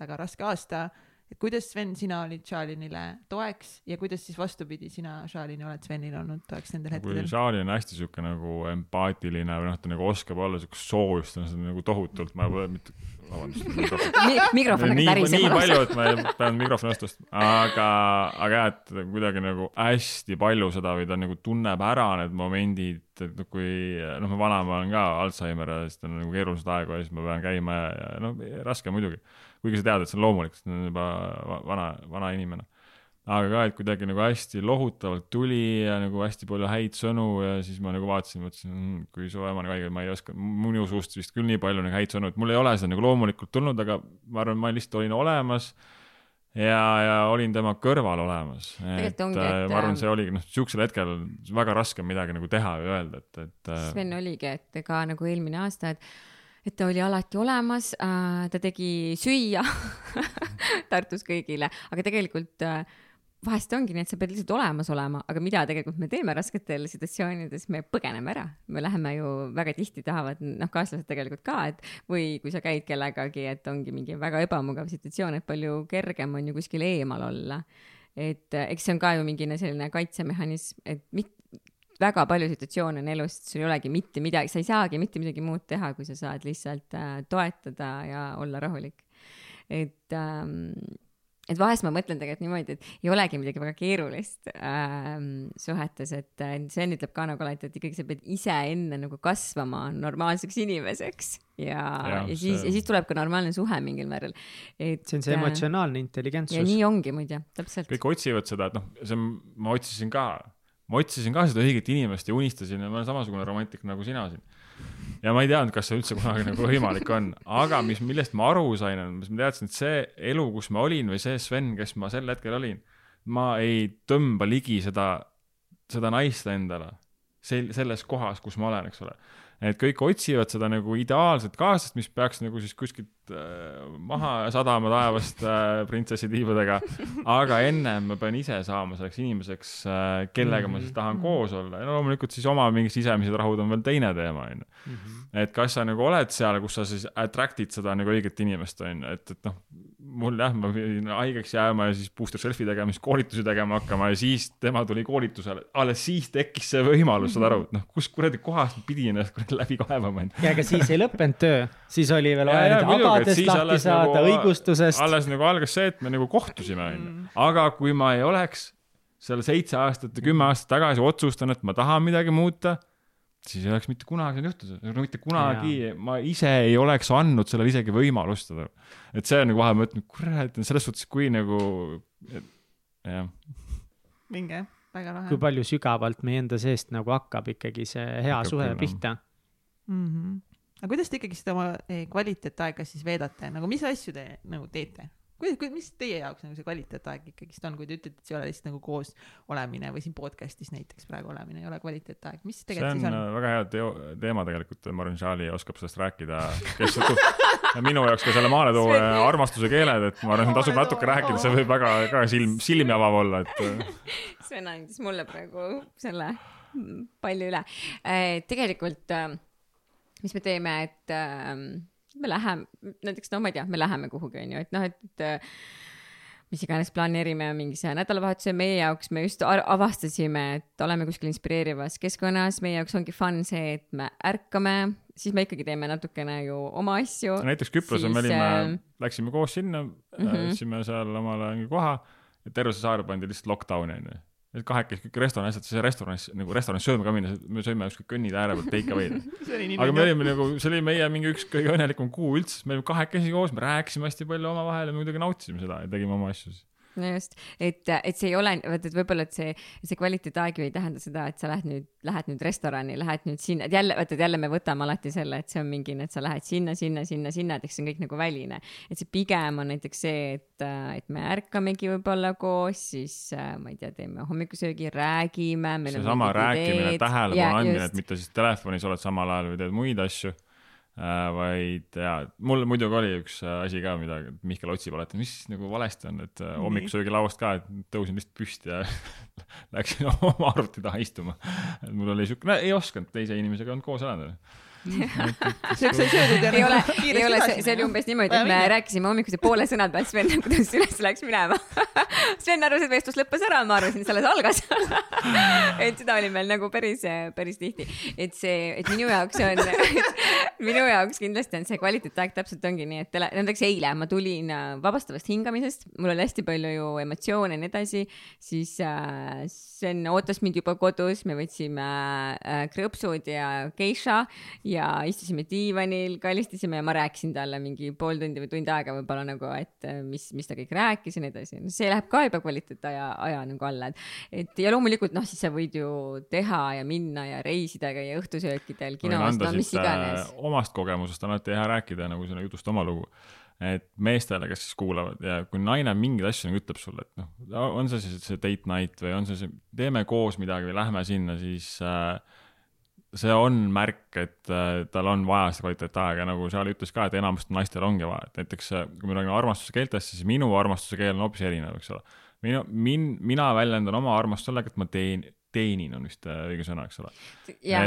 väga raske aasta, et kuidas Sven, sina olid Charlinile toeks ja kuidas siis vastupidi, sina, Charlini, oled Svenile olnud toeks nendel kui hetkedel? Charlie on hästi sihuke nagu empaatiline või noh, ta nagu oskab olla sihuke soojust on seda nagu tohutult, ma pole mitte, vabandust. mikrofon nii, hakkas nii värisema palju, et ma pean mikrofoni vastu ostma, aga, aga jah, et kuidagi nagu hästi palju seda või ta nagu tunneb ära need momendid, et noh, kui noh, ma vanaema olen ka Alžeimer ja siis tal on nagu keerulised aegu ja siis ma pean käima ja, ja noh, raske muidugi. kuigi sa tead, et see on loomulik, sest ta on juba va- vana, vana inimene. Aga ka, et kuidagi nagu hästi lohutavalt tuli ja nagu hästi palju häid sõnu ja siis ma nagu vaatasin, mõtlesin mmm,, kui su ema on haige, ma ei oska, minu suust vist küll nii palju nagu häid sõnu, et mul ei ole seda nagu loomulikult tulnud, aga ma arvan, ma lihtsalt olin olemas ja, ja olin tema kõrval olemas. et ongi, äh, et, ma arvan, ähm, see oligi noh, siuksel hetkel väga raske midagi nagu teha või öelda, et, et äh, Sven oligi, et ka nagu eelmine aasta, et, et ta oli alati olemas äh,, ta tegi süüa Tartus kõigile, aga tegelikult äh, vahest ongi nii, et sa pead lihtsalt olemas olema, aga mida tegelikult me teeme rasketel situatsioonides, me põgeneme ära, me läheme ju väga tihti tahavad, noh, kaaslased tegelikult ka, et või kui sa käid kellegagi, et ongi mingi väga ebamugav situatsioon, et palju kergem on ju kuskil eemal olla. et äh, eks see on ka ju mingine selline kaitsemehhanism, et mit-, väga palju situatsioone on elus, sul ei olegi mitte midagi, sa ei saagi mitte midagi muud teha, kui sa saad lihtsalt äh, toetada ja olla rahulik. et ähm, et vahest ma mõtlen tegelikult niimoodi, et ei olegi midagi väga keerulist ähm, suhetes, et äh, Sven ütleb ka nagu alati, et ikkagi sa pead ise enne nagu kasvama normaalseks inimeseks ja, ja, ja siis see-, ja siis tuleb ka normaalne suhe mingil määral. et see on see äh, emotsionaalne ja intelligentsus. nii ongi muide, täpselt. kõik otsivad seda, et noh, see on, ma otsisin ka, ma otsisin ka seda õiget inimest ja unistasin ja ma olen samasugune romantik nagu sina siin. Ja ma ei teadnud, kas see üldse kunagi nagu võimalik on, aga mis, millest ma aru sain, on, mis ma teadsin, et see elu, kus ma olin või see Sven, kes ma sel hetkel olin, ma ei tõmba ligi seda, seda naist endale sel-, selles kohas, kus ma olen, eks ole. Et kõik otsivad seda nagu ideaalset kaaslast, mis peaks nagu siis kuskilt äh, maha sadama taevast äh, printsessi tiibadega, aga ennem ma pean ise saama selleks inimeseks äh,, kellega ma siis tahan koos olla. Ja no loomulikult siis oma mingid sisemised rahud on veel teine teema, onju. et kas sa nagu oled seal, kus sa siis attract'id seda nagu õiget inimest, onju, et, et noh, mul jah, ma pidin haigeks jääma ja siis booster selfie tegema, siis koolitusi tegema hakkama ja siis tema tuli koolitusele, alles siis tekkis see võimalus, saad aru, et noh, kus kuradi kohast ma pidin ennast kuradi läbi kaevama, ja ega siis ei lõppenud töö, siis oli veel Ja, vaja et agadest siis lahti saada nagu- õigustusest. alles nagu algas see, et me nagu kohtusime, onju. aga kui ma ei oleks seal seitse aastat ja kümme aastat tagasi otsustanud, et ma tahan midagi muuta, siis ei oleks mitte kunagi juhtuda, no mitte kunagi, ma ise ei oleks andnud sellele isegi võimalust seda. et see on nagu vahel mõtlen, kurat, selles suhtes, kui nagu, jah, minge, väga lahe kui. palju sügavalt meie enda seest nagu hakkab ikkagi see hea Hakkab suhe küll, pihta. mm. -hmm. aga kuidas te ikkagi seda oma eh, kvaliteetaega siis veedate, nagu mis asju te nagu teete? kuidas, kuidas, mis teie jaoks nagu see kvaliteetaeg ikkagist on, kui te ütlete, et see ei ole lihtsalt nagu koos olemine või siin podcast'is näiteks praegu olemine ei ole kvaliteetaeg, mis see tegelikult on siis on? äh, väga hea teo-, teema tegelikult, ma arvan, Charlie oskab sellest rääkida, kes minu jaoks ka selle maaletoo armastuse keeled, et ma arvan, tasub natuke rääkida, see võib väga ka silm, silmi avav olla, et äh, Sven andis mulle praegu selle palli üle. tegelikult, mis me teeme, et ähm, me läheme, näiteks no ma ei tea, me läheme kuhugi, onju, et noh, et äh, mis iganes planeerime mingise nädalavahetuse, meie jaoks me just avastasime, et oleme kuskil inspireerivas keskkonnas, meie jaoks ongi fun see, et me ärkame, siis me ikkagi teeme natukene ju oma asju. näiteks Küprosel me olime äh,, läksime koos sinna mm, Mhm. -hmm. võtsime seal omale mingi koha ja terve see saar pandi lihtsalt lockdown'i onju. Et kahekesi kõik restoranis, et see restoranis nagu restoranis sööma ka minna, me sõime ükskõik kõnnide ääre pealt take away'd. aga me olime nagu, see oli meie mingi üks kõige õnnelikum kuu üldse, me olime kahekesi koos, me rääkisime hästi palju omavahel ja me muidugi nautisime seda ja tegime oma asju siis. No just, et, et see ei ole, vaata, et võib-olla, et see, see kvaliteetaeg ju ei tähenda seda, et sa lähed nüüd, lähed nüüd restorani, lähed nüüd sinna, et jälle, vaata, et jälle me võtame alati selle, et see on mingi, et sa lähed sinna, sinna, sinna, sinna, et eks see on kõik nagu väline. et see pigem on näiteks see, et, et me ärkamegi võib-olla koos, siis ma ei tea, teeme hommikusöögi, räägime. seesama rääkimine, tähelepanu andmine, et mitte siis telefonis oled samal ajal või teed muid asju. Vaid jaa, mul muidugi oli üks äh, asi ka, mida Mihkel otsib alati, mis nagu valesti on, et äh, hommikusöögilauast ka, et tõusin lihtsalt püsti ja läksin oma arvuti taha istuma. et mul oli siuke, ei osanud teise inimesega olnud koos elada. Siukse söödud ja ei ole, nagu ei ole, edasi see oli umbes niimoodi, et me rääkisime hommikuse poole sõna pealt, Sven kuidas üles läks minema. Sven arvas, et vestlus lõppes ära, ma arvasin, et see alles algas. et seda oli meil nagu päris, päris tihti, et see, et minu jaoks on, minu jaoks kindlasti on see kvaliteetaeg täpselt ongi nii, et näiteks eile ma tulin äh, vabastavast hingamisest, mul oli hästi palju ju emotsioone ja nii edasi, siis äh, Sven ootas mind juba kodus, me võtsime äh, krõpsud ja geiša ja istusime diivanil, kallistasime ja ma rääkisin talle mingi pool tundi või tund aega võib-olla nagu, et äh, mis, mis ta kõik rääkis ja nii edasi. see läheb ka juba kvaliteetaja, aja nagu alla, et, et ja loomulikult noh, siis sa võid ju teha ja minna ja reisida, käia õhtusöökidel, kinos, no mis siit iganes äh,. omast kogemusest on alati hea rääkida nagu selle jutust oma lugu. Et meestele, kes siis kuulavad ja kui naine mingeid asju nagu ütleb sulle, et noh, on see siis see date night või on see see, teeme koos midagi või lähme sinna, siis äh, see on märk, et äh, tal on vaja seda kvaliteetaega, nagu Charlie ütles ka, et enamustel naistel ongi vaja, et näiteks äh, kui me räägime armastuse keeltest, siis minu armastuse keel on hoopis erinev, eks ole. minu, min-, mina väljendan oma armastust sellega, et ma teen, teenin on vist äh, õige sõna, eks ole.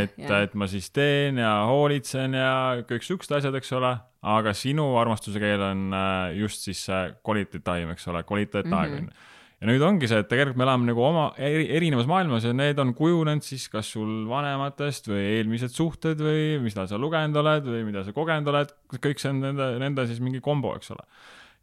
et, et ma siis teen ja hoolitsen ja kõik siuksed asjad, eks ole, aga sinu armastuse keel on äh, just siis see quality time, eks ole, kvaliteetaeg on Mhm. ju. ja nüüd ongi see, et tegelikult me elame nagu oma eri, erinevas maailmas ja need on kujunenud siis kas sul vanematest või eelmised suhted või mida sa lugenud oled või mida sa kogenud oled, kõik see on nende, nende siis mingi kombo, eks ole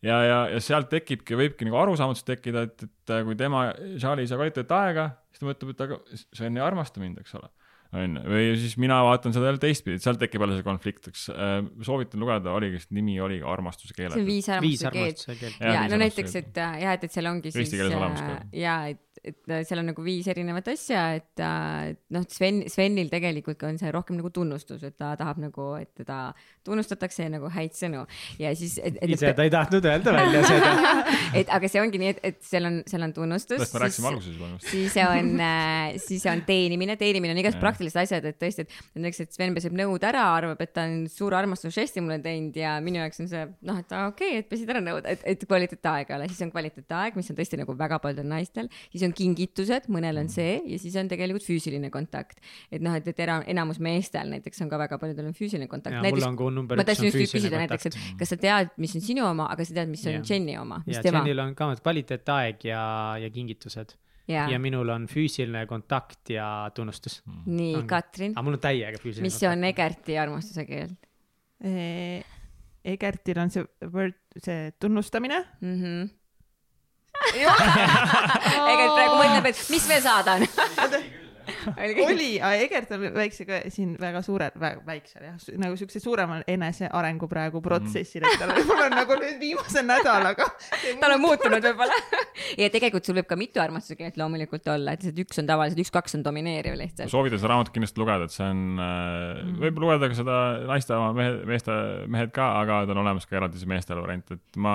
ja, ja, ja sealt tekibki, võibki nagu arusaamatus tekkida, et, et kui tema, Charlie ei saa kvaliteetaega, siis ta mõtleb, et aga Sven ei armasta mind, eks ole. on ju, või siis mina vaatan seda jälle teistpidi, et sealt tekib jälle see konflikt, eks äh, soovitan lugeda, oligi, nimi oligi armastuse see on viis armastuse. Jah, ja viis no näiteks, et äh, jah, et, et seal ongi siis Eesti keeles olemas ka. äh, ja et, et seal on nagu viis erinevat asja, et et noh, Sven, Svenil tegelikult on see rohkem nagu tunnustus, et ta tahab nagu, et teda tunnustatakse ja nagu häid sõnu ja siis, et, ise ta ei tahtnud öelda välja seda. et aga see ongi nii, et, et seal on, seal on tunnustus. sellest me rääkisime alguses juba siis on äh,, siis on teenimine, teenimine on Jah. praktilised asjad, et tõesti, et näiteks, et Sven peseb nõud ära, arvab, et ta on suure armastusžesti mulle teinud ja minu jaoks on see noh, et okei okay,, et pesid ära nõud, et, et kvaliteetaega ei ole, siis on kvaliteetaeg, mis on tõesti nagu väga paljudel naistel, siis on kingitused, mõnel on see ja siis on tegelikult füüsiline kontakt. et noh, et, et era- enamus meestel näiteks on ka väga paljudel on füüsiline kontakt. on number ma tahtsin on just küsida füüsiline näiteks, et kontakt. kas sa tead, mis on sinu oma, aga sa tead, mis on Jah. Jenny oma, mis ja tema Jenil on ka kvaliteetaeg ja, ja kingitused ja, ja minul on füüsiline kontakt ja tunnustus. nii ongi. Katrin, aga mul on täiega füüsiline mis on Egerti armastuse keel Eh, Egertil on see word, see tunnustamine. mm? -hmm. Egert praegu mõtleb, et mis veel saada on. Oli, Egert on väiksega siin väga suurel, väiksel jah, nagu siukse suuremal enesearengu praegu protsessil, et tal võib-olla on nagu nüüd viimase nädalaga. tal on muutunud võib-olla. ja tegelikult sul võib ka mitu armastuse keelt loomulikult olla, et lihtsalt üks on tavaliselt, üks-kaks on domineeriv lihtsalt. soovitan seda raamatut kindlasti lugeda, et see on äh,, võib lugeda ka seda naiste oma mehe, meeste, mehed ka, aga ta on olemas ka eraldi see meestele variant, et ma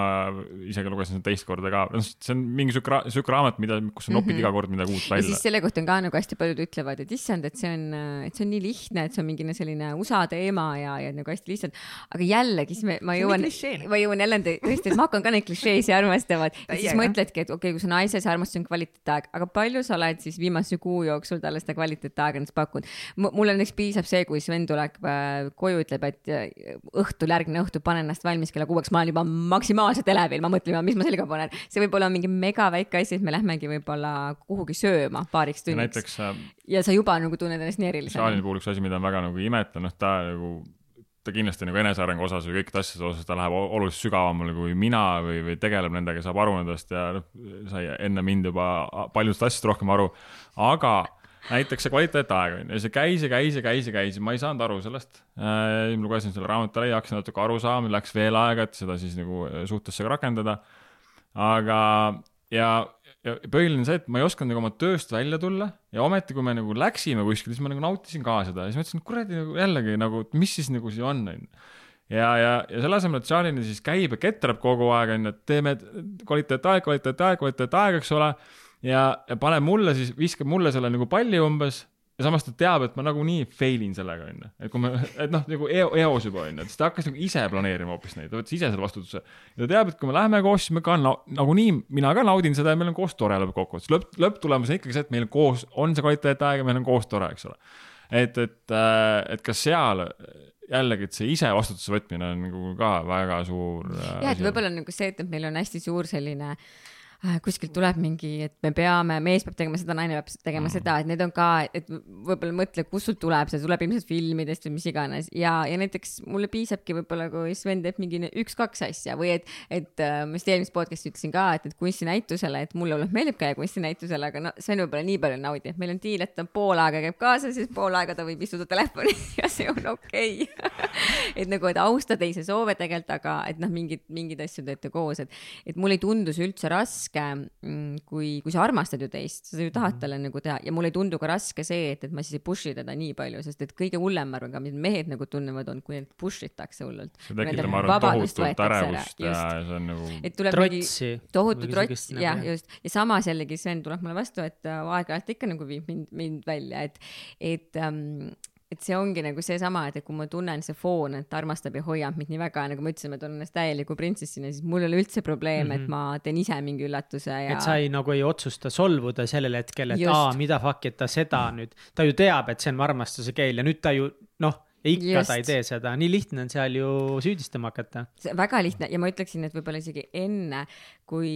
isegi lugesin seda teist korda ka, noh, see on mingi sihuke, sihuke raamat, mida, kus sa nopid mm -hmm. iga kord midagi uut ja välja siis. selle kohta on ka nagu hästi paljud ütlevad, et issand, et see on, et see on nii lihtne, et see on mingi selline USA teema ja, ja nagu hästi lihtsalt. aga jällegi, siis me, ma See on jõuan ma jõuan jälle nende- tõesti, et ma hakkan ka neid klišeesid armastama, et ja siis mõtledki, et okei okay,, kui sa naise, see armastus on kvaliteetaeg, aga palju sa oled siis viimase kuu jooksul talle seda kvaliteetaega näiteks pakkunud. mulle näiteks piisab see, kui Sven tuleb äh, koju, ütleb, et äh, õhtul, järgmine õhtu panen ennast valmis kella kuueks, ma olen juba maksimaalselt elevil, ma mõtlen, mis ma selga panen. see võib olla mingi mega väike asi, et me lähmegi võib-olla kuhugi sööma paariks tunniks näiteks äh, ja sa juba nagu tunned ennast nii Shaalini erilisena. puhul üks asi, mida on väga nagu imetlen, noh, ta nagu ta kindlasti nagu enesearengu osas või kõikide asjade osas ta läheb oluliselt sügavamale kui mina või, või tegeleb nendega, saab aru nendest ja noh, sai enne mind juba paljudest asjadest rohkem aru. aga näiteks see kvaliteetaeg on ju, see käis ja käis ja käis ja käis ja ma ei saanud aru sellest äh,. lugesin selle raamatu läbi, hakkasin natuke aru saama, läks veel aega, et seda siis nagu suhtesse rakendada. aga, ja, ja põhiline see, et ma ei osanud nagu oma tööst välja tulla ja ometi, kui me nagu läksime kuskile, siis ma nagu nautisin ka seda ja siis mõtlesin, et kuradi nagu jällegi nagu, mis siis nagu siin on, onju. ja, ja, ja selle asemel, et Charlie siis käib ja ketrab kogu aeg, onju, et teeme kvaliteetaeg, kvaliteetaeg, kvaliteetaeg, eks ole. ja, ja paneb mulle siis, viskab mulle selle nagu palli umbes ja samas ta teab, et ma nagunii fail in sellega, onju. et kui me, et noh, nagu eo- eos juba onju, et siis ta hakkas nagu ise planeerima hoopis neid, ta võttis ise selle vastutuse. ja ta teab, et kui me läheme koos, siis me ka na- nagunii, mina ka naudin seda ja meil on koos tore lõppkokkuvõttes. lõpp, lõpptulemus on ikkagi see, et meil koos, on see kvaliteetaeg ja meil on koos tore, eks ole. et, et, et ka seal jällegi, et see ise vastutuse võtmine on nagu ka väga suur. jah, et võib-olla nagu see, et, et meil on hästi suur selline äh, kuskilt tuleb mingi, et me peame, mees peab tegema seda, naine peab tegema mm. seda, et need on ka, et võib-olla mõtle, kust sul tuleb, see tuleb ilmselt filmidest või mis iganes ja, ja näiteks mulle piisabki võib-olla, kui Sven teeb mingi üks-kaks asja või et, et äh, ma vist eelmises podcast'is ütlesin ka, et, et kunstinäitusele, et mulle hullult meeldib käia kunstinäitusele, aga no Sven võib-olla nii palju ei naudi, et meil on diil, et ta pool aega käib kaasas, siis pool aega ta võib istuda telefonis ja see on okei okay. et nagu, et austa teise soove tegelikult, aga et noh, mingid, mingeid asju teete koos, et, et mulle ei tundu see üldse raske, kui, kui sa armastad ju teist, sa ju tahad talle nagu teha ja mulle ei tundu ka raske see, et, et ma siis ei push'i teda nii palju, sest et kõige hullem, ma arvan ka, mida mehed nagu tunnevad, on, kui neid push itakse hullult. see tekitab, ma arvan, tohutut ärevust ja see on nagu. et tuleb mingi trotsi. tohutu trots, jah, just. ja samas jällegi Sven tuleb mulle vastu, et äh, aeg-ajalt ikka nagu viib mind, mind välja, et, et ähm, et see ongi nagu seesama, et, et kui ma tunnen see foon, et ta armastab ja hoiab mind nii väga, nagu ma ütlesin, ma tunnen ennast täieliku printsessina, siis mul ei ole üldse probleem mm, -hmm. et ma teen ise mingi üllatuse ja. et sa ei nagu ei otsusta solvuda sellel hetkel, et Just. aa, mida fuck, et ta seda nüüd, ta ju teab, et see on armastuse keel ja nüüd ta ju noh, ja ikka Just. ta ei tee seda, nii lihtne on seal ju süüdistama hakata. väga lihtne ja ma ütleksin, et võib-olla isegi enne, kui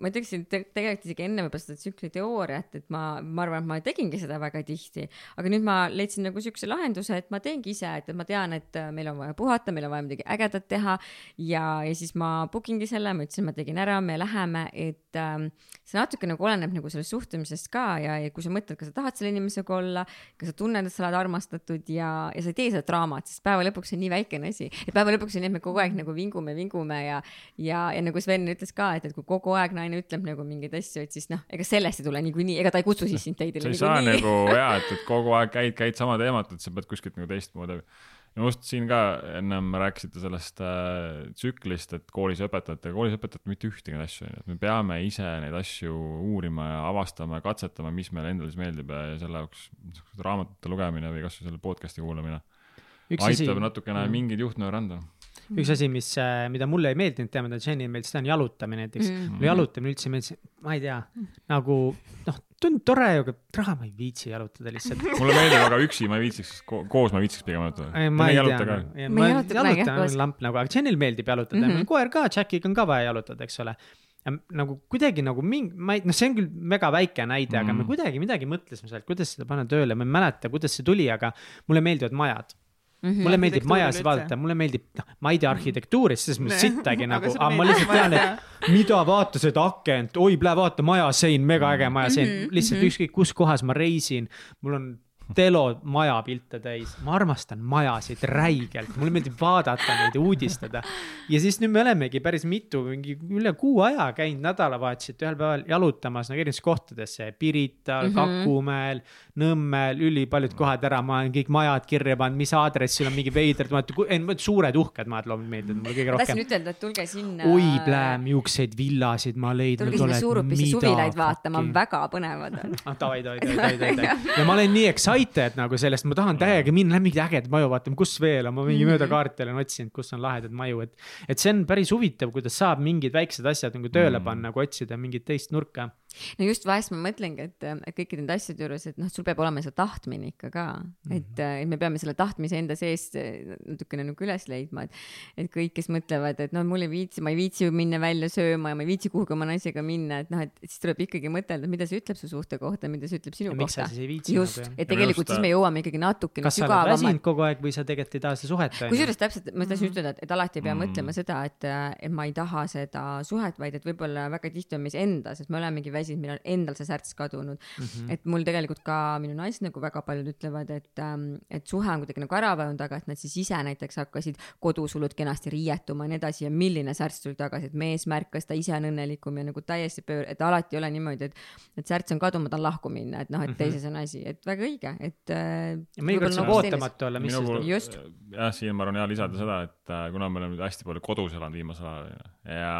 ma ütleksin te tegelikult isegi enne võib-olla seda tsükli teooriat, et ma, ma arvan, et ma tegingi seda väga tihti, aga nüüd ma leidsin nagu siukse lahenduse, et ma teengi ise, et ma tean, et äh, meil on vaja puhata, meil on vaja midagi ägedat teha. Ja, ja siis ma booking i selle, ma ütlesin, ma tegin ära, me läheme, et ähm, see natuke nagu oleneb nagu sellest suhtumisest ka ja, ja kui sa mõtled, kas sa tahad selle inimesega olla, kas sa tunned, et sa oled armastatud ja, ja sa ei tee seda draamat, sest päeva lõpuks on nii väikene asi, et päeva lõpuks on nii, et me kogu aeg nagu vingume, vingume ja, ja, ja nagu Sven ütles ka, et, et kui kogu aeg naine ütleb nagu mingeid asju, et siis noh, ega sellest ei tule niikuinii, ega ta ei kutsu siis sind sa teidile ei saa niikuinii. nagu jaa, et, et kogu aeg käid, käid sama teemat, et sa pead kuskilt nagu teistmoodi. ja minu arust siin ka ennem rääkisite sellest äh, tsüklist, et koolis õpetajate, koolis õpetajate mitte ühtegi asju, et me peame ise neid asju uurima ja avastama ja katsetama, mis meile endale siis meeldib ja, ja selle jaoks niisuguste raamatute lugemine või kasvõi selle podcast'i kuulamine üks asi aitab, natukene Mm. mingeid juhtnööre anda. Üks asi, mis, mida mulle ei meeldinud teha, mida Jenny meeldis, seda on jalutamine näiteks Mm. mm.. mulle jalutamine üldse ei meeldi, ma ei tea, nagu noh, tundub tore aga raha ma ei viitsi jalutada lihtsalt. mulle meeldib, aga üksi ma ei viitsiks, koos ma viitsiks pigem jalutada. ma ei tea, Me ei jaluta kunagi, jah, koos. lamp nagu, aga Jenil meeldib jalutada mm. -hmm. koer ka, Jackiga on ka vaja jalutada, eks ole. ja nagu kuidagi nagu mingi, ma ei, noh, see on küll väga väike näide mm, aga me Mhm. kuidagi midagi mõtlesime sealt, kuidas seda panna tööle, ma ei mäleta, kuidas see tuli, aga mulle meeldivad majad. Mhm. mulle meeldib majasid vaadata, mulle meeldib, noh, ma ei tea arhitektuurist, selles mõttes sittagi Aga nagu, aga ma lihtsalt tean, et mida vaata seda akent, oi, näe vaata majasein, mega äge majasein mm, -hmm, lihtsalt mhm. ükskõik kus kohas ma reisin, mul on Telo majapilte täis, ma armastan majasid räigelt, mulle meeldib vaadata neid ja uudistada. ja siis nüüd me olemegi päris mitu, mingi üle kuu aja käinud nädalavahetuseti ühel päeval jalutamas nagu erinevates kohtades, Pirital mm. -hmm. Kakumäel, Nõmmel, ülipaljud kohad ära, ma olen kõik majad kirja pannud, mis aadressil on mingi veidrad, vaata, suured uhked majad loomulikult meeldivad mulle kõige tahtsin rohkem. ütelda, et tulge sinna. oi, plääm, niisuguseid villasid ma leidnud tulge sinna Suurupisse suvilaid vaatama, väga põnevad on. ah davai, davai, davai, davai, davai. ja ma olen nii excited nagu sellest, ma tahan täiega minna, lähme mingeid ägedaid maju vaatama, kus veel on, ma mingi mööda kaarti olen otsinud, kus on lahedad maju, et. et see on päris huvitav, kuidas saab mingid väiksed asjad nagu tööle Mm. panna, kui otsida mingit teist nurka. no just vahest ma mõtlengi, et et kõikide nende asjade juures, et noh, sul peab olema see tahtmine ikka ka, et, et me peame selle tahtmise enda seest eh, natukene nagu üles leidma, et et kõik, kes mõtlevad, et no mul ei viitsi, ma ei viitsi minna välja sööma ja ma ei viitsi kuhugi oma naisega minna, et noh, et siis tuleb ikkagi mõtelda, mida see ütleb su suhte kohta, mida see ütleb sinu ja miks sa kohta. siis ei viitsi just nagu, jah? et tegelikult Just, siis me jõuame ikkagi natukene kas sa oled sügavamalt väsinud kogu aeg või sa tegelikult ei taha seda suhet kusjuures täpselt, ma tahtsin ütelda, et, et alati ei pea Mm. mm. mõtlema seda, et, et ma ei taha seda suhet, vaid et võib-olla väga tihti on meis endas, et me olemegi väsinud, meil on endal see särts kadunud mm. -hmm. et mul tegelikult ka minu naised nagu väga paljud ütlevad, et, et suhe on kuidagi nagu ära vajunud, aga et nad siis ise näiteks hakkasid kodus hullult kenasti riietuma ja nii edasi ja milline särts tuli tagasi, et mees märkas, ta ise on õnnelikum ja nagu täiesti pöör-, et alati ei ole niimoodi, et, et särts on kadunud, ma tahan lahku minna, et noh, et teises on asi, et väga õige, et. ja mõnikord saab ootamatu olla, mis puhul Just., jah, siin ma arvan hea lisada seda, et äh, kuna me oleme nüüd hästi palju kodus elanud viimasel ajal ja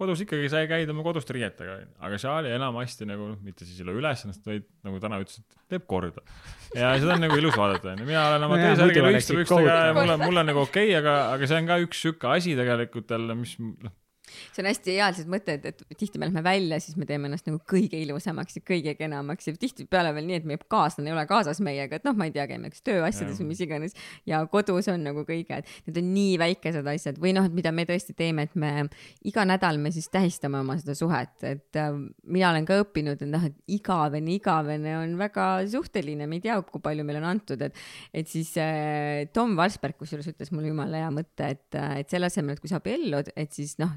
kodus ikkagi sa käid oma koduste riietega, aga Charlie enamasti nagu mitte siis ei löö üles ennast, vaid nagu täna ütles, et teeb korda. ja seda on nagu ilus vaadata, onju, mina olen oma No jaa, T-särgi muidu lühikeste oleksid pükstega ja mul on, mul on nagu okei okay,, aga, aga see on ka üks sihuke asi tegelikult jälle, mis noh, see on hästi hea lihtsalt mõte, et, et tihti me lähme välja, siis me teeme ennast nagu kõige ilusamaks ja kõige kenamaks ja tihtipeale veel nii, et meie kaaslane ei ole kaasas meiega, et noh, ma ei tea, käime kas tööasjades või mis iganes ja kodus on nagu kõige, et need on nii väikesed asjad või noh, et mida me tõesti teeme, et me iga nädal me siis tähistame oma seda suhet, et äh, mina olen ka õppinud, et noh, et igavene, igavene on väga suhteline, me ei tea, kui palju meile on antud, et et siis äh, Tom Valsberg kusjuures ütles mulle jumala hea mõte, et, et selle asemel, et kui sa abiellud, et siis noh,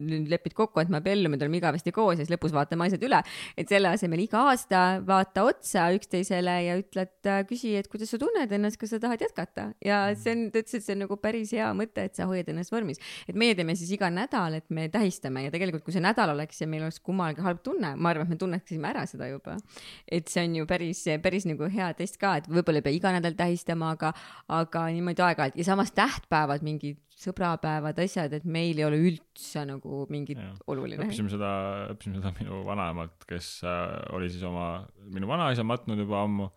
nüüd lepid kokku, et me abiellume, me oleme igavesti koos ja siis lõpus vaatame asjad üle. et selle asemel iga aasta vaata otsa üksteisele ja ütled, küsi, et kuidas sa tunned ennast, kas sa tahad jätkata ja see on, ta ütles, et see on nagu päris hea mõte, et sa hoiad ennast vormis. et meie teeme siis iga nädal, et me tähistame ja tegelikult, kui see nädal oleks ja meil oleks kummalgi halb tunne, ma arvan, et me tunneksime ära seda juba. et see on ju päris, päris nagu hea test ka, et võib-olla ei pea iga nädal tähistama, aga, aga niimoodi aeg-ajalt ja samas tähtpäevad, mingid sõbrapäevad, asjad, et meil ei ole üldse nagu mingit Jah. oluline. õppisime seda, õppisime seda minu vanaemalt, kes äh, oli siis oma, minu vanaisa matnud juba ammu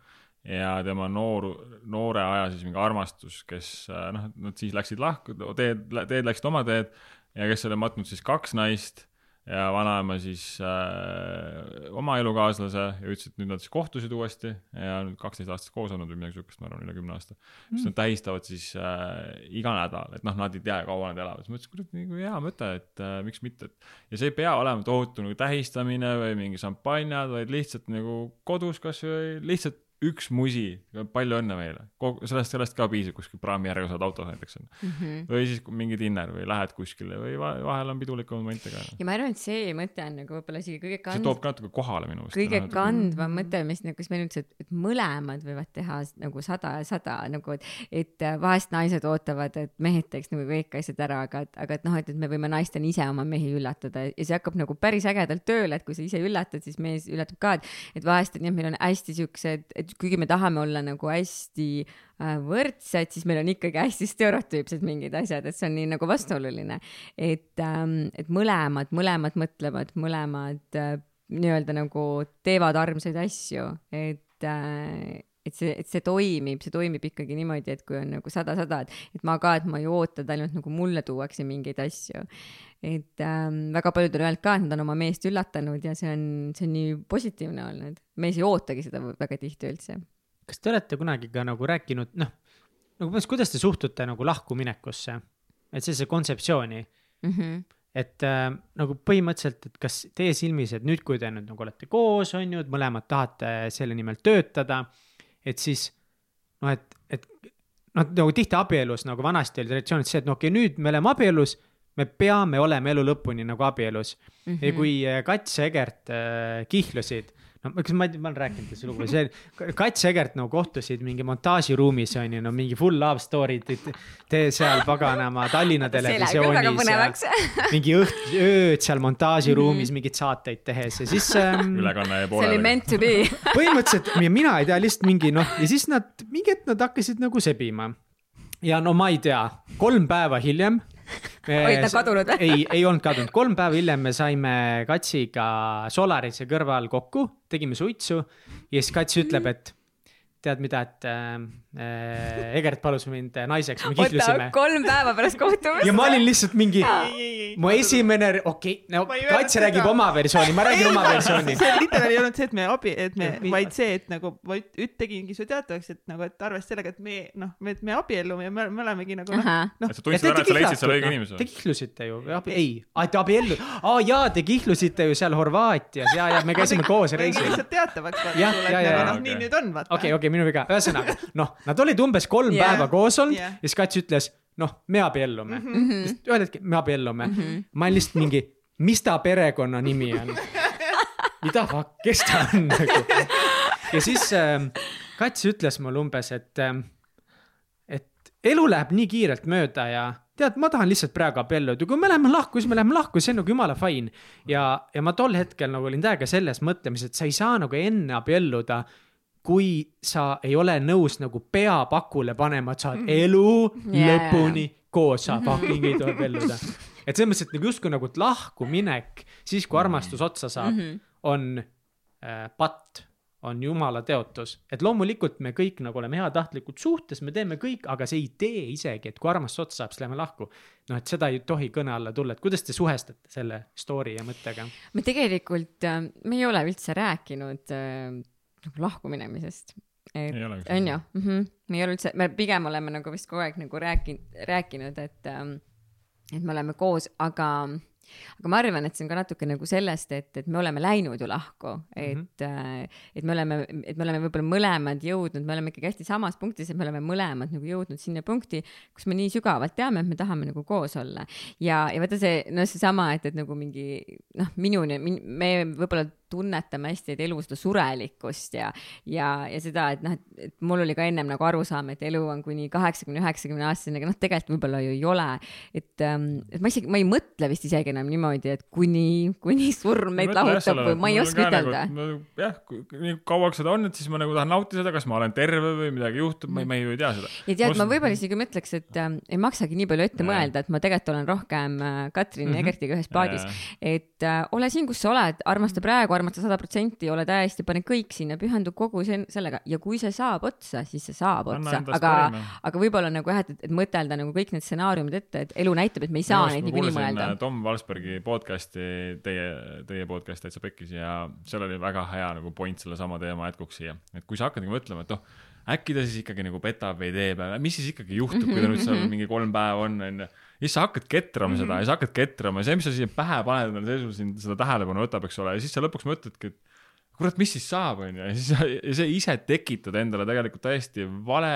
ja tema noor, noore aja siis mingi armastus, kes äh, noh, nad siis läksid lahku, teed, teed läksid oma teed ja kes oli matnud siis kaks naist ja vanaema siis äh, oma elukaaslase ja ütles, et nüüd nad siis kohtusid uuesti. Ja nüüd kaksteist aastat koos olnud või midagi siukest, ma arvan, üle kümne aasta. siis nad tähistavad siis äh, iga nädal, et noh, nad ei tea, kaua nad elavad, siis ma ütlesin, kurat, nagu hea mõte, et äh, miks mitte, et ja see ei pea olema tohutu nagu tähistamine või mingi šampanjad, vaid lihtsalt nagu kodus kasvõi lihtsalt üks musi, palju õnne meile, sellest, sellest ka piisab, kuskil praami järgi saad autos näiteks on. Mhm. või siis mingi dinner või lähed kuskile või va- vahel on pidulikumaid momente ka. ja ma arvan, et see mõte on nagu võib-olla isegi kõige see kand- toob, ka natuke kohale minu arust. kõige kandvam mõte, mis nagu, kus meil üldse, et mõlemad võivad teha nagu sada ja sada nagu, et, et äh, vahest naised ootavad, et mehed teeks nagu kõik asjad ära, aga, aga et noh, et, et me võime naistena ise oma mehi üllatada ja see hakkab nagu päris ägedalt tööle, et kui sa ise üllatad, siis mees üllatab ka, et, et vahest, et nii, et meil on hästi siuksed, et kuigi me tahame olla nagu hästi äh, võrdsed, siis meil on ikkagi hästi stereotüüpsed mingid asjad, et see on nii nagu vastuoluline. et ähm,, et mõlemad, mõlemad mõtlevad, mõlemad äh, nii-öelda nagu teevad armsaid asju, et äh, et see, et see toimib, see toimib ikkagi niimoodi, et kui on nagu sada-sada, et, et ma ka, et ma ei oota, et ainult nagu mulle tuuakse mingeid asju. et ähm, väga paljud on öelnud ka, et nad on oma meest üllatanud ja see on, see on nii positiivne olnud. mees ei ootagi seda väga tihti üldse. kas te olete kunagi ka nagu rääkinud, noh, nagu põhimõtteliselt, kuidas te suhtute nagu lahkuminekusse, et sellise kontseptsiooni, Mm -hmm. et äh, nagu põhimõtteliselt, et kas teie silmis, et nüüd, kui te nüüd nagu olete koos, on ju, et mõlemad tahate selle nimel töötada, et siis noh, et, et noh, nagu tihti abielus nagu vanasti oli traditsioon, et see, et no okei okay,, nüüd me oleme abielus, me peame olema elu lõpuni nagu abielus mm. -hmm. ja kui äh, Kats ja Egert äh, kihlusid, no kas ma, ma olen rääkinud seda lugu, see Kats ja Egert nagu kohtusid mingi montaažiruumis on ju, no mingi full love story, tee seal paganama Tallinna televisioonis mingi õht, ööd seal montaažiruumis mingeid saateid tehes ja siis ähm, ülekanne jäi see oli pooleli. meant to be. põhimõtteliselt mi- mina ei tea, lihtsalt mingi noh, ja siis nad, mingi hetk nad hakkasid nagu sebima. ja no ma ei tea, kolm päeva hiljem. Olid nad kadunud või? ei, ei olnud kadunud, kolm päeva hiljem me saime Katsiga Solarise kõrval kokku, tegime suitsu ja siis Kats ütleb, et tead mida, et äh, Egert palus mind naiseks, me kihlusime, kolm päeva pärast kohtumist. ja ma olin lihtsalt mingi, mu esimene, okei okay,, no Ma ei öelnud Kats räägib oma versiooni, ma räägin oma versiooni. see literaal ei olnud see, et me abi, et me, vaid see, et nagu ma tegingi sulle teatavaks, et nagu, et arvestades sellega, et me noh, me, me abiellume ja me, me olemegi nagu noh, noh Et sa tundsid ära, et sa leidsid selle õige inimese. Te kihlusite ju, ei, te abiellu, aa jaa, te kihlusite ju seal Horvaatias ja, ja me käisime koos reisil. lihtsalt teatavaks Jah, ja, et ja, ja, noh, nii nüüd on vaata. okei, okei, minu viga, ühesõnaga, noh, nad olid umbes kolm Jah. päeva koos olnud Jah. ja siis Kats ütles, noh, me abiellume mm. -hmm. ühel hetkel me abiellume mm. -hmm. ma olin lihtsalt mingi, mis ta perekonnanimi on? mida fuck, kes ta on nagu? ja siis ähm, Kats ütles mulle umbes, et ähm,, et elu läheb nii kiirelt mööda ja tead, ma tahan lihtsalt praegu abielluda, kui me läheme lahku, siis me läheme lahku, see on nagu jumala fine. ja, ja ma tol hetkel nagu olin täiega selles mõtlemises, et sa ei saa nagu enne abielluda, kui sa ei ole nõus nagu pea pakule panema, et sa oled elu Jaa, jaa. lõpuni koos, sa fucking ei tohi abielluda. et selles mõttes, et nagu justkui nagu lahkuminek siis, kui armastus otsa saab mm, -hmm. on äh, patt, on jumala teotus, et loomulikult me kõik nagu oleme heatahtlikult suhtes, me teeme kõik, aga see idee isegi, et kui armastus otsa saab, siis läheme lahku. noh, et seda ei tohi kõne alla tulla, et kuidas te suhestate selle story ja mõttega? me tegelikult, me ei ole üldse rääkinud äh, nagu lahkuminemisest. Vist. on ju -hmm. me ei ole üldse, me pigem oleme nagu vist kogu aeg nagu rääkinud, rääkinud, et, et me oleme koos, aga, aga ma arvan, et see on ka natuke nagu sellest, et, et me oleme läinud ju lahku, et mm, -hmm. et me oleme, et me oleme võib-olla mõlemad jõudnud, me oleme ikkagi hästi samas punktis, et me oleme mõlemad nagu jõudnud sinna punkti, kus me nii sügavalt teame, et me tahame nagu koos olla. ja, ja vaata see, noh, seesama, et, et nagu mingi noh, minuni min,, me võib-olla tunnetame hästi, elu seda surelikkust ja, ja, ja seda, et noh, et, et mul oli ka ennem nagu arusaam, et elu on kuni kaheksakümne, üheksakümne aastaseni, aga noh, tegelikult võib-olla ju ei ole. et, et ma isegi, ma ei mõtle vist isegi enam niimoodi, et kuni, kuni surm meid lahutab või ma ei oska ütelda. jah, nii kauaks seda on, et siis ma nagu tahan nautida seda, kas ma olen terve või midagi juhtub, ma ei, ma ju ei tea seda. ja tead, ma võib-olla isegi mõtleks, et äh, ei maksagi nii palju ette mõelda, et ma tegelikult olen rohkem äh, Katrin mm -hmm. Egertiga ühes paadis et äh, ole siin, kus sa oled, armasta praegu, armasta sada protsenti, ole täiesti, pane kõik sinna, pühendu kogu see, sellega. Ja kui see saab otsa, siis see saab otsa, aga aga võib-olla nagu jah, et, et mõtelda nagu kõik need stsenaariumid ette, et elu näitab, et me ei saa neid niikuinii mõelda. äh, Tom Valsbergi podcast'i, teie, teie podcast täitsa pekkis ja seal oli väga hea nagu point sellesama teema jätkuks siia, et kui sa hakkad nagu mõtlema, et noh, äkki ta siis ikkagi nagu petab või teeb, mis siis ikkagi juhtub, kui ta nüüd seal mingi kolm päeva on, onju. Ja siis sa hakkad ketrama seda ja sa hakkad ketrama ja see, mis sa siia pähe paned, endale see sul sind seda tähelepanu võtab, eks ole, ja siis sa lõpuks mõtledki, et kurat, mis siis saab, onju, ja siis ja sa ise tekitad endale tegelikult täiesti vale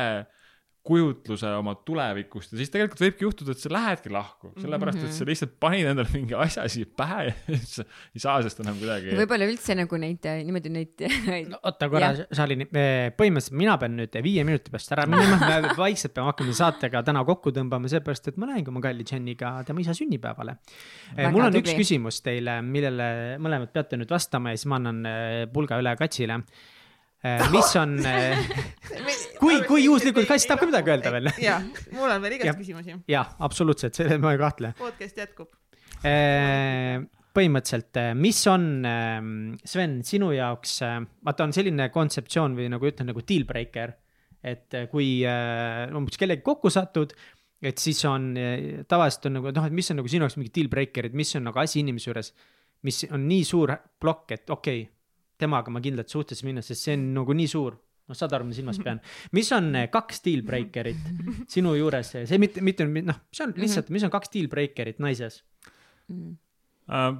kujutluse oma tulevikust ja siis tegelikult võibki juhtuda, et sa lähedki lahku, sellepärast et sa lihtsalt panid endale mingi asja siia pähe ja siis sa ei saa sellest enam kuidagi. võib-olla üldse nagu neid äh, niimoodi neid no oota korra, Šalin, põhimõtteliselt mina pean nüüd viie minuti pärast ära minema, me vaikselt peame hakkama saatega täna kokku tõmbama, seepärast et ma lähengi oma kalli Jeniga tema isa sünnipäevale. Mul on tubli. üks küsimus teile, millele mõlemad peate nüüd vastama ja siis ma annan pulga üle katsile. Mis on, kui, kui juhuslikult kass tahab ka midagi öelda veel? ja, mul on veel igast küsimusi. jah, absoluutselt, selles ma ei kahtle. podcast jätkub. põhimõtteliselt, mis on, Sven, sinu jaoks, vaata, on selline kontseptsioon või nagu ütlen, nagu deal breaker. et eh, kui umbes kellegi kokku satud, et siis on eh, tavaliselt on nagu noh, et mis on nagu sinu jaoks mingi deal breaker'id, mis on nagu asi inimese juures, mis on nii suur plokk, et okei okay,, temaga ma kindlalt suhtesse minna, sest see on nagu nii suur noh, saad aru, mida silmas pean. mis on eh, kaks deal breaker'it sinu juures, see mitte, mitte noh, see on lihtsalt, mis on kaks deal breaker'it naises? Äh,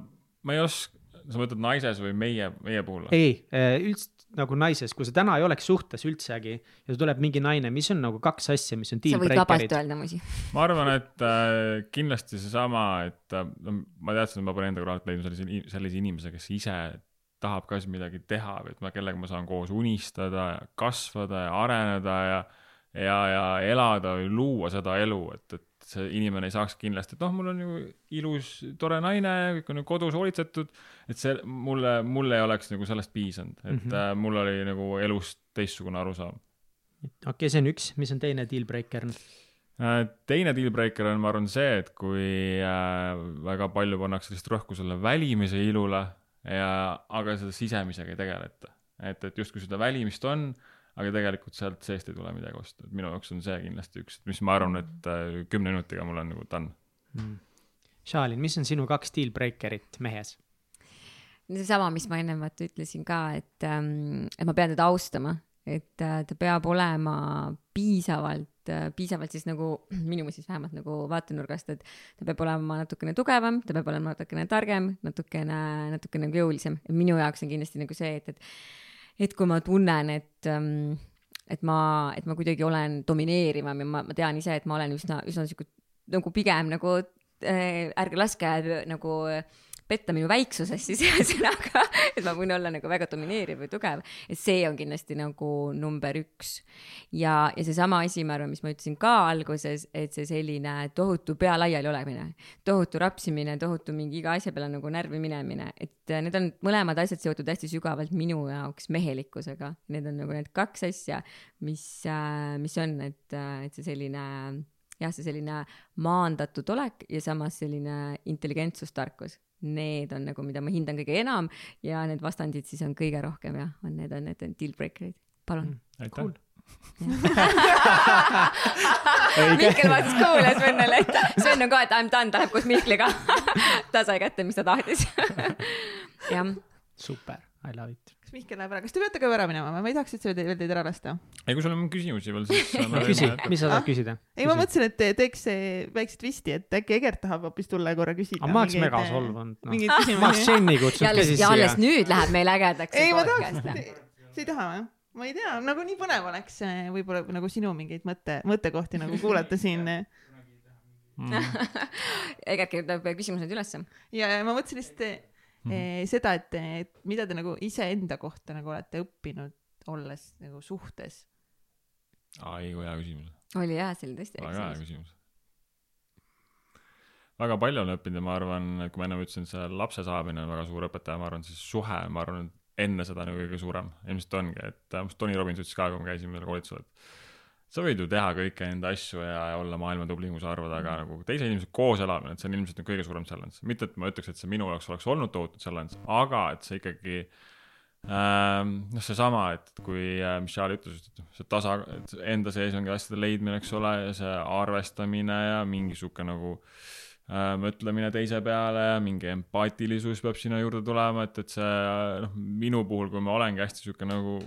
ma ei oska, sa mõtled naises või meie, meie puhul? ei, üldse nagu naises, kui sa täna ei oleks suhtes üldsegi ja tuleb mingi naine, mis on nagu kaks asja, mis on sa deal võid vabalt breaker'id. öelda muidugi. ma arvan, et äh, kindlasti seesama, et äh, ma teadsin, et ma pean enda kõrvalt leidma sellise, sellise inimese, kes ise tahab ka siis midagi teha või et ma, kellega ma saan koos unistada ja kasvada ja areneda ja ja, ja elada või luua seda elu, et, et see inimene ei saaks kindlasti, et noh, mul on ju ilus, tore naine, kõik on ju kodus hoolitsetud, et see mulle, mulle ei oleks nagu sellest piisanud, et mm. -hmm. mul oli nagu elust teistsugune arusaam. okei okay,, see on üks, mis on teine deal breaker? Äh, teine dealbreaker on, ma arvan, see, et kui äh, väga palju pannakse lihtsalt rõhku selle välimise ilule ja, aga seda sisemisega ei tegeleta. et, et justkui seda välimist on, aga tegelikult sealt seest ei tule midagi vastu, et minu jaoks on see kindlasti üks, mis ma arvan, et äh, kümne minutiga mul on nagu done. Šalin, mis on sinu kaks deal breaker'it mehes? seesama, mis ma ennem vaata ütlesin ka, et ähm,, et ma pean teda austama, et äh, ta peab olema piisavalt äh,, piisavalt siis nagu minu siis vähemalt nagu vaatenurgast, et ta peab olema natukene tugevam, ta peab olema natukene targem, natukene, natukene nagu jõulisem. minu jaoks on kindlasti nagu see, et, et, et kui ma tunnen, et ähm, et ma, et ma kuidagi olen domineerivam ja ma, ma tean ise, et ma olen üsna, üsna sihuke nagu pigem nagu äh, ärge laske nagu petta minu väiksuses siis ühesõnaga, et ma võin olla nagu väga domineeriv või tugev, et see on kindlasti nagu number üks. ja, ja seesama asi, ma arvan, mis ma ütlesin ka alguses, et see selline tohutu pea laiali olemine, tohutu rapsimine, tohutu mingi iga asja peale nagu närvi minemine, et need on mõlemad asjad seotud hästi sügavalt minu jaoks mehelikkusega. Need on nagu need kaks asja, mis, mis on, et, et see selline jah, see selline maandatud olek ja samas selline intelligentsus, tarkus. Need on nagu, mida ma hindan kõige enam ja need vastandid siis on kõige rohkem jah, on need on need deal breaker'id. palun. aitäh. Mihkel vaatas kuule Svennele, et Sven on ka, et I m done, ta läheb koos Mihkliga. ta sai kätte, mis ta tahtis. jah, super, I love it. kas Mihkel läheb ära, kas te peate ka ära minema või ma ei tahaks üldse veel teid ära lasta? ei, kui sul on küsimusi veel, siis. küsi, mis sa Ah? tahad küsida? ei, ma mõtlesin, et te- teeks väikse twisti, et äkki Egert tahab hoopis tulla ja korra küsida. ma oleks mega solvunud, noh. mingeid ma oleks. Jenny ja kutsunud ka siis ja alles siia. nüüd läheb meil ägedaks ei, ma tahaks, sa ei taha või? ma ei tea, nagu nii põnev oleks eh, võib-olla nagu sinu mingeid mõtte, mõttekohti nagu kuulata siin. Egert kirjutab küsimused ülesse. ja ja ma mõtlesin lihtsalt Mhm. eh, seda, et, et mida te nagu iseenda kohta nagu olete õppinud, olles nagu suhtes. ai, kui hea küsimus. oli jah, see oli tõesti väga hea küsimus. väga palju olen õppinud ja ma arvan, et kui ma ennem ütlesin, et see lapse saamine on väga suur õpetaja, ma arvan, siis suhe, ma arvan, et enne seda nagu kõige suurem ilmselt ongi, et äh, Tony Robbins ütles ka, kui me käisime veel koolitusel, et sa võid ju teha kõiki enda asju ja, ja olla maailma tublim, kui sa arvad, aga nagu teise inimesega koos elamine, et see on ilmselt nagu kõige suurem challenge. mitte, et ma ütleks, et see minu jaoks oleks olnud tohutu challenge, aga et see ikkagi ähm, noh, seesama, et kui äh, Michal ütles, et see tasa, et enda sees ongi asjade leidmine, eks ole, ja see arvestamine ja mingi sihuke nagu äh, mõtlemine teise peale mingi empaatilisus peab sinna juurde tulema, et, et see noh, minu puhul, kui ma olengi hästi sihuke nagu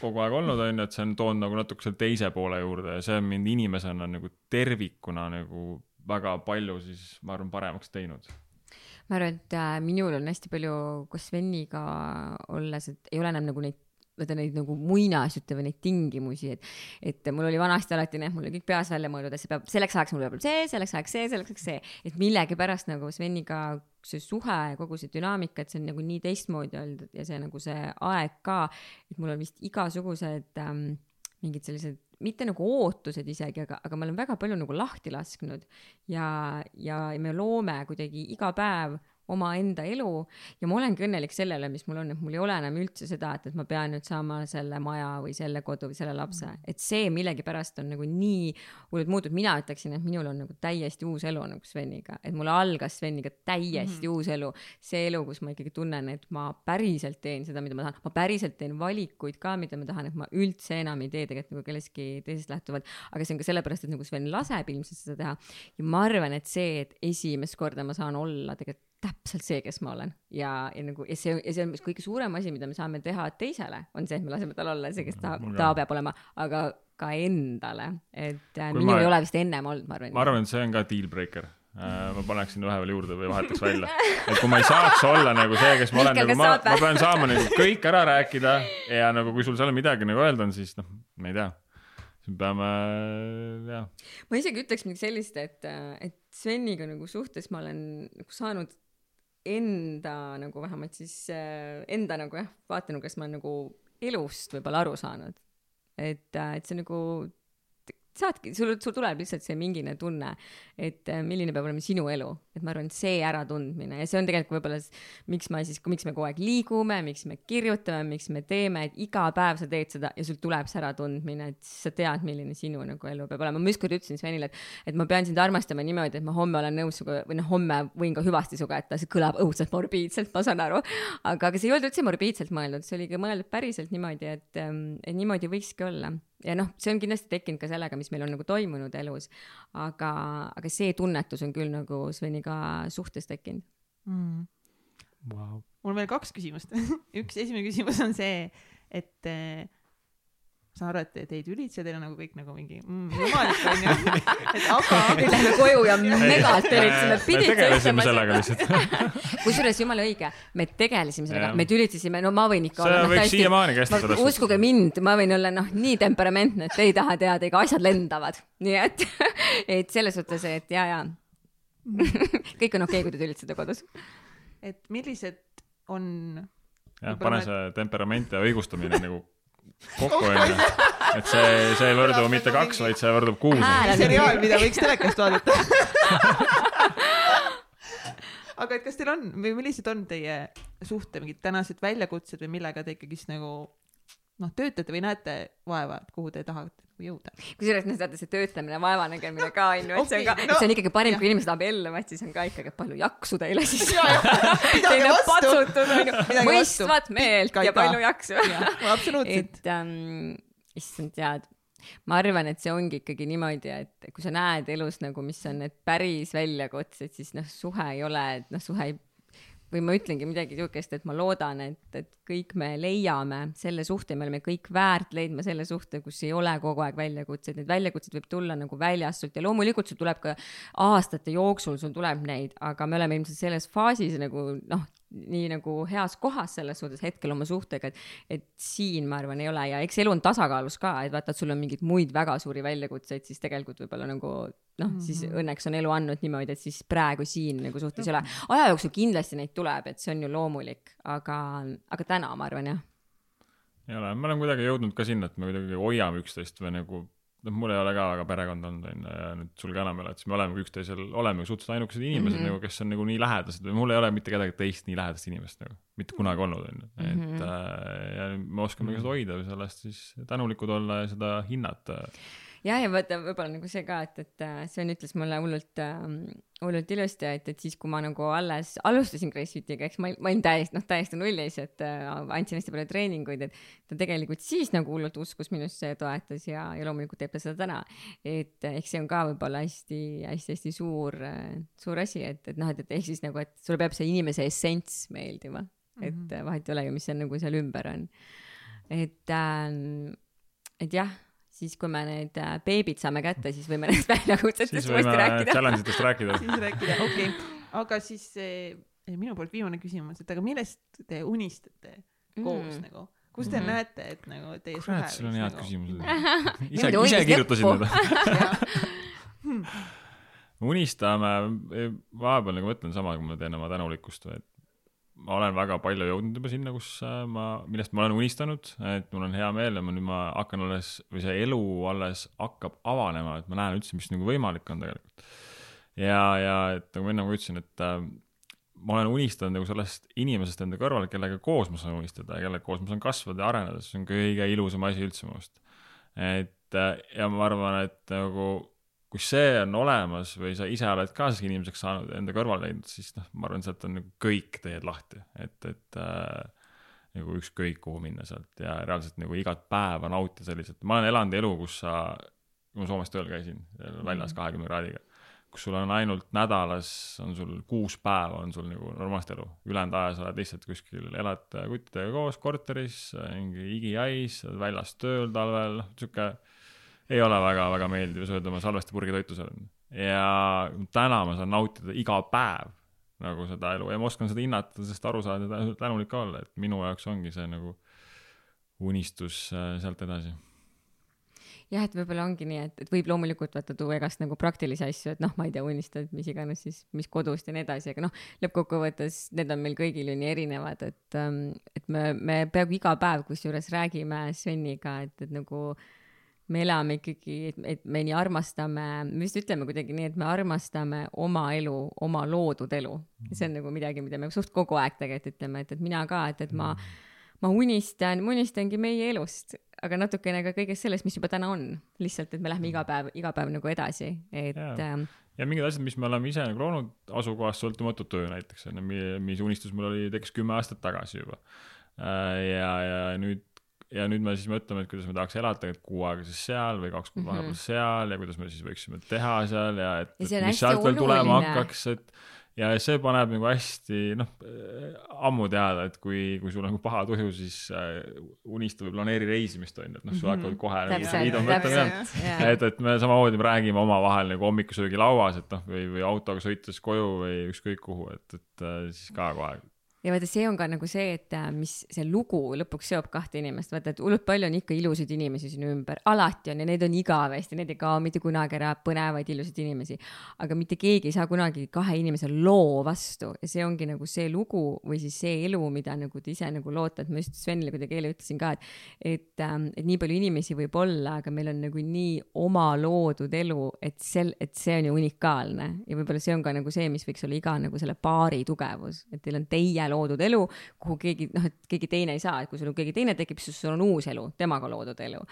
kogu aeg olnud, on ju, et see on toonud nagu natuke selle teise poole juurde ja see on mind inimesena nagu tervikuna nagu väga palju siis ma arvan paremaks teinud. ma arvan, et äh, minul on hästi palju koos Sveniga olles, et ei ole enam nagu neid vaata neid nagu muinasjutte või neid tingimusi, et, et mul oli vanasti alati need, mul oli kõik peas välja mõeldud, et see peab, selleks ajaks mul peab olema see, selleks ajaks see, selleks ajaks see, et millegipärast nagu Sveniga see suhe ja kogu see dünaamika, et see on nagu nii teistmoodi olnud ja see nagu see aeg ka, et mul on vist igasugused ähm, mingid sellised mitte nagu ootused isegi, aga, aga ma olen väga palju nagu lahti lasknud. Ja, ja me loome kuidagi iga päev omaenda elu. Ja ma olengi õnnelik selle üle, mis mul on, et mul ei ole enam üldse seda, et, et ma pean nüüd saama selle maja või selle kodu või selle lapse, et see millegipärast on nagu nii hullult muutunud, mina ütleksin, et minul on nagu täiesti uus elu nagu Sveniga, et mul algas Sveniga täiesti mm -hmm. uus elu, see elu, kus ma ikkagi tunnen, et ma päriselt teen seda, mida ma tahan, ma päriselt teen valikuid ka, mida ma tahan, et ma üldse enam ei tee tegelikult nagu kellestki teisest lähtuvalt, aga see on ka sellepärast, et nagu Sven laseb ilmselt seda teha. Ja ma arvan, et see, et esimest korda ma saan olla tegelikult täpselt see, kes ma olen ja, ja nagu ja see, ja see on kõige suurem asi, mida me saame teha teisele, on see, et me laseme tal olla see, kes ta ka. ta peab olema, aga ka endale, et äh, minul ma- ei ole vist ennem olnud, ma arvan. ma arvan, et see on ka deal breaker. ma paneksin ühe veel juurde või vahetaks välja, et kui ma ei saaks olla nagu see, kes ma olen, nagu ma ma pean saama nagu kõik ära rääkida ja nagu kui sul seal midagi nagu öelda on, siis noh, ma ei tea, siis me peame, jah, ma isegi ütleks midagi sellist, et, et Sveniga nagu suhtes ma olen nagu saanud enda nagu vähemalt siis äh, enda nagu jah, vaatenurgast ma olen nagu elust võib-olla aru saanud. et, et see nagu saadki, sul, sul tuleb lihtsalt see mingine tunne, et äh, milline peab olema sinu elu, et ma arvan, see äratundmine ja see on tegelikult võib-olla, miks ma siis, miks me kogu aeg liigume, miks me kirjutame, miks me teeme, et iga päev sa teed seda ja sul tuleb see äratundmine, et sa tead, milline sinu nagu elu peab olema. ma ükskord ütlesin Svenile, et, et ma pean sind armastama niimoodi, et ma homme olen nõus sinuga või noh, homme võin ka hüvasti sinuga jätta, see kõlab õudselt morbiidselt, ma saan aru. aga, aga see ei olnud üldse morbiidselt mõeldud, see oli ka mõeldud päriselt niimoodi, et, et niimoodi võikski olla ja noh, see on kindlasti tekkinud ka sellega, mis meil on nagu toimunud elus, aga, aga see tunnetus on küll nagu Sveniga suhtes tekkinud. mm.. Wow. mul on veel kaks küsimust. üks, esimene küsimus on see, et eh, ma saan aru, et te ei tülitse, teil on nagu kõik nagu mingi mm, jumalik onju. et aga nüüd lähme koju ja megalt tülitseme, me tegelesime sellega lihtsalt. kusjuures jumala õige, me tegelesime sellega me tülitsesime, no ma võin ikka see olla, võiks siiamaani kesta ma, selles uskuge mind, ma võin olla noh, nii temperamentne, et te ei taha teada, ega asjad lendavad, nii et, et selles suhtes, et ja, ja kõik on okei okay,, kui te tülitsete kodus. et millised on jah, pane see temperament ja õigustamine nagu kokku onju. et see, see ei võrdu mitte kaks, vaid see võrdub kuus. On seriaal, mida võiks telekast vaadata aga et kas teil on või millised on teie suhte mingid tänased väljakutsed või millega te ikkagist nagu noh, töötate või näete vaeva, et kuhu te tahate nagu jõuda. kusjuures noh, vaata see töötamine, vaevanägemine ka on ju, et see on ka no see on ikkagi parim, kui inimesed abielluvad, siis on ka ikkagi, et palju jaksu teile siis. pidage Teile patsutud on ju, Midagi mõistvat meelt ja palju jaksu. absoluutselt. et ähm, issand tead, ma arvan, et see ongi ikkagi niimoodi, et kui sa näed elus nagu, mis on need päris väljakutsed, siis noh, suhe ei ole, et noh, suhe ei või ma ütlengi midagi niisugust, et ma loodan, et, et kõik me leiame selle suhte, me oleme kõik väärt leidma selle suhte, kus ei ole kogu aeg väljakutseid, need väljakutsed võib tulla nagu väljast sult ja loomulikult sul tuleb ka aastate jooksul, sul tuleb neid, aga me oleme ilmselt selles faasis nagu noh, nii nagu heas kohas selles suhtes hetkel oma suhtega, et, et siin ma arvan, ei ole ja eks elu on tasakaalus ka, et vaata, et sul on mingeid muid väga suuri väljakutseid, siis tegelikult võib-olla nagu noh, siis õnneks on elu andnud niimoodi, et siis praegu siin nagu suhtes ei ole. aja jooksul kindlasti neid tuleb, et see on ju loomulik, aga, aga täna ma arvan jah. ei ole, me oleme kuidagi jõudnud ka sinna, et me kuidagi hoiame üksteist või nagu noh, mul ei ole ka väga perekond olnud, onju, ja nüüd sul ka enam ei ole, et siis me oleme üksteisel, oleme suhteliselt ainukesed inimesed mm Mhm. -hmm. nagu, kes on nagu nii lähedased või mul ei ole mitte kedagi teist nii lähedast inimest nagu, mitte kunagi olnud, onju. et Mhm. äh, ja me oskame ka seda hoida või sellest siis tänulikud olla ja seda hinnata. jah, ja vaata võib-olla nagu see ka, et, et äh, Sven ütles mulle hullult äh,, hullult ilusti, et, et siis, kui ma nagu alles alustasin Crossfitiga, eks ma, ma olin täiesti, noh, täiesti nullis, et äh, andsin hästi palju treeninguid, et ta tegelikult siis nagu hullult uskus minusse ja toetas ja, ja loomulikult teeb ta seda täna. et äh, eks see on ka võib-olla hästi-hästi-hästi suur, suur asi, et, et noh, et, et ehk siis nagu, et sulle peab see inimese essents meeldima, et mm -hmm. vahet ei ole ju, mis seal nagu seal ümber on. et äh,, et jah, siis kui me need äh, beebid saame kätte, siis võime nendest väljakutsetest siis uuesti võime rääkida. challenge itest rääkida. siis rääkida, okei okay.. aga siis eh, minu poolt viimane küsimus, et aga millest te unistate koos Mm. nagu? kus te mm. näete, et nagu teie suhe kurat, sul on head nagu... küsimused. ise, ise kirjutasin need. unistame, vahepeal nagu mõtlen sama, kui ma teen oma tänulikkust või et ma olen väga palju jõudnud juba sinna, kus äh, ma, millest ma olen unistanud, et mul on hea meel ja ma nüüd ma hakkan alles või see elu alles hakkab avanema, et ma näen üldse, mis nagu võimalik on tegelikult. ja, ja et nagu ma enne ka ütlesin, et äh, ma olen unistanud nagu sellest inimesest enda kõrval, kellega koos ma saan unistada ja kellega koos ma saan kasvada ja areneda, see on kõige ilusam asi üldse minu arust. et äh, ja ma arvan, et nagu kui see on olemas või sa ise oled ka selleks inimeseks saanud enda kõrval leidnud, siis noh, ma arvan, sealt on nagu kõik teed lahti, et, et äh, nagu ükskõik kuhu minna sealt. Ja reaalselt nagu igat päeva nautida selliselt, ma olen elanud elu, kus sa, kui ma Soomes tööl käisin, väljas kahekümne kraadiga, kus sul on ainult nädalas, on sul kuus päeva on sul nagu normaalset elu, ülejäänud aja sa oled lihtsalt kuskil, elad kuttidega koos korteris, mingi igihais, väljas tööl talvel, noh sihuke ei ole väga-väga meeldiv sööda oma salvestipurgi toitu seal. ja täna ma saan nautida iga päev nagu seda elu ja ma oskan seda hinnata, sest aru saada ja tänulik ka olla, et minu jaoks ongi see nagu unistus äh, sealt edasi. jah, et võib-olla ongi nii, et, et võib loomulikult vaata tuua igast nagu praktilisi asju, et noh, ma ei tea, unistad mis iganes siis, mis kodust ja nii edasi, aga noh, lõppkokkuvõttes need on meil kõigil ju nii erinevad, et, et me, me peaaegu iga päev kusjuures räägime Sveniga, et, et nagu me elame ikkagi, et, et me nii armastame, me vist ütleme kuidagi nii, et me armastame oma elu, oma loodud elu. see on nagu midagi, mida me suht kogu aeg tegelikult ütleme, et, et mina ka, et, et ma ma unistan, ma unistangi meie elust, aga natukene ka kõigest sellest, mis juba täna on. lihtsalt, et me lähme iga päev, iga päev nagu edasi, et Jaa. ähm, ja mingid asjad, mis me oleme ise nagu loonud, asukohast sõltumatu töö näiteks, on ju, mis unistus mul oli, tekkis kümme aastat tagasi juba. ja, ja nüüd, ja nüüd me siis mõtleme, et kuidas me tahaks elada, et kuu aega siis seal või kaks kuud Mhm. vahepeal seal ja kuidas me siis võiksime teha seal ja et, Ja et mis sealt veel tulema hakkaks, et ja see paneb nagu hästi, noh, ammu teada, et kui, kui sul on nagu paha tuju, siis äh, unista või planeeri reisimist, on ju, et noh, sul Mhm. hakkavad kohe nagu täpselt, liidud mõtlema et, et me samamoodi me räägime omavahel nagu hommikusöögilauas, et noh, või, või autoga sõites koju või ükskõik kuhu, et, et äh, siis ka kohe ja vaata, see on ka nagu see, et äh, mis see lugu lõpuks seob kahte inimest, vaata, et hullult palju on ikka ilusaid inimesi sinu ümber, alati on ja need on igavesti, need ei kao mitte kunagi ära, põnevaid ilusaid inimesi. aga mitte keegi ei saa kunagi kahe inimese loo vastu. Ja see ongi nagu see lugu või siis see elu, mida nagu te ise nagu loote, et ma just Svenile kuidagi eile ütlesin ka, et et, et nii palju inimesi võib olla, aga meil on nagu nii oma loodud elu, et sel, et see on ju unikaalne. Ja võib-olla see on ka nagu see, mis võiks olla iga nagu selle paari tugevus, et teil on teie loodud elu, kuhu keegi noh, et keegi teine ei saa, et kui sul keegi teine tekib, siis sul on uus elu, temaga loodud elu.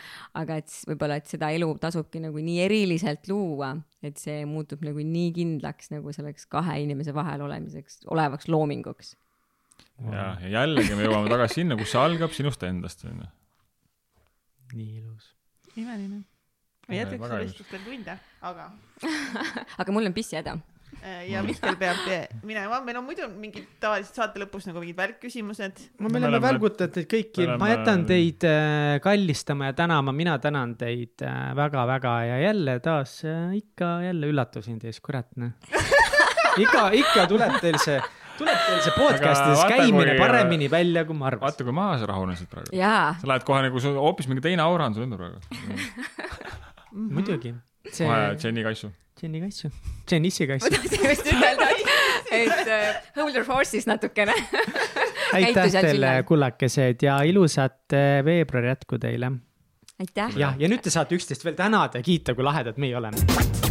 aga et võib-olla, et seda elu tasubki nagu nii eriliselt luua, et see muutub nagu nii kindlaks nagu selleks kahe inimese vahel olemiseks, olevaks loominguks. ja, ja jällegi me jõuame tagasi sinna, kus see algab sinust endast, onju. nii ilus. imeline. ma Ja, jätkaks väga seda ilus. vestlust veel tunde, aga aga mul on pissihäda. Äh, ja Mihkel peab minema, meil on muidu mingid tavaliselt saate lõpus nagu mingid välkküsimused. no me Me oleme oleme- välgutanud teid kõiki ma jätan teid äh, kallistama ja tänama, mina tänan teid äh, väga-väga ja jälle taas äh, ikka jälle üllatusin teis, kurat noh. ikka, ikka tuleb teil see, tuleb teil see podcast'ides vaata, käimine kui- paremini välja, kui ma arvasin. vaata, kui maha sa rahunesid praegu. jaa, sa lähed kohe nagu hoopis mingi teine aura on sul ümber praegu. muidugi. see Jenny Kaisu. Jenny Kassu, ma Kassu. tahtsin just ütelda, et uh, hold your horses natukene. aitäh teile kullakesed ja ilusat äh, veebruari jätku teile. aitäh. jah, ja nüüd te saate üksteist veel tänada ja kiita, kui lahedad meie oleme.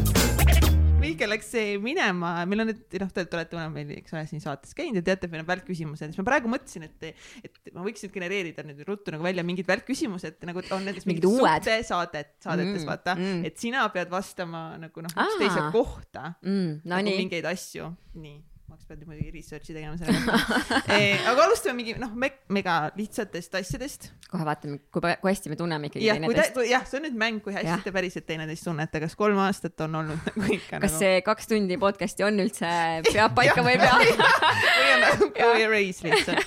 Mihkel läks eh, minema, meil on nüüd, noh, te olete varem meil, eks ole, siin saates käinud ja teate, meil on välkküsimused, siis ma praegu mõtlesin, et, et ma võiks nüüd genereerida nüüd ruttu nagu välja mingid välkküsimused nagu on nendes Mingid uued. suhtesaadet, saadetes Mm, vaata mm. et sina pead vastama nagu noh, üksteise kohta mm,. no nagu nii, mingeid asju, nii, Peab nüüd muidugi research'i tegema selle kohta e,. aga alustame mingi noh me,, mega lihtsatest asjadest. kohe vaatame, kui, kui hästi me tunneme ikkagi te teineteist., jah, see on nüüd mäng, kui hästi Jah. te päriselt teineteist tunnete, kas kolm aastat on olnud nagu ikka kas nagu see kaks tundi podcast'i on üldse, peab paika või ei pea? või on nagu või erase lihtsalt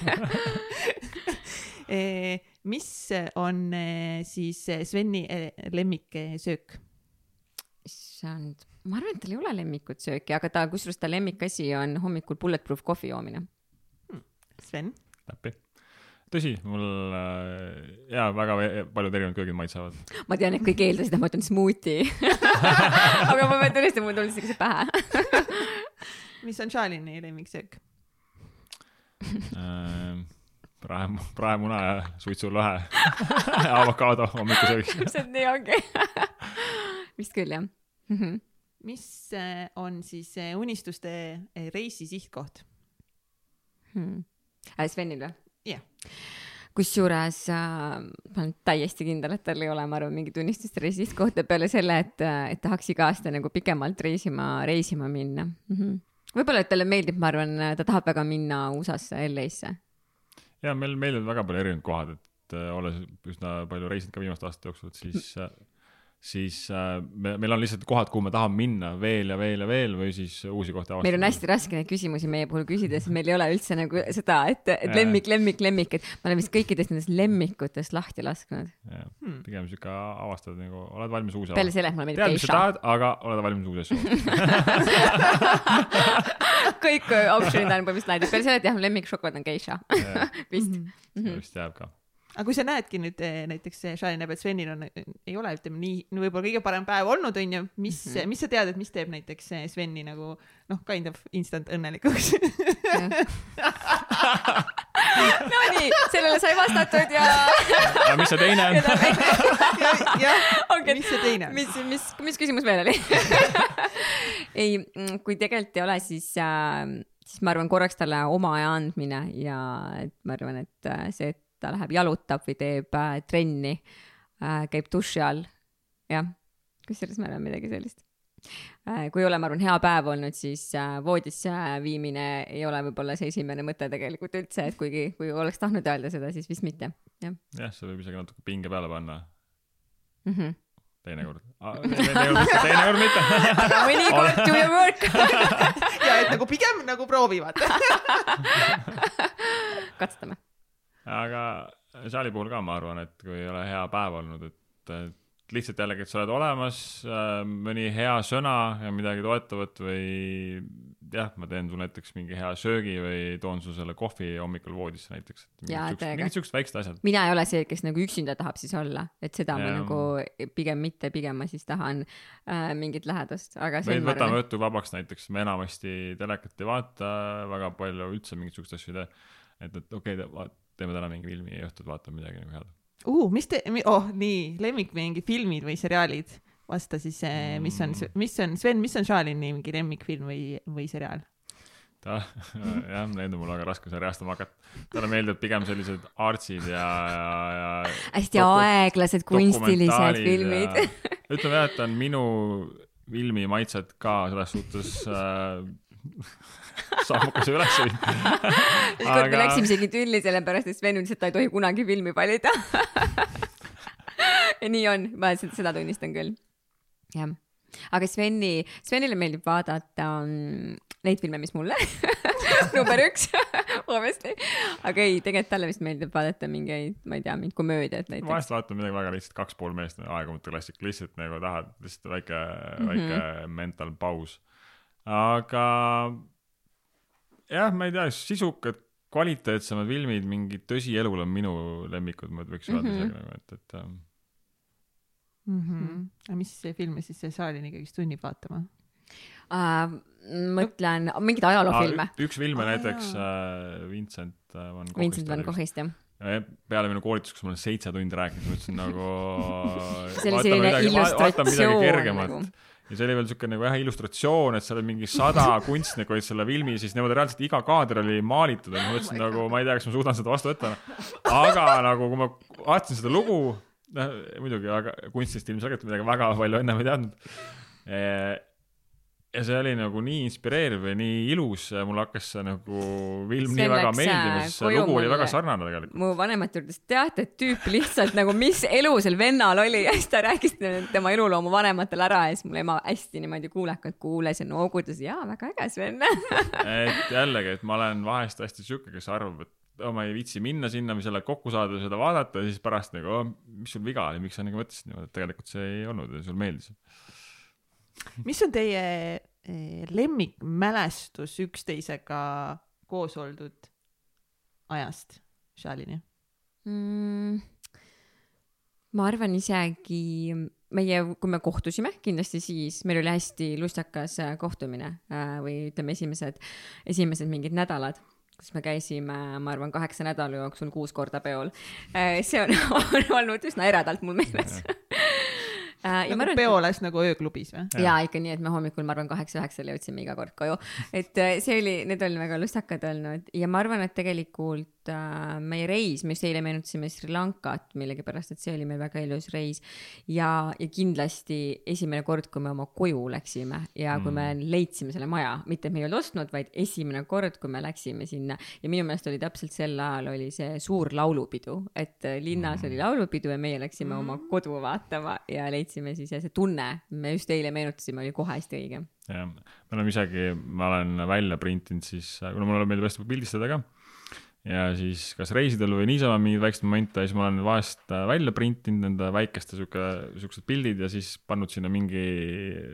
e,. mis on siis Sveni lemmiksöök? issand, ma arvan, et tal ei ole lemmikut sööki, aga ta, kusjuures ta lemmikasi on hommikul bulletproof kohvi joomine. Sven? täppi. tõsi, mul äh, jaa, väga paljud erinevad köögid maitsevad. ma tean, et kõik eeldasid, et ma ütlen smuuti. aga ma pean tunnistama, mul tuli see pähe. mis on Charlie'ni lemmiksöök? prae, praemuna ja suitsulõhe. avokaado hommikusöögiks. täpselt nii ongi. vist küll jah mm. -hmm. Mis eh, on siis eh, unistuste eh, reisi sihtkoht? Hmm. Äh, Svenil või? jah, kusjuures äh, ma olen täiesti kindel, et tal ei ole, ma arvan, mingit unistuste reisikohta peale selle, et, et tahaks iga aasta nagu pikemalt reisima, reisima minna mm -hmm.. võib-olla, et talle meeldib, ma arvan, ta tahab väga minna USA-sse, LA-sse. ja meil, meil on väga palju erinevad kohad, et äh, olles üsna palju reisinud ka viimaste aastate jooksul, et siis äh, siis äh, me, meil on lihtsalt kohad, kuhu me tahame minna veel ja veel ja veel või siis uusi kohti avastada. meil on hästi raske neid küsimusi meie puhul küsida, sest meil ei ole üldse nagu seda, et, et lemmik, lemmik, lemmik, et ma olen vist kõikidest nendest lemmikutest lahti lasknud. jah Hmm., pigem sihuke avastad nagu, oled valmis uusi peale selle, et mulle meeldib tead, mis sa geisha. tahad, aga oled valmis uusi asju. kõik optsioonid on põhimõtteliselt läinud, peale selle, et jah, lemmikšokolaad on geisha vist vist jääb ka. Aga kui sa näedki nüüd eh, näiteks eh, Charlie näeb, et Svenil on, ei ole, ütleme nii, võib-olla kõige parem päev olnud, onju, mis mm. -hmm. mis sa tead, et mis teeb näiteks eh, Sveni nagu noh, kind of instant õnnelikuks Nonii, sellele sai vastatud ja aga mis see teine on? jah, mis see teine on? mis, mis, mis küsimus veel oli? ei, kui tegelikult ei ole, siis äh,, siis ma arvan, korraks talle oma aja andmine ja et ma arvan, et äh, see, et ta läheb jalutab või teeb äh, trenni äh,, käib duši all, jah, kusjuures ma arvan midagi sellist äh,. kui ei ole, ma arvan, hea päev olnud, siis äh, voodisse viimine ei ole võib-olla see esimene mõte tegelikult üldse, et kuigi, kui oleks tahtnud öelda seda, siis vist mitte, jah jah, see võib isegi natuke pinge peale panna mm -hmm.. teinekord. teinekord mitte, teinekord mitte. mõnikord do your work. ja et nagu pigem nagu proovivad. katsetame. Aga Charlie puhul ka ma arvan, et kui ei ole hea päev olnud, et lihtsalt jällegi, et sa oled olemas, mõni hea sõna ja midagi toetavat või jah, ma teen sulle näiteks mingi hea söögi või toon su selle kohvi hommikul voodisse näiteks. Mingid siuksed väiksed asjad. mina ei ole see, kes nagu üksinda tahab siis olla, et seda ma Jaa. nagu pigem mitte, pigem ma siis tahan äh, mingit lähedust, aga ma võtame õhtu vabaks näiteks, me enamasti telekat ei vaata, väga palju üldse mingeid siukseid asju ei tee. et, et okei okay,, teeme täna mingi filmi ja õhtul vaatame midagi nagu head. uh, mis te, oh nii, lemmik mingi filmid või seriaalid? vasta siis, mis on, mis on Sven, mis on Charlie'ni mingi lemmikfilm või, või seriaal? ta, jah, need on mul väga raske seal reastama hakata. talle meeldivad pigem sellised artsid ja, ja, ja hästi aeglased kunstilised filmid. ütleme jah, et ta on minu filmimaitset ka selles suhtes äh, sammukese üles viinud. ükskord me läksime isegi tülli sellepärast, et Sven ütles, et ta ei tohi kunagi filmi valida. ja nii on, ma seda, tunnistan küll. jah, aga Sveni, Svenile meeldib vaadata um, neid filme, mis mulle number üks, obviously. aga ei, tegelikult talle vist meeldib vaadata mingeid, ma ei tea, mingeid komöödiaid näiteks. vahest vaatan midagi väga lihtsalt kaks pool meest, aegumatu klassik, lihtsalt nagu tahad lihtsalt väike mm, -hmm. Väike mental paus. Aga jah, ma ei tea, sisukad, kvaliteetsemad filmid, mingid tõsielul on minu lemmikud, ma võiks öelda Mhm. isegi nagu, et, et ähm, mm. -hmm. aga mis filme siis see saalin ikkagi sunnib vaatama? uh,. mõtlen mingeid ajaloofilme aa,. üks film on Aa, näiteks äh, Vincent äh, van Goghist. Vincent van Goghist jah. Ja peale minu koolitust, kus ma olen seitse tundi rääkinud, ma ütlesin nagu see oli selline illustratsioon nagu. Ja see oli veel siuke nagu jah illustratsioon, et seal oli mingi sada kunstnikku olid selle filmi, siis niimoodi reaalselt iga kaader oli maalitud ja ma mõtlesin oh nagu ma ei tea, kas ma suudan seda vastu võtta. aga nagu kui ma vaatasin seda lugu, noh muidugi, aga kunstist ilmselgelt midagi väga palju ennem ei teadnud. Ja see oli nagu nii inspireeriv ja nii ilus, mul hakkas see nagu film See nii väga läks, meeldima, äh, sest see lugu oli mulle. väga sarnane tegelikult. mu vanemad ütles, teate, et tüüp lihtsalt nagu, mis elu sel vennal oli ja siis ta rääkis tema eluloo mu vanematele ära ja siis mul ema hästi niimoodi kuulekalt kuulas ja noogutas, jaa, väga äge Sven. et jällegi, et ma olen vahest hästi sihuke, kes arvab, et oh, ma ei viitsi minna sinna või selle kokku saada seda vaadata ja siis pärast nagu oh,, mis sul viga oli, miks sa nagu mõtlesid niimoodi, et tegelikult see ei olnud ja sulle meeldis. mis on teie lemmikmälestus üksteisega koos oldud ajast, Shalini? mm,. ma arvan isegi meie, kui me kohtusime, kindlasti siis meil oli hästi lustakas äh, kohtumine äh, või ütleme, esimesed, esimesed mingid nädalad kus me käisime, ma arvan, kaheksa nädala jooksul kuus korda peol. see on, on olnud üsna eredalt mul meeles. Nagu arvan, peoles nagu ööklubis või? ja ikka nii, et me hommikul, ma arvan, kaheksa-üheksal jõudsime iga kord koju, et äh, see oli, need olid väga lustakad olnud. Ja ma arvan, et tegelikult äh, meie reis, me just eile meenutasime Sri Lankat millegipärast, et see oli meil väga ilus reis. Ja, ja kindlasti esimene kord, kui me oma koju läksime ja kui me leidsime selle maja, mitte et me ei olnud ostnud, vaid esimene kord, kui me läksime sinna. Ja minu meelest oli täpselt sel ajal oli see suur laulupidu, et äh, linnas oli laulupidu ja meie läksime oma kodu vaatama ja leidsime siis ja see tunne, me just eile meenutasime, oli kohe hästi õige. jah, me oleme isegi, ma olen välja printinud siis, kuna mulle meeldib hästi pildistada ka. ja siis kas reisidel või niisama mingeid väikseid momente, siis ma olen vahest äh, välja printinud enda väikeste sihuke, siuksed pildid ja siis pannud sinna mingi,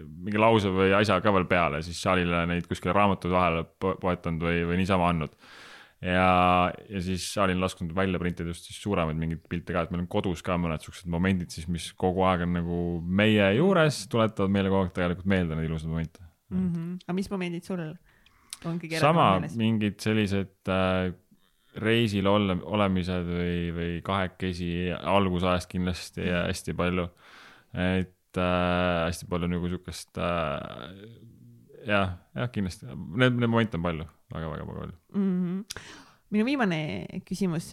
mingi lause või asja ka veel peale, siis Charlie'le neid kuskile raamatute vahele po- poetanud või, või niisama andnud ja, ja siis on lasknud välja printida just siis suuremaid mingeid pilte ka, et meil on kodus ka mõned siuksed momendid siis, mis kogu aeg on nagu meie juures, tuletavad meile kogu aeg tegelikult meelde neid ilusaid momente mm. -hmm. aga mis momendid sul on kõige sama mingid sellised äh, reisil ole, olemised või, või kahekesi algusajast kindlasti ja hästi palju. et äh, hästi palju nagu siukest äh, jah, jah kindlasti, need, need momente on palju väga,, väga-väga palju. mm. -hmm. minu viimane küsimus,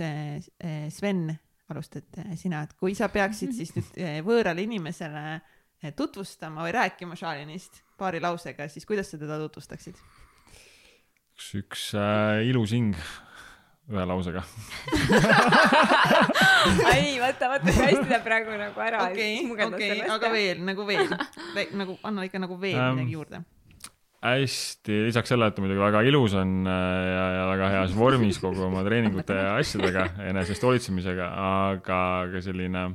Sven, alustad eh, sina, et kui sa peaksid siis nüüd eh, võõrale inimesele eh, tutvustama või rääkima Shalinist paari lausega, siis kuidas sa teda tutvustaksid? üks, üks äh, ilus hing ühe lausega. ei, vaata, vaata, kui hästi ta praegu nagu ära okei, okei, aga veel nagu veel, nagu anna ikka nagu veel Ähm, midagi juurde. hästi, lisaks sellele, et ta muidugi väga ilus on äh, ja, ja väga heas vormis kogu oma treeningute ja asjadega, enesest hoolitsemisega, aga ka selline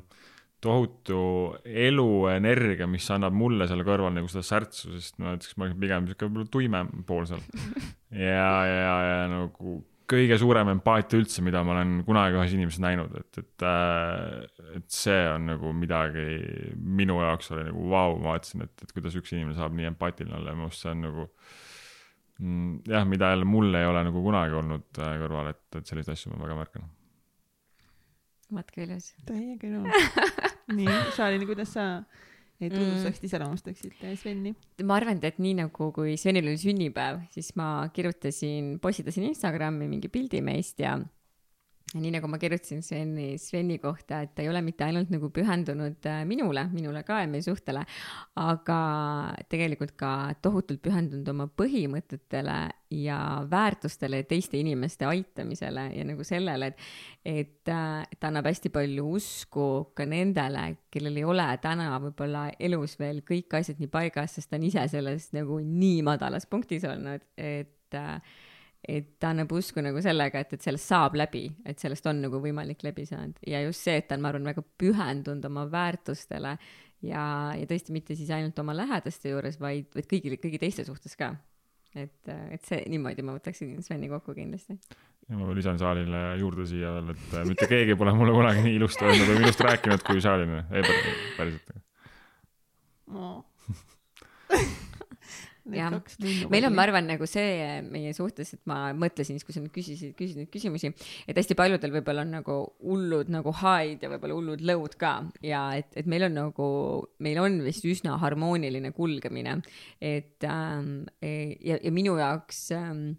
tohutu eluenergia, mis annab mulle selle kõrval nagu seda särtsu, sest ma ütleks, ma olen pigem sihuke võib-olla tuime pool seal. ja, ja, ja nagu kõige suurem empaatia üldse, mida ma olen kunagi ühes inimeses näinud, et, et, et see on nagu midagi minu jaoks oli nagu vau, ma vaatasin, et, et kuidas üks inimene saab nii empaatiline olla ja minu arust see on nagu mm, jah, mida jälle mul ei ole nagu kunagi olnud äh, kõrval, et, et selliseid asju ma väga märkan. vaat kui ilus. täiega ilus. nii, Shalini, kuidas sa tutvustaksid, iseloomustaksid äh, Sveni? ma arvan, et nii nagu, kui Svenil oli sünnipäev, siis ma kirjutasin, postitasin Instagrami mingi pildi meist ja nii nagu ma kirjutasin Sveni, Sveni kohta, et ta ei ole mitte ainult nagu pühendunud äh, minule, minule ka ja meie suhtele, aga tegelikult ka tohutult pühendunud oma põhimõtetele ja väärtustele ja teiste inimeste aitamisele ja nagu sellele, et äh, et ta annab hästi palju usku ka nendele, kellel ei ole täna võib-olla elus veel kõik asjad nii paigas, sest ta on ise selles nagu nii madalas punktis olnud, et äh, et ta annab usku nagu sellega, et, et sellest saab läbi, et sellest on nagu võimalik läbi saada ja just see, et ta on, ma arvan, väga pühendunud oma väärtustele ja, ja tõesti mitte siis ainult oma lähedaste juures, vaid, vaid kõigile, kõigi teiste suhtes ka. et, et see niimoodi ma võtaksin Sveni kokku kindlasti. ja ma lisan Saalile juurde siia veel, et äh, mitte keegi pole mulle kunagi nii ilusti öelnud või minust rääkinud kui Saalina, ei päris- päriselt. Jah. meil on, ma arvan, nagu see meie suhtes, et ma mõtlesin siis, kui sa nüüd küsisid, küsisid neid küsimusi, et hästi paljudel võib-olla on nagu hullud nagu high'd ja võib-olla hullud low'd ka. Ja et, et meil on nagu, meil on vist üsna harmooniline kulgemine, et ähm, ja, ja minu jaoks ähm, ähm,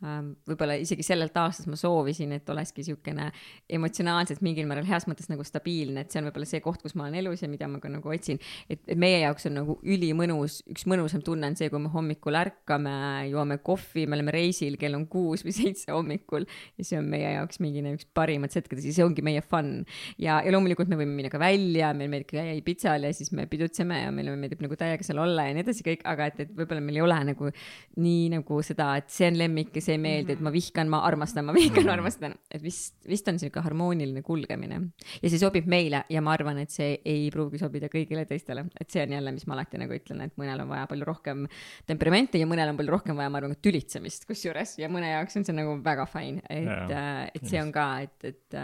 võib-olla isegi sellelt aastast ma soovisin, et olekski niisugune emotsionaalselt mingil määral heas mõttes nagu stabiilne, et see on võib-olla see koht, kus ma olen elus ja mida ma ka nagu otsin. et, et meie jaoks on nagu ülimõnus, üks mõnusam tunne on see, kui me hommikul ärkame, joome kohvi, me oleme reisil, kell on kuus või seitse hommikul ja see on meie jaoks mingine üks parimat hetkedest ja see ongi meie fun. ja, ja loomulikult me võime minna ka välja, meil meeldib käia Ibizal ja siis me pidutseme ja meile meeldib nagu täiega seal olla ja nii edasi kõik, aga et, et võib-olla meil ei ole nagu nii nagu seda, et see on lemmik ja see ei meeldi, et ma vihkan, ma armastan, ma vihkan, ma armastan, et vist, vist on sihuke harmooniline kulgemine. Ja see sobib meile ja ma arvan, et see ei pruugi sobida kõigile teistele, et see on jälle, mis ma alati nagu ütlen, et mõnel on vaja palju rohkem temperamenti ja mõnel on palju rohkem vaja, ma arvan, tülitsemist kusjuures. Ja mõne jaoks on see nagu väga fine, et Jaa,, et see on ka, et, et,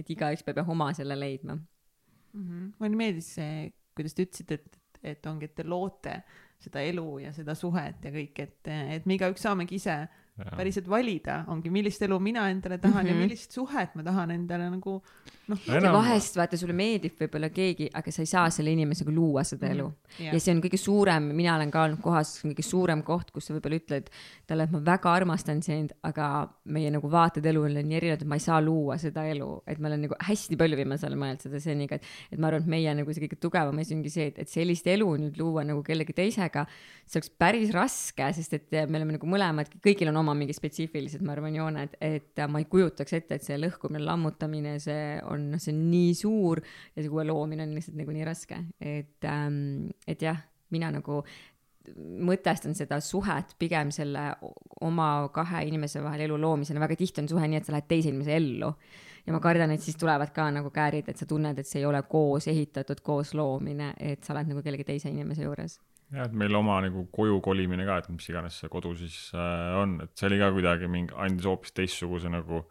et igaüks peab jah oma selle leidma. Mhm. mulle meeldis see, kuidas te ütlesite, et, et ongi, et te loote seda elu ja seda suhet ja kõik, et, et me igaüks saamegi ise päriselt valida, ongi millist elu mina endale tahan mm -hmm. ja Mhm. millist suhet ma tahan endale nagu noh. vahest vaata, sulle meeldib võib-olla keegi, aga sa ei saa selle inimesega luua seda elu mm. -hmm. ja see on kõige suurem, mina olen ka olnud kohas, kõige suurem koht, kus sa võib-olla ütled talle, et ma väga armastan sind, aga meie nagu vaated elule on nii erinevad, et ma ei saa luua seda elu, et ma olen nagu hästi palju viimasel ajal mõelnud seda seniga, et, et ma arvan, et meie nagu see kõige tugevam asi ongi see, et, et sellist elu nüüd luua nagu kellegi teisega, see oleks päris raske, sest et me oleme nagu mõlemad, kõigil on oma mingi spetsiifilised, ma arvan, jooned, et ma ei kujutaks ette, et see lõhkumine, lammutamine, see on, see on nii suur ja see uue loomine on lihtsalt nagu nii raske, et ähm,, et jah, mina nagu mõtestan seda suhet pigem selle oma kahe inimese vahel elu loomisena, väga tihti on suhe nii, et sa lähed teise inimese ellu. Ja ma kardan, et siis tulevad ka nagu käärid, et sa tunned, et see ei ole koos ehitatud, koos loomine, et sa oled nagu kellegi teise inimese juures. jah, et meil oma nagu koju kolimine ka, et mis iganes see kodu siis äh, on, et see oli ka kuidagi mingi, andis hoopis teistsuguse nagu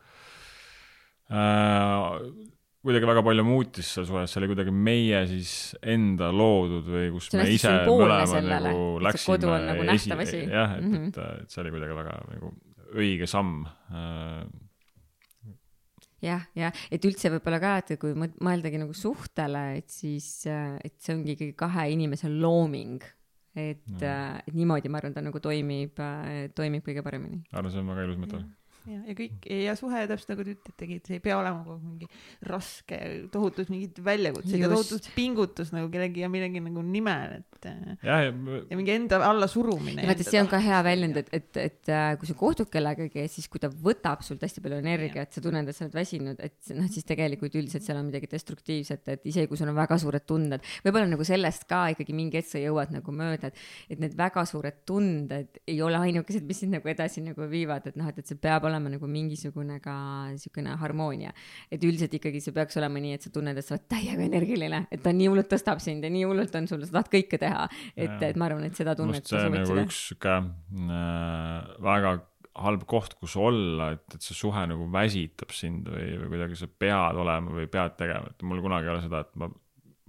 äh,, kuidagi väga palju muutis seda suhet, see oli kuidagi meie siis enda loodud või kus See me ise mõlemad sellele, nagu see läksime nagu asi. jah, et mm. -hmm. et, et see oli kuidagi väga nagu õige samm äh,. jah, ja et üldse võib-olla ka, et kui mõeldagi nagu suhtele, et siis, et see ongi ikkagi kahe inimese looming. Et Mm. mm., et niimoodi ma arvan, ta nagu toimib, toimib kõige paremini. arvan, see on väga ilus mõte. ja, ja kõik ja suhe täpselt nagu te ütletegi, et see ei pea olema kogu mingi raske, tohutud mingid väljakutsed ja tohutud pingutus nagu kellegi ja millegi nagu nimel, et jah, ja ja mingi enda allasurumine. vaata, see on ka hea väljend, et, et, et äh, kui sa kohtud kellegagi, siis kui ta võtab sult hästi palju energiat, sa tunned, et sa oled väsinud, et noh, siis tegelikult üldiselt seal on midagi destruktiivset, et isegi kui sul on väga suured tunded, võib-olla nagu sellest ka ikkagi mingi hetk sa jõuad nagu mööda, et, et need väga suured tunded ei ole ainukesed, mis sind nagu edasi nagu viivad, et noh, et, et see peab olema nagu mingisugune ka niisugune harmoonia. et üldiselt ikkagi see peaks olema nii, et sa tunned, et sa oled täiega energiline, et ta nii hullult tõstab sind ja nii hullult on sul, sa tahad kõike teha. et et ma arvan, et seda tunnet see on nagu üks sihuke äh, väga halb koht, kus olla, et, et see suhe nagu väsitab sind või, või kuidagi sa pead olema või pead tegema, et mul kunagi ei ole seda, et ma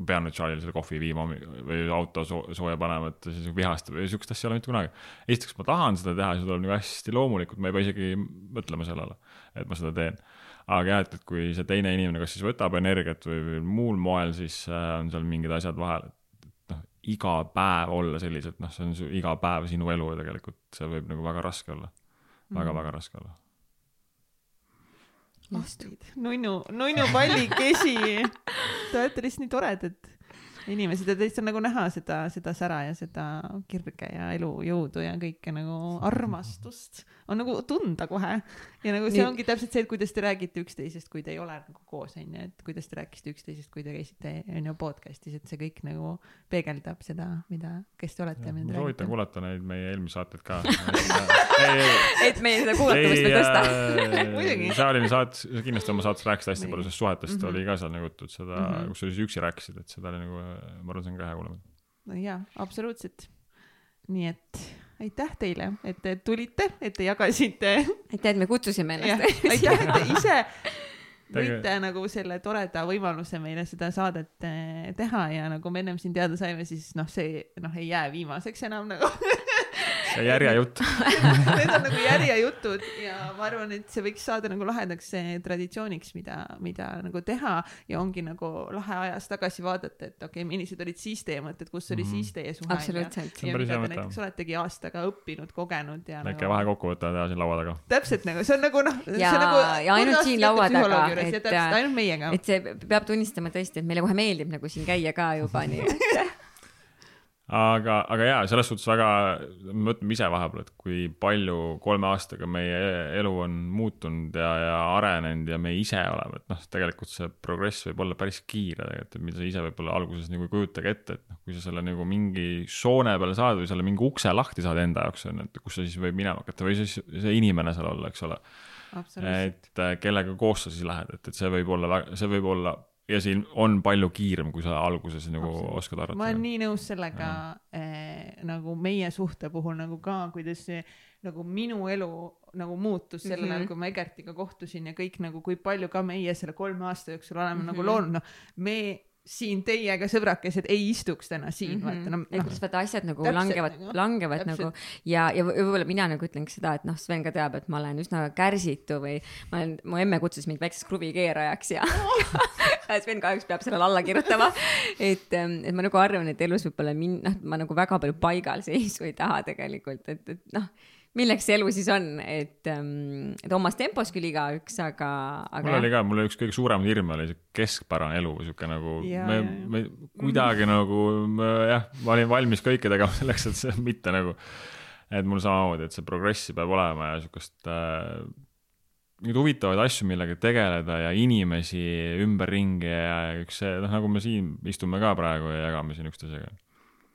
pean nüüd Charlie'le selle kohvi viima või auto soo- sooja panema, et siis vihastab või siukest asja ei ole mitte kunagi. esiteks ma tahan seda teha, see tuleb nagu hästi loomulikult, ma ei pea isegi mõtlema sellele, et ma seda teen. aga jah, et, et kui see teine inimene kas siis võtab energiat või, või muul moel, siis äh, on seal mingid asjad vahel, et noh, iga päev olla selliselt, noh, see on su iga päev sinu elu tegelikult see võib nagu väga raske olla väga,, väga-väga raske olla. nunnu, nunnu pallikesi. Te olete lihtsalt nii toredad inimesed ja teist on nagu näha seda, seda sära ja seda kirge ja elujõudu ja kõike nagu armastust on nagu tunda kohe. Ja nagu see Nii- ongi täpselt see, et kuidas te räägite üksteisest, kui te ei ole nagu koos, onju, et kuidas te rääkisite üksteisest, kui te käisite, onju, podcast'is, et see kõik nagu peegeldab seda, mida, kes te olete ja mida ma te soovitan räägite. kuulata neid meie eelmisi saateid ka. ei, ei, et meie seda kuulatamist veel tõsta. Muidugi. sa olid saates, sa kindlasti oma saates rääkisid hästi palju sellest suhetest mm. -hmm. oli ka seal nagu juttu, et seda mm. -hmm. kusjuures üksi rääkisid, et seda oli nagu, ma arvan, see on ka hea kuulamine. no jaa, absoluutselt. Nii et aitäh teile, et te tulite, et te jagasite aitäh, et me kutsusime ennast. aitäh, et te ise võite nagu selle toreda võimaluse meile seda saadet eh, teha ja nagu me ennem siin teada saime, siis noh, see noh, ei jää viimaseks enam nagu. see järjejutt. Need on nagu järjejutud ja ma arvan, et see võiks saada nagu lahedaks traditsiooniks, mida, mida nagu teha ja ongi nagu lahe ajas tagasi vaadata, et okei okay,, millised olid siis teie mõtted, kus oli Mhm. siis teie suhe absoluutselt. Ja mida te näiteks oletegi aastaga õppinud, kogenud ja väike nagu vahekokkuvõte teha siin laua taga. täpselt nagu see on nagu noh, see Ja- on nagu ja ainult siin laua taga, et meiega. et see peab tunnistama tõesti, et meile kohe meeldib nagu siin käia ka juba nii et aga, aga jaa, selles suhtes väga, me mõtleme ise vahepeal, et kui palju kolme aastaga meie elu on muutunud ja, ja arenenud ja me ise oleme, et noh, tegelikult see progress võib olla päris kiire tegelikult, et mida sa ise võib-olla alguses nagu ei kujutagi ette, et noh, kui sa selle nagu mingi soone peale saad või selle mingi ukse lahti saad enda jaoks, on ju, et kus sa siis võib minema hakata või siis see inimene seal olla, eks ole. et äh, kellega koos sa siis lähed, et, et see võib olla see võib olla ja siin on palju kiirem, kui sa alguses nagu Absoluutselt. oskad ma arvata olen. nii nõus sellega eh, nagu meie suhte puhul nagu ka, kuidas see nagu minu elu nagu muutus sel Mhm. ajal, kui ma Egertiga kohtusin ja kõik nagu, kui palju ka meie selle kolme aasta jooksul oleme mm -hmm. nagu Mhm. loonud, noh, me siin teiega sõbrakesed ei istuks täna siin mm, -hmm. vaata, et noh, kuidas vaata asjad nagu Täpselt, langevad nagu,, langevad täpselt. nagu ja, ja võ- võib-olla mina nagu ütlengi seda, et noh, Sven ka teab, et ma olen üsna kärsitu või ma olen, mu emme kutsus mind väikseks kruvikeerajaks ja ja Sven kahjuks peab sellele alla kirjutama. et, et ma nagu arvan, et elus võib-olla min-, noh, ma nagu väga palju paigalseisu ei taha tegelikult, et, et noh, milleks see elu siis on, et, et omas tempos küll igaüks, aga, aga mul oli ka, mul oli üks kõige suuremaid hirme oli see keskpärane elu, sihuke nagu me me kuidagi nagu ma, jah, ma olin valmis kõike tegema selleks, et see mitte nagu, et mul samamoodi, et see progressi peab olema ja siukest äh, mingeid huvitavaid asju, millega tegeleda ja inimesi ümberringi ja üks see, noh, nagu me siin istume ka praegu ja jagame siin üksteisega.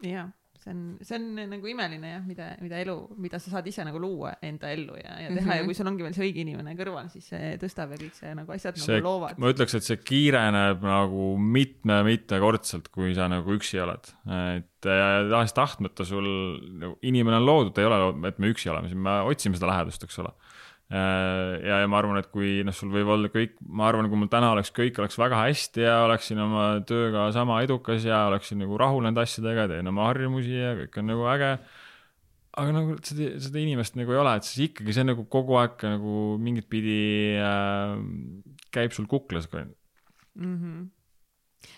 jaa, see on, see on nagu imeline jah, mida, mida elu, mida sa saad ise nagu luua enda ellu ja, ja teha mm -hmm. ja Mhm. kui sul ongi veel see õige inimene kõrval, siis see tõstab ja kõik see nagu asjad see nagu, loovad. ma ütleks, et see kiireneb nagu mitme-mitmekordselt, kui sa nagu üksi oled. et ja tahes-tahtmata sul nagu inimene on loodud, ei ole loodud, et me üksi oleme, siis me otsime seda lähedust, eks ole. ja, ja ma arvan, et kui noh, sul võib olla kõik, ma arvan, kui mul täna oleks kõik oleks väga hästi ja oleksin oma tööga sama edukas ja oleksin nagu rahul nende asjadega, teen oma harjumusi ja kõik on nagu äge aga nagu seda, seda inimest nagu ei ole, et siis ikkagi see nagu kogu aeg nagu mingit pidi äh, käib sul kuklas. Mm -hmm.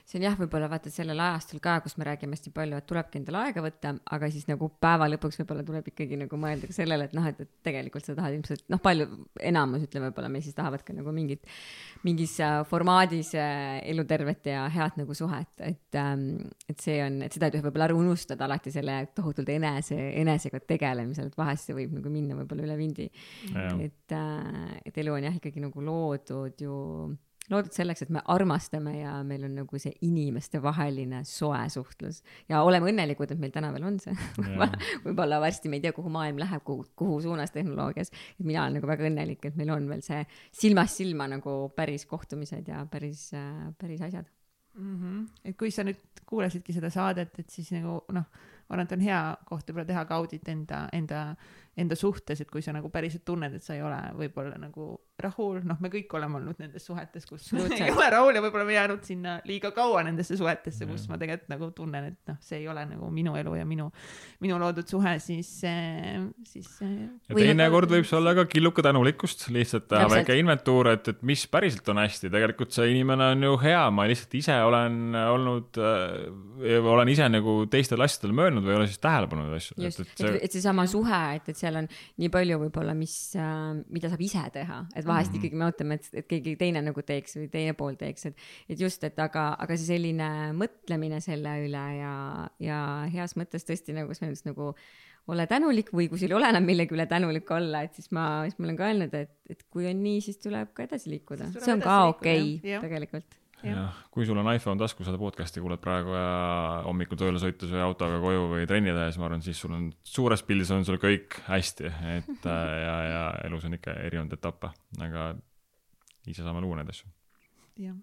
See on jah, võib-olla vaata sellel ajastul ka, kus me räägime hästi palju, et tulebki endale aega võtta, aga siis nagu päeva lõpuks võib-olla tuleb ikkagi nagu mõelda ka sellele, et noh, et, et tegelikult sa tahad ilmselt noh, palju, enamus ütleme võib-olla meil siis tahavad ka nagu mingit, mingis äh, formaadis äh, elutervet ja head nagu suhet, et ähm,, et see on, et seda ei tohi võib-olla ära unustada alati selle tohutult enese, enesega tegelemisel, et vahest see võib nagu minna võib-olla üle vindi. et äh,, et elu on jah ikkagi nagu loodud ju loodud selleks, et me armastame ja meil on nagu see inimestevaheline soe suhtlus ja oleme õnnelikud, et meil täna veel on see. võib-olla varsti me ei tea, kuhu maailm läheb, kuhu, kuhu suunas tehnoloogias. et mina olen nagu väga õnnelik, et meil on veel see silmast silma nagu päris kohtumised ja päris päris asjad. Mm -hmm. et kui sa nüüd kuulasidki seda saadet, et siis nagu noh, ma arvan, et on hea koht võib-olla teha ka audit enda, enda, enda suhtes, et kui sa nagu päriselt tunned, et sa ei ole võib-olla nagu rahul, noh, me kõik oleme olnud nendes suhetes, kus ei ole rahul ja võib-olla me jäänud sinna liiga kaua nendesse suhetesse, kus ma tegelikult nagu tunnen, et noh, see ei ole nagu minu elu ja minu, minu loodud suhe, siis, siis. ja teinekord võib see olla ka killuke tänulikkust, lihtsalt teha Täpselt. väike inventuur, et, et mis päriselt on hästi, tegelikult see inimene on ju hea, ma lihtsalt ise olen olnud äh,, olen ise nagu teistele asjadele mõelnud või ei ole siis tähele pannud asju. just, et et, see, et seesama suhe, et, et seal on nii palju võib-olla, mis äh,, mida saab ise teha, et vahest mm -hmm. ikkagi me ootame, et, et keegi teine nagu teeks või teine pool teeks, et, et just, et aga, aga see selline mõtlemine selle üle ja, ja heas mõttes tõesti nagu Sven ütles nagu ole tänulik või kui sul ei ole enam millegi üle tänulik olla, et siis ma, siis ma olen ka öelnud, et, et kui on nii, siis tuleb ka edasi liikuda, see on ka okei jah. Jah. tegelikult. jah, kui sul on iPhone taskus, seda podcast'i kuulad praegu ja hommikul tööle sõites või autoga koju või trenni tehes, ma arvan, siis sul on suures pildis on sul kõik hästi, et äh, ja, ja elus on ikka erinevaid etappe, aga ise saame luua neid asju. jah,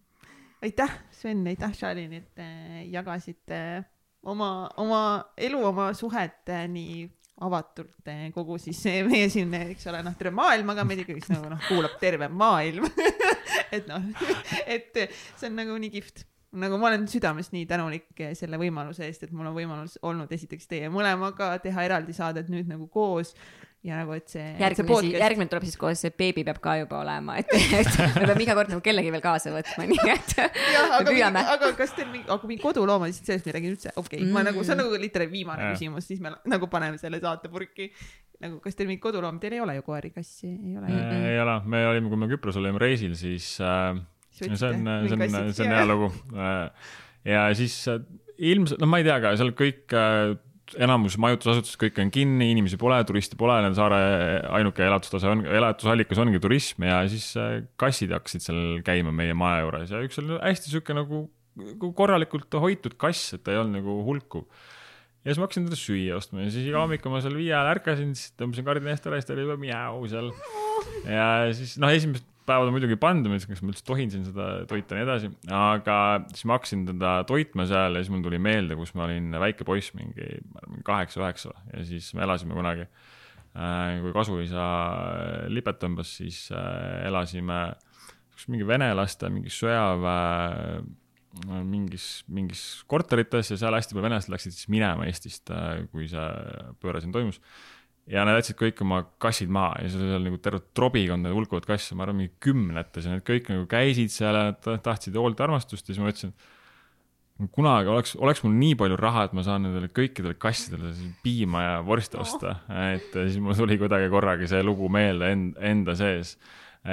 aitäh, Sven, aitäh, Charlin, et te jagasite oma, oma elu, oma suhet nii avatult eh, kogu siis meie siin, eks ole, noh, terve maailmaga, meid ikkagi nagu noh, kuulab terve maailm. et noh, et see on nagu nii kihvt nagu ma olen südamest nii tänulik eh, selle võimaluse eest, et mul on võimalus olnud esiteks teie mõlemaga teha eraldi saadet nüüd nagu koos ja nagu, et see. järgmine siis, järgmine tuleb siis koos, see beebi peab ka juba olema, et, et me peame iga kord nagu kellegi veel kaasa võtma, nii et jah, aga, aga kas teil mingi, aga mingi koduloomad, siis sellest me ei räägi üldse, okei okay,, ma Mm. nagu, see on nagu literaali viimane Jaa. küsimus, siis me nagu paneme selle saate purki. nagu, kas teil mingi koduloom, teil ei ole ju koeri, kassi, ei ole ju? Mm-mm. ei ole, me olime, kui me Küprosel olime reisil, siis äh, Siis see on, see on, kassid? see on hea lugu. ja siis äh, ilmselt, no ma ei tea ka, seal kõik, enamus majutusasutused, kõik on kinni, inimesi pole, turiste pole, nende saare ainuke elatustase on, elatusallikas ongi turism ja siis äh, kassid hakkasid seal käima meie maja juures ja üks oli hästi sihuke nagu nagu korralikult hoitud kass, et ta ei olnud nagu hulkuv ja siis ma hakkasin talle süüa ostma ja siis iga hommik, ma seal viie ajal ärkasin, siis tõmbasin kardina eest ära ja siis ta oli juba miau seal. ja siis noh, esimesed päevad on muidugi mõtlesin, kas ma üldse tohin siin seda toita ja nii edasi, aga siis ma hakkasin teda toitma seal ja siis mul tuli meelde, kus ma olin väike poiss, mingi kaheksa-üheksa ja siis me elasime kunagi. kui kasuisa lipet tõmbas, siis äh, elasime kus mingi venelaste mingi sõjaväe äh, mingis, mingis korterites ja seal hästi palju venelased läksid siis minema Eestist, kui see pööre siin toimus. Ja nad jätsid kõik oma kassid maha ja siis oli seal nagu terve trobikond hulkuvat kasse, ma arvan, mingi kümnetes ja need kõik nagu käisid seal ja nad tahtsid hoolt ja armastust ja siis ma mõtlesin, kunagi oleks, oleks mul nii palju raha, et ma saan nendele kõikidele kassidele siis piima ja vorsti osta, et siis mul tuli kuidagi korraga see lugu meelde end, enda sees.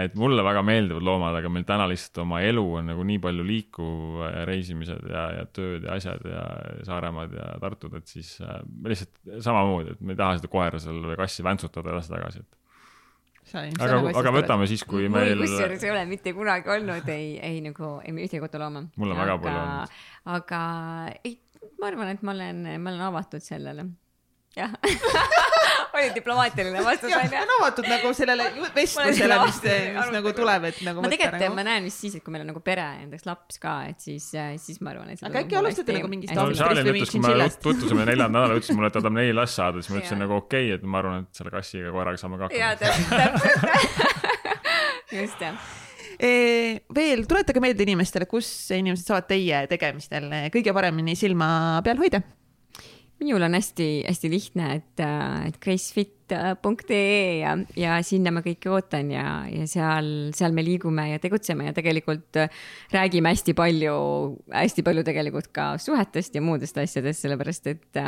Et mulle väga meeldivad loomad, aga meil täna lihtsalt oma elu on nagu nii palju liikuv äh, reisimised ja, ja tööd ja asjad ja Saaremaad ja Tartud, et siis äh, lihtsalt samamoodi, et me ei taha seda koera seal või kassi väntsutada edasi-tagasi, et aga, aga võtame siis, kui mul meil, kusjuures ei ole mitte kunagi olnud ei, ei nagu, ei ühtegi kodulooma. Mul on väga palju olnud.. aga ei, ma arvan, et ma olen, ma olen avatud sellele. jah, oli diplomaatiline vastus onju on avatud nagu sellele vestlusele, mis, mis nagu tuleb, et nagu ma tegelikult, nagu ma näen vist siis, et kui meil on nagu pere, näiteks laps ka, et siis, siis ma arvan, et. Aga äkki alustate nagu mingist no Või ütles, kui me tutvusime neljandal nädalal, ütles mulle, et ta tahab neli last saada, siis ma ütlesin nagu okei okay,, et ma arvan, et selle kassiga ja koeraga saame ka hakkama. just jah. veel tuletage meelde inimestele, kus inimesed saavad teie tegemistel kõige paremini silma peal hoida. Minul on hästi-hästi lihtne, et, et gracefit.ee ja, ja sinna ma kõiki ootan ja, ja seal, seal me liigume ja tegutseme ja tegelikult äh, räägime hästi palju, hästi palju tegelikult ka suhetest ja muudest asjadest, sellepärast et,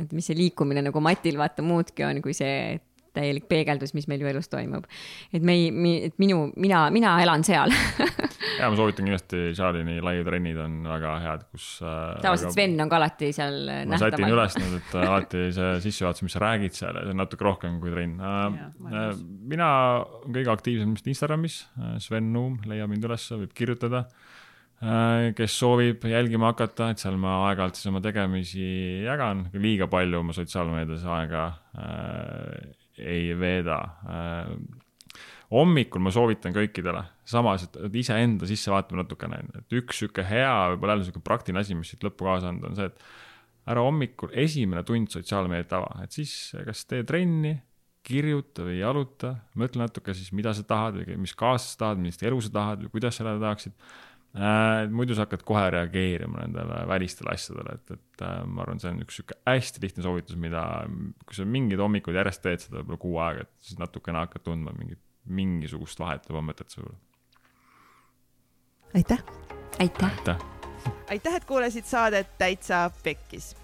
et mis see liikumine nagu Matil vaata muudki on, kui see täielik peegeldus, mis meil ju elus toimub. et me ei, et minu, mina, mina elan seal. ja ma soovitan kindlasti Charlie'i live-trennid on väga head, kus. tavaliselt Sven on ka alati seal ma sätin üles need, et äh, alati see sissejuhatus, mis sa räägid seal, see on natuke rohkem kui trenn. Olen nõus. mina olen kõige aktiivsem vist Instagramis, Sven Nuum, leiab mind üles, võib kirjutada. kes soovib jälgima hakata, et seal ma aeg-ajalt siis oma tegemisi jagan, liiga palju ma sotsiaalmeedias aega äh, ei veeda. Äh, hommikul ma soovitan kõikidele, samas, et iseenda sisse vaatama natukene, et üks sihuke hea, võib-olla jälle sihuke praktiline asi, mis siit lõppu kaasa anda, on see, et ära hommikul esimene tund sotsiaalmeediat ava, et siis kas tee trenni, kirjuta või jaluta, mõtle natuke siis, mida sa tahad või mis kaasa sa tahad, millist elu sa tahad või kuidas sa elada tahaksid äh,. muidu sa hakkad kohe reageerima nendele välistele asjadele, et, et äh, ma arvan, see on üks sihuke hästi lihtne soovitus, mida, kui sa mingid hommikud järjest teed seda võib-olla kuu aega, et siis natukene hakkad tundma mingit, mingisugust vahet juba mõtet sul. aitäh, aitäh. aitäh. aitäh, et kuulasid saadet Täitsa Pekkis.